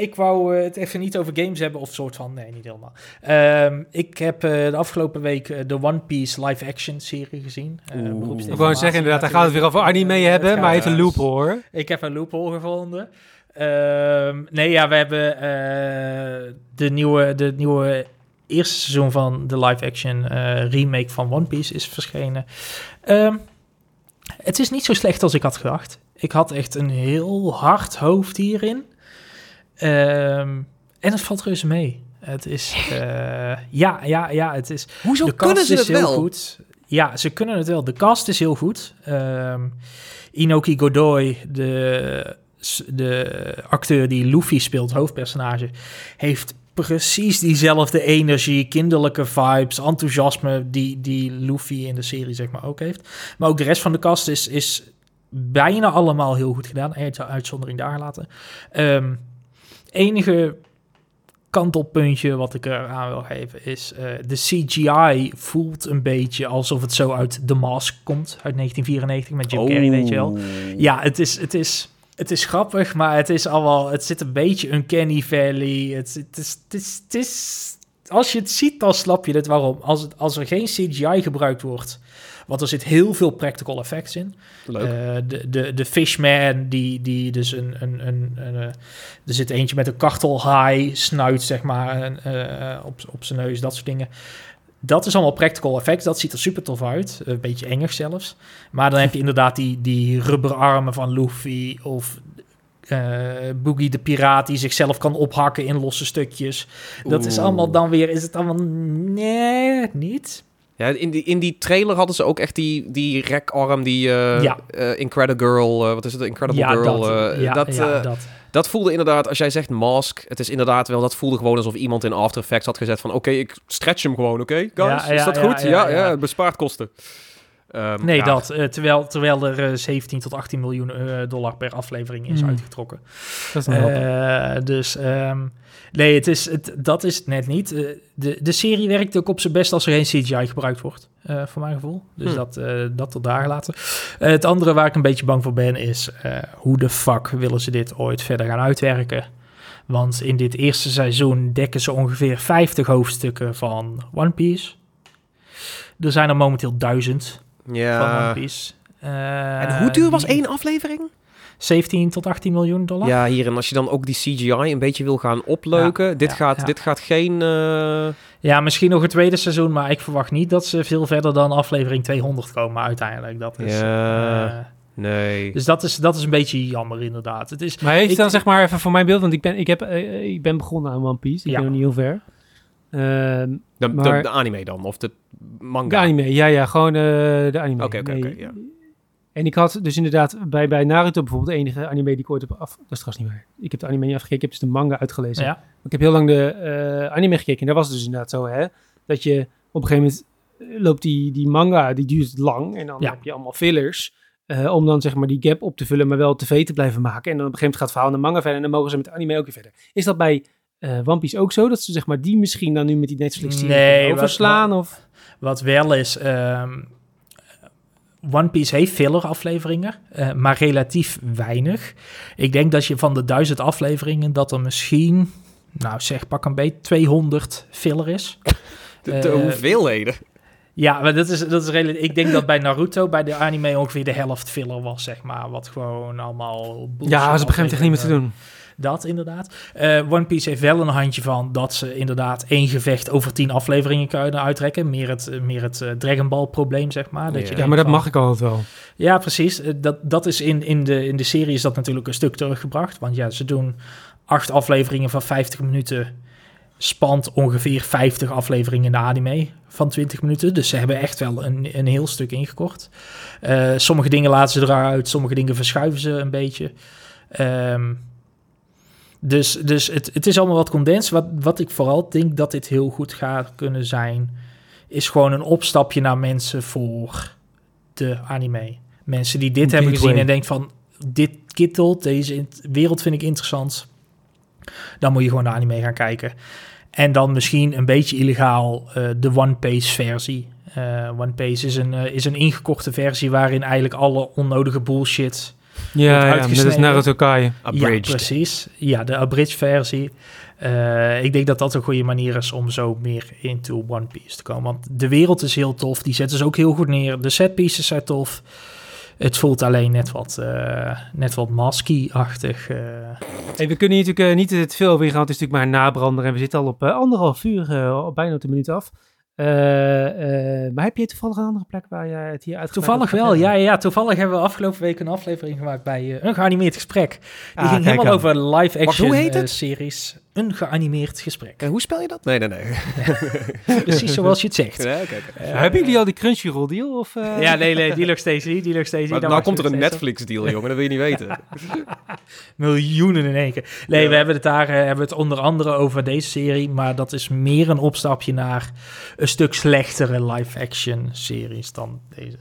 Ik wou het even niet over games hebben, of soort van, nee, niet helemaal. Ehm, ik heb de afgelopen week de One Piece live action serie gezien. ik wou zeggen, inderdaad, daar gaat het weer over anime hebben, maar even heeft een hoor. Ik heb een loophole gevonden. Ehm, nee, ja, we hebben de nieuwe, de nieuwe eerste seizoen van de live-action eh, remake van One Piece is verschenen. Ehm, het is niet zo slecht als ik had gedacht. Ik had echt een heel hard hoofd hierin. Ehm, en het valt reuze mee. Het is, eh, ja, ja, ja, het is, Hoezo de kunnen ze is het heel wel? goed. Ja, ze kunnen het wel. De cast is heel goed. Ehm, Inoki Godoy, de, de acteur die Luffy speelt, hoofdpersonage, heeft precies diezelfde energie, kinderlijke vibes, enthousiasme die, die Luffy in de serie zeg maar ook heeft. Maar ook de rest van de cast is, is bijna allemaal heel goed gedaan. Uit- Uitzondering daar laten. Ehm, enige kantelpuntje wat ik er aan wil geven is... eh, de CGI voelt een beetje alsof het zo uit The Mask komt, uit 1994 met Jim Carrey, weet je wel. Oh. Ja, het is, het is... het is grappig, maar het is allemaal, het zit een beetje uncanny valley. Het, het, is, het, is, het is, als je het ziet, dan snap je het waarom. Als, het, als er geen CGI gebruikt wordt, want er zit heel veel practical effects in. Leuk. Uh, de, de, de Fishman, die, die dus een, een, een, een uh, er zit eentje met een kartelhaai snuit, zeg maar, uh, op, op zijn neus, dat soort dingen. Dat is allemaal practical effects. Dat ziet er super tof uit. Een beetje engig zelfs. Maar dan heb je inderdaad die, die rubberarmen van Luffy of uh, Boogie de piraat die zichzelf kan ophakken in losse stukjes. Dat Oeh. is allemaal dan weer, is het allemaal nee, niet. Ja, in die, in die trailer hadden ze ook echt die, die rekarm, die uh, ja. uh, Incredible Girl, wat is het, Incredible ja, Girl. Dat, ja, dat, ja, dat. Dat voelde inderdaad, als jij zegt mask, het is inderdaad wel, dat voelde gewoon alsof iemand in After Effects had gezet van, oké, okay, ik stretch hem gewoon, oké, okay, guys, is dat goed? Ja, ja, het bespaart kosten. Um, nee, dat. Uh, terwijl, terwijl er uh, 17 tot 18 miljoen uh, dollar per aflevering is mm. uitgetrokken. Dat is uh, Dus um, nee, het is, het, dat is het net niet. de, de serie werkt ook op zijn best als er geen CGI gebruikt wordt, voor mijn gevoel. Dus mm. dat, dat tot daar gelaten. het andere waar ik een beetje bang voor ben is... hoe de fuck willen ze dit ooit verder gaan uitwerken? Want in dit eerste seizoen dekken ze ongeveer 50 hoofdstukken van One Piece. Er zijn er momenteel duizend ja. van One Piece. Uh, en hoe duur was één aflevering? 17 tot 18 miljoen dollar. Ja, hier. En als je dan ook die CGI een beetje wil gaan opleuken. Ja, dit, ja, gaat, ja. dit gaat geen... Uh... Ja, misschien nog het tweede seizoen. Maar ik verwacht niet dat ze veel verder dan aflevering 200 komen uiteindelijk. Dat is... Ja. Uh, Nee. Dus dat is, dat is een beetje jammer, inderdaad. Het is, maar heeft ik, dan zeg maar even voor mijn beeld, want ik ben, ik heb, uh, ik ben begonnen aan One Piece. Ik ja. ben nog niet heel ver. Uh, de, maar, de, de, anime dan, of de manga? De anime, ja, ja, gewoon uh, de anime. Oké, oké, oké, ja. En ik had dus inderdaad bij, bij Naruto bijvoorbeeld de enige anime die ik ooit heb af... Dat is trouwens niet waar. Ik heb de anime niet afgekeken, ik heb dus de manga uitgelezen. Ja. Ik heb heel lang de uh, anime gekeken en daar was het dus inderdaad zo, hè. Dat je op een gegeven moment loopt die, die manga, die duurt lang en dan ja. heb je allemaal fillers... Uh, om dan zeg maar die gap op te vullen, maar wel tv te blijven maken. En dan op een gegeven moment gaat het verhaal naar manga verder en dan mogen ze met de anime ook weer verder. Is dat bij uh, One Piece ook zo? Dat ze zeg maar die misschien dan nu met die Netflix-serie nee, overslaan? Wat, of? wat wel is... Um, One Piece heeft filler afleveringen, uh, maar relatief weinig. Ik denk dat je van de duizend afleveringen... dat er misschien, nou zeg pak een beetje, 200 filler is. De, de hoeveelheden? Ja, maar dat is, dat is redelijk. Ik denk dat bij Naruto, bij de anime, ongeveer de helft filler was, zeg maar. Wat gewoon allemaal. Ja, ze begint echt niet meer te doen. Dat inderdaad. Uh, One Piece heeft wel een handje van dat ze inderdaad één gevecht over tien afleveringen kunnen uitrekken. Meer het, meer het uh, Dragon Ball probleem, zeg maar. Dat ja, je maar dat van, mag ik altijd wel. Ja, precies. Dat, dat is in, in, de, in de serie is dat natuurlijk een stuk teruggebracht. Want ja, ze doen acht afleveringen van 50 minuten spant ongeveer 50 afleveringen in de anime van 20 minuten. Dus ze hebben echt wel een, een heel stuk ingekort. Uh, sommige dingen laten ze eruit, sommige dingen verschuiven ze een beetje. Um, dus dus het, het is allemaal wat condens. Wat, wat ik vooral denk dat dit heel goed gaat kunnen zijn, is gewoon een opstapje naar mensen voor de anime. Mensen die dit hebben gezien en denken van, dit kittelt, deze wereld vind ik interessant. Dan moet je gewoon de anime gaan kijken. En dan misschien een beetje illegaal uh, de One Piece versie. Uh, One Piece is een, uh, is een ingekochte versie waarin eigenlijk alle onnodige bullshit ja, ja dat is Naruto Kai. Abridged. Ja, precies. Ja, de abridged versie. Uh, ik denk dat dat een goede manier is om zo meer into One Piece te komen. Want de wereld is heel tof. Die zetten ze ook heel goed neer. De set pieces zijn tof. Het voelt alleen net wat, uh, net wat masky-achtig. Uh. Hey, we kunnen hier natuurlijk uh, niet te veel over ingaan. Het is natuurlijk maar een nabrander. En we zitten al op anderhalf uur, bijna op de minuut af. Uh, uh, maar heb je toevallig een andere plek waar je het hier uit Toevallig wel, ja, ja. Toevallig hebben we afgelopen week een aflevering gemaakt bij uh, een geanimeerd gesprek. Die ah, ging helemaal over live-action series. Een geanimeerd gesprek. hoe spel je dat? Nee, nee, nee. Precies zoals je het zegt. Ja, okay, okay. hebben jullie al die Crunchyroll deal? Of, Ja, nee, nee, die nog steeds niet. Die nog steeds niet. nou komt er een Netflix deal, jongen. Dat wil je niet weten. Miljoenen in één keer. Nee, ja. we hebben het daar hebben het onder andere over deze serie. Maar dat is meer een opstapje naar een stuk slechtere live-action series dan deze.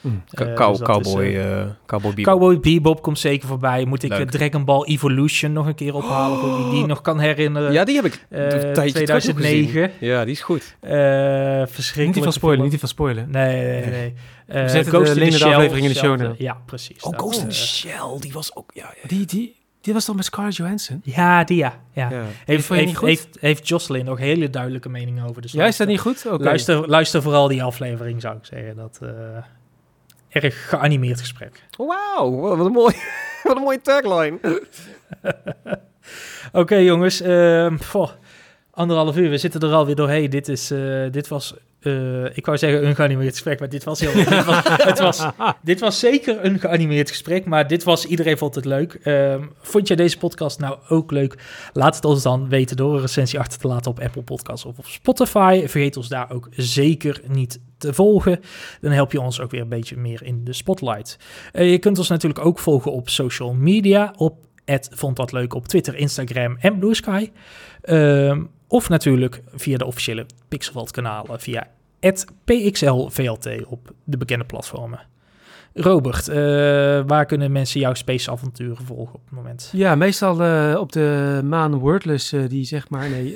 Mm. Uh, cowboy, uh, cowboy Bebop. Cowboy Bebop komt zeker voorbij. Moet ik Dragon Ball Evolution nog een keer ophalen, oh. die, die nog kan herinneren. Ja, die heb ik uh, 2009. Ja, die is goed. verschrikkelijk. Niet van spoilen, niet van spoilen. Nee, nee, nee. We zetten Ghost de, in Shell, aflevering in de show Ja, precies. Oh, Ghost in the Shell, die was ook... Ja, ja. Die, die, die was toch met Scarlett Johansson? Ja, die ja. ja. Heeft, heeft, heeft, heeft Jocelyn nog hele duidelijke mening over. Dus ja, is dat niet goed? Okay. Luister, luister vooral die aflevering, zou ik zeggen. Dat uh, erg geanimeerd gesprek. Wauw, wat een mooi, wat een mooie tagline. Oké, okay, jongens. Uh, anderhalf uur. We zitten er alweer doorheen. Dit, is, uh, dit was uh, ik wou zeggen een geanimeerd gesprek, maar dit was heel. dit, was, het was, dit was zeker een geanimeerd gesprek, maar dit was. Iedereen vond het leuk. Uh, vond je deze podcast nou ook leuk? Laat het ons dan weten door een recensie achter te laten op Apple Podcasts of op Spotify. Vergeet ons daar ook zeker niet te volgen. Dan help je ons ook weer een beetje meer in de spotlight. Uh, je kunt ons natuurlijk ook volgen op social media. Op vond dat leuk op Twitter, Instagram en Blue Sky. Uh, of natuurlijk via de officiële Pixelvalt kanalen via PXLVLT op de bekende platformen. Robert, uh, waar kunnen mensen jouw space avonturen volgen op het moment? Ja, meestal uh, op de maan Wordless, uh, die zeg maar, nee.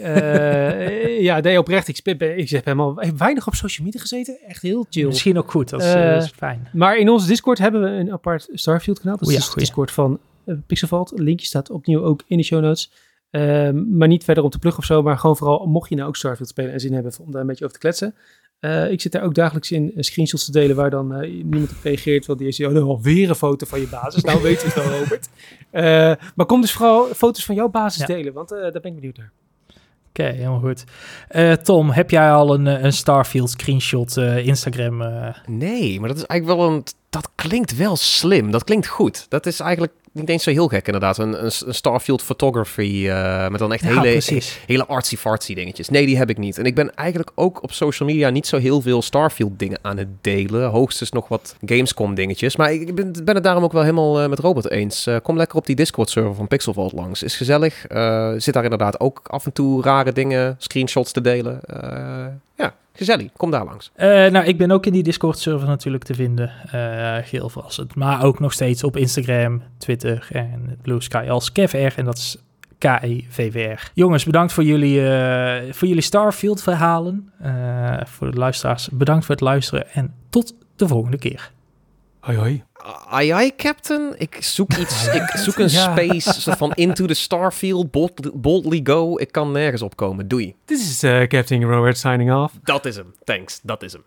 ja, nee, oprecht, ik, ik heb helemaal weinig op social media gezeten. Echt heel chill. Misschien ook goed, dat is, is, fijn. Maar in onze Discord hebben we een apart Starfield kanaal. Dat is de Discord van Pixelvalt. linkje staat opnieuw ook in de show notes. Ehm, maar niet verder om te pluggen of zo, maar gewoon vooral mocht je nou ook Starfield spelen en zin hebben om daar een beetje over te kletsen. Uh, ik zit daar ook dagelijks in uh, screenshots te delen waar dan uh, niemand op reageert. Want die is oh, alweer een foto van je basis. Nou weet je het wel, Robert. maar kom dus vooral foto's van jouw basis delen, want daar ben ik benieuwd naar. Oké, helemaal goed. Tom, heb jij al een, een Starfield screenshot Instagram? Nee, maar dat is eigenlijk wel een... Dat klinkt wel slim. Dat klinkt goed. Dat is eigenlijk niet eens zo heel gek inderdaad. Een, een, Starfield photography uh, met dan echt hele, hele artsy-fartsy dingetjes. Nee, die heb ik niet. En ik ben eigenlijk ook op social media niet zo heel veel Starfield dingen aan het delen. Hoogstens nog wat Gamescom dingetjes. Maar ik ben, ben het daarom ook wel helemaal uh, met Robert eens. Uh, kom lekker op die Discord server van Pixel Vault langs. Is gezellig. zit daar inderdaad ook af en toe rare dingen, screenshots te delen. ja, gezellig. Kom daar langs. Uh, nou, ik ben ook in die Discord-server natuurlijk te vinden. Uh, geel. Maar ook nog steeds op Instagram, Twitter en Blue Sky als KevR. En dat is K-E-V-V-R. Jongens, bedankt voor jullie, uh, voor jullie Starfield-verhalen. voor de luisteraars, bedankt voor het luisteren. En tot de volgende keer. Hoi hoi. Ai ai, Captain. Ik zoek iets. ik zoek een space soort van into the starfield. boldly go. Ik kan nergens opkomen. Doei. This is uh, Captain Robert signing off. Dat is hem. Thanks. Dat is hem.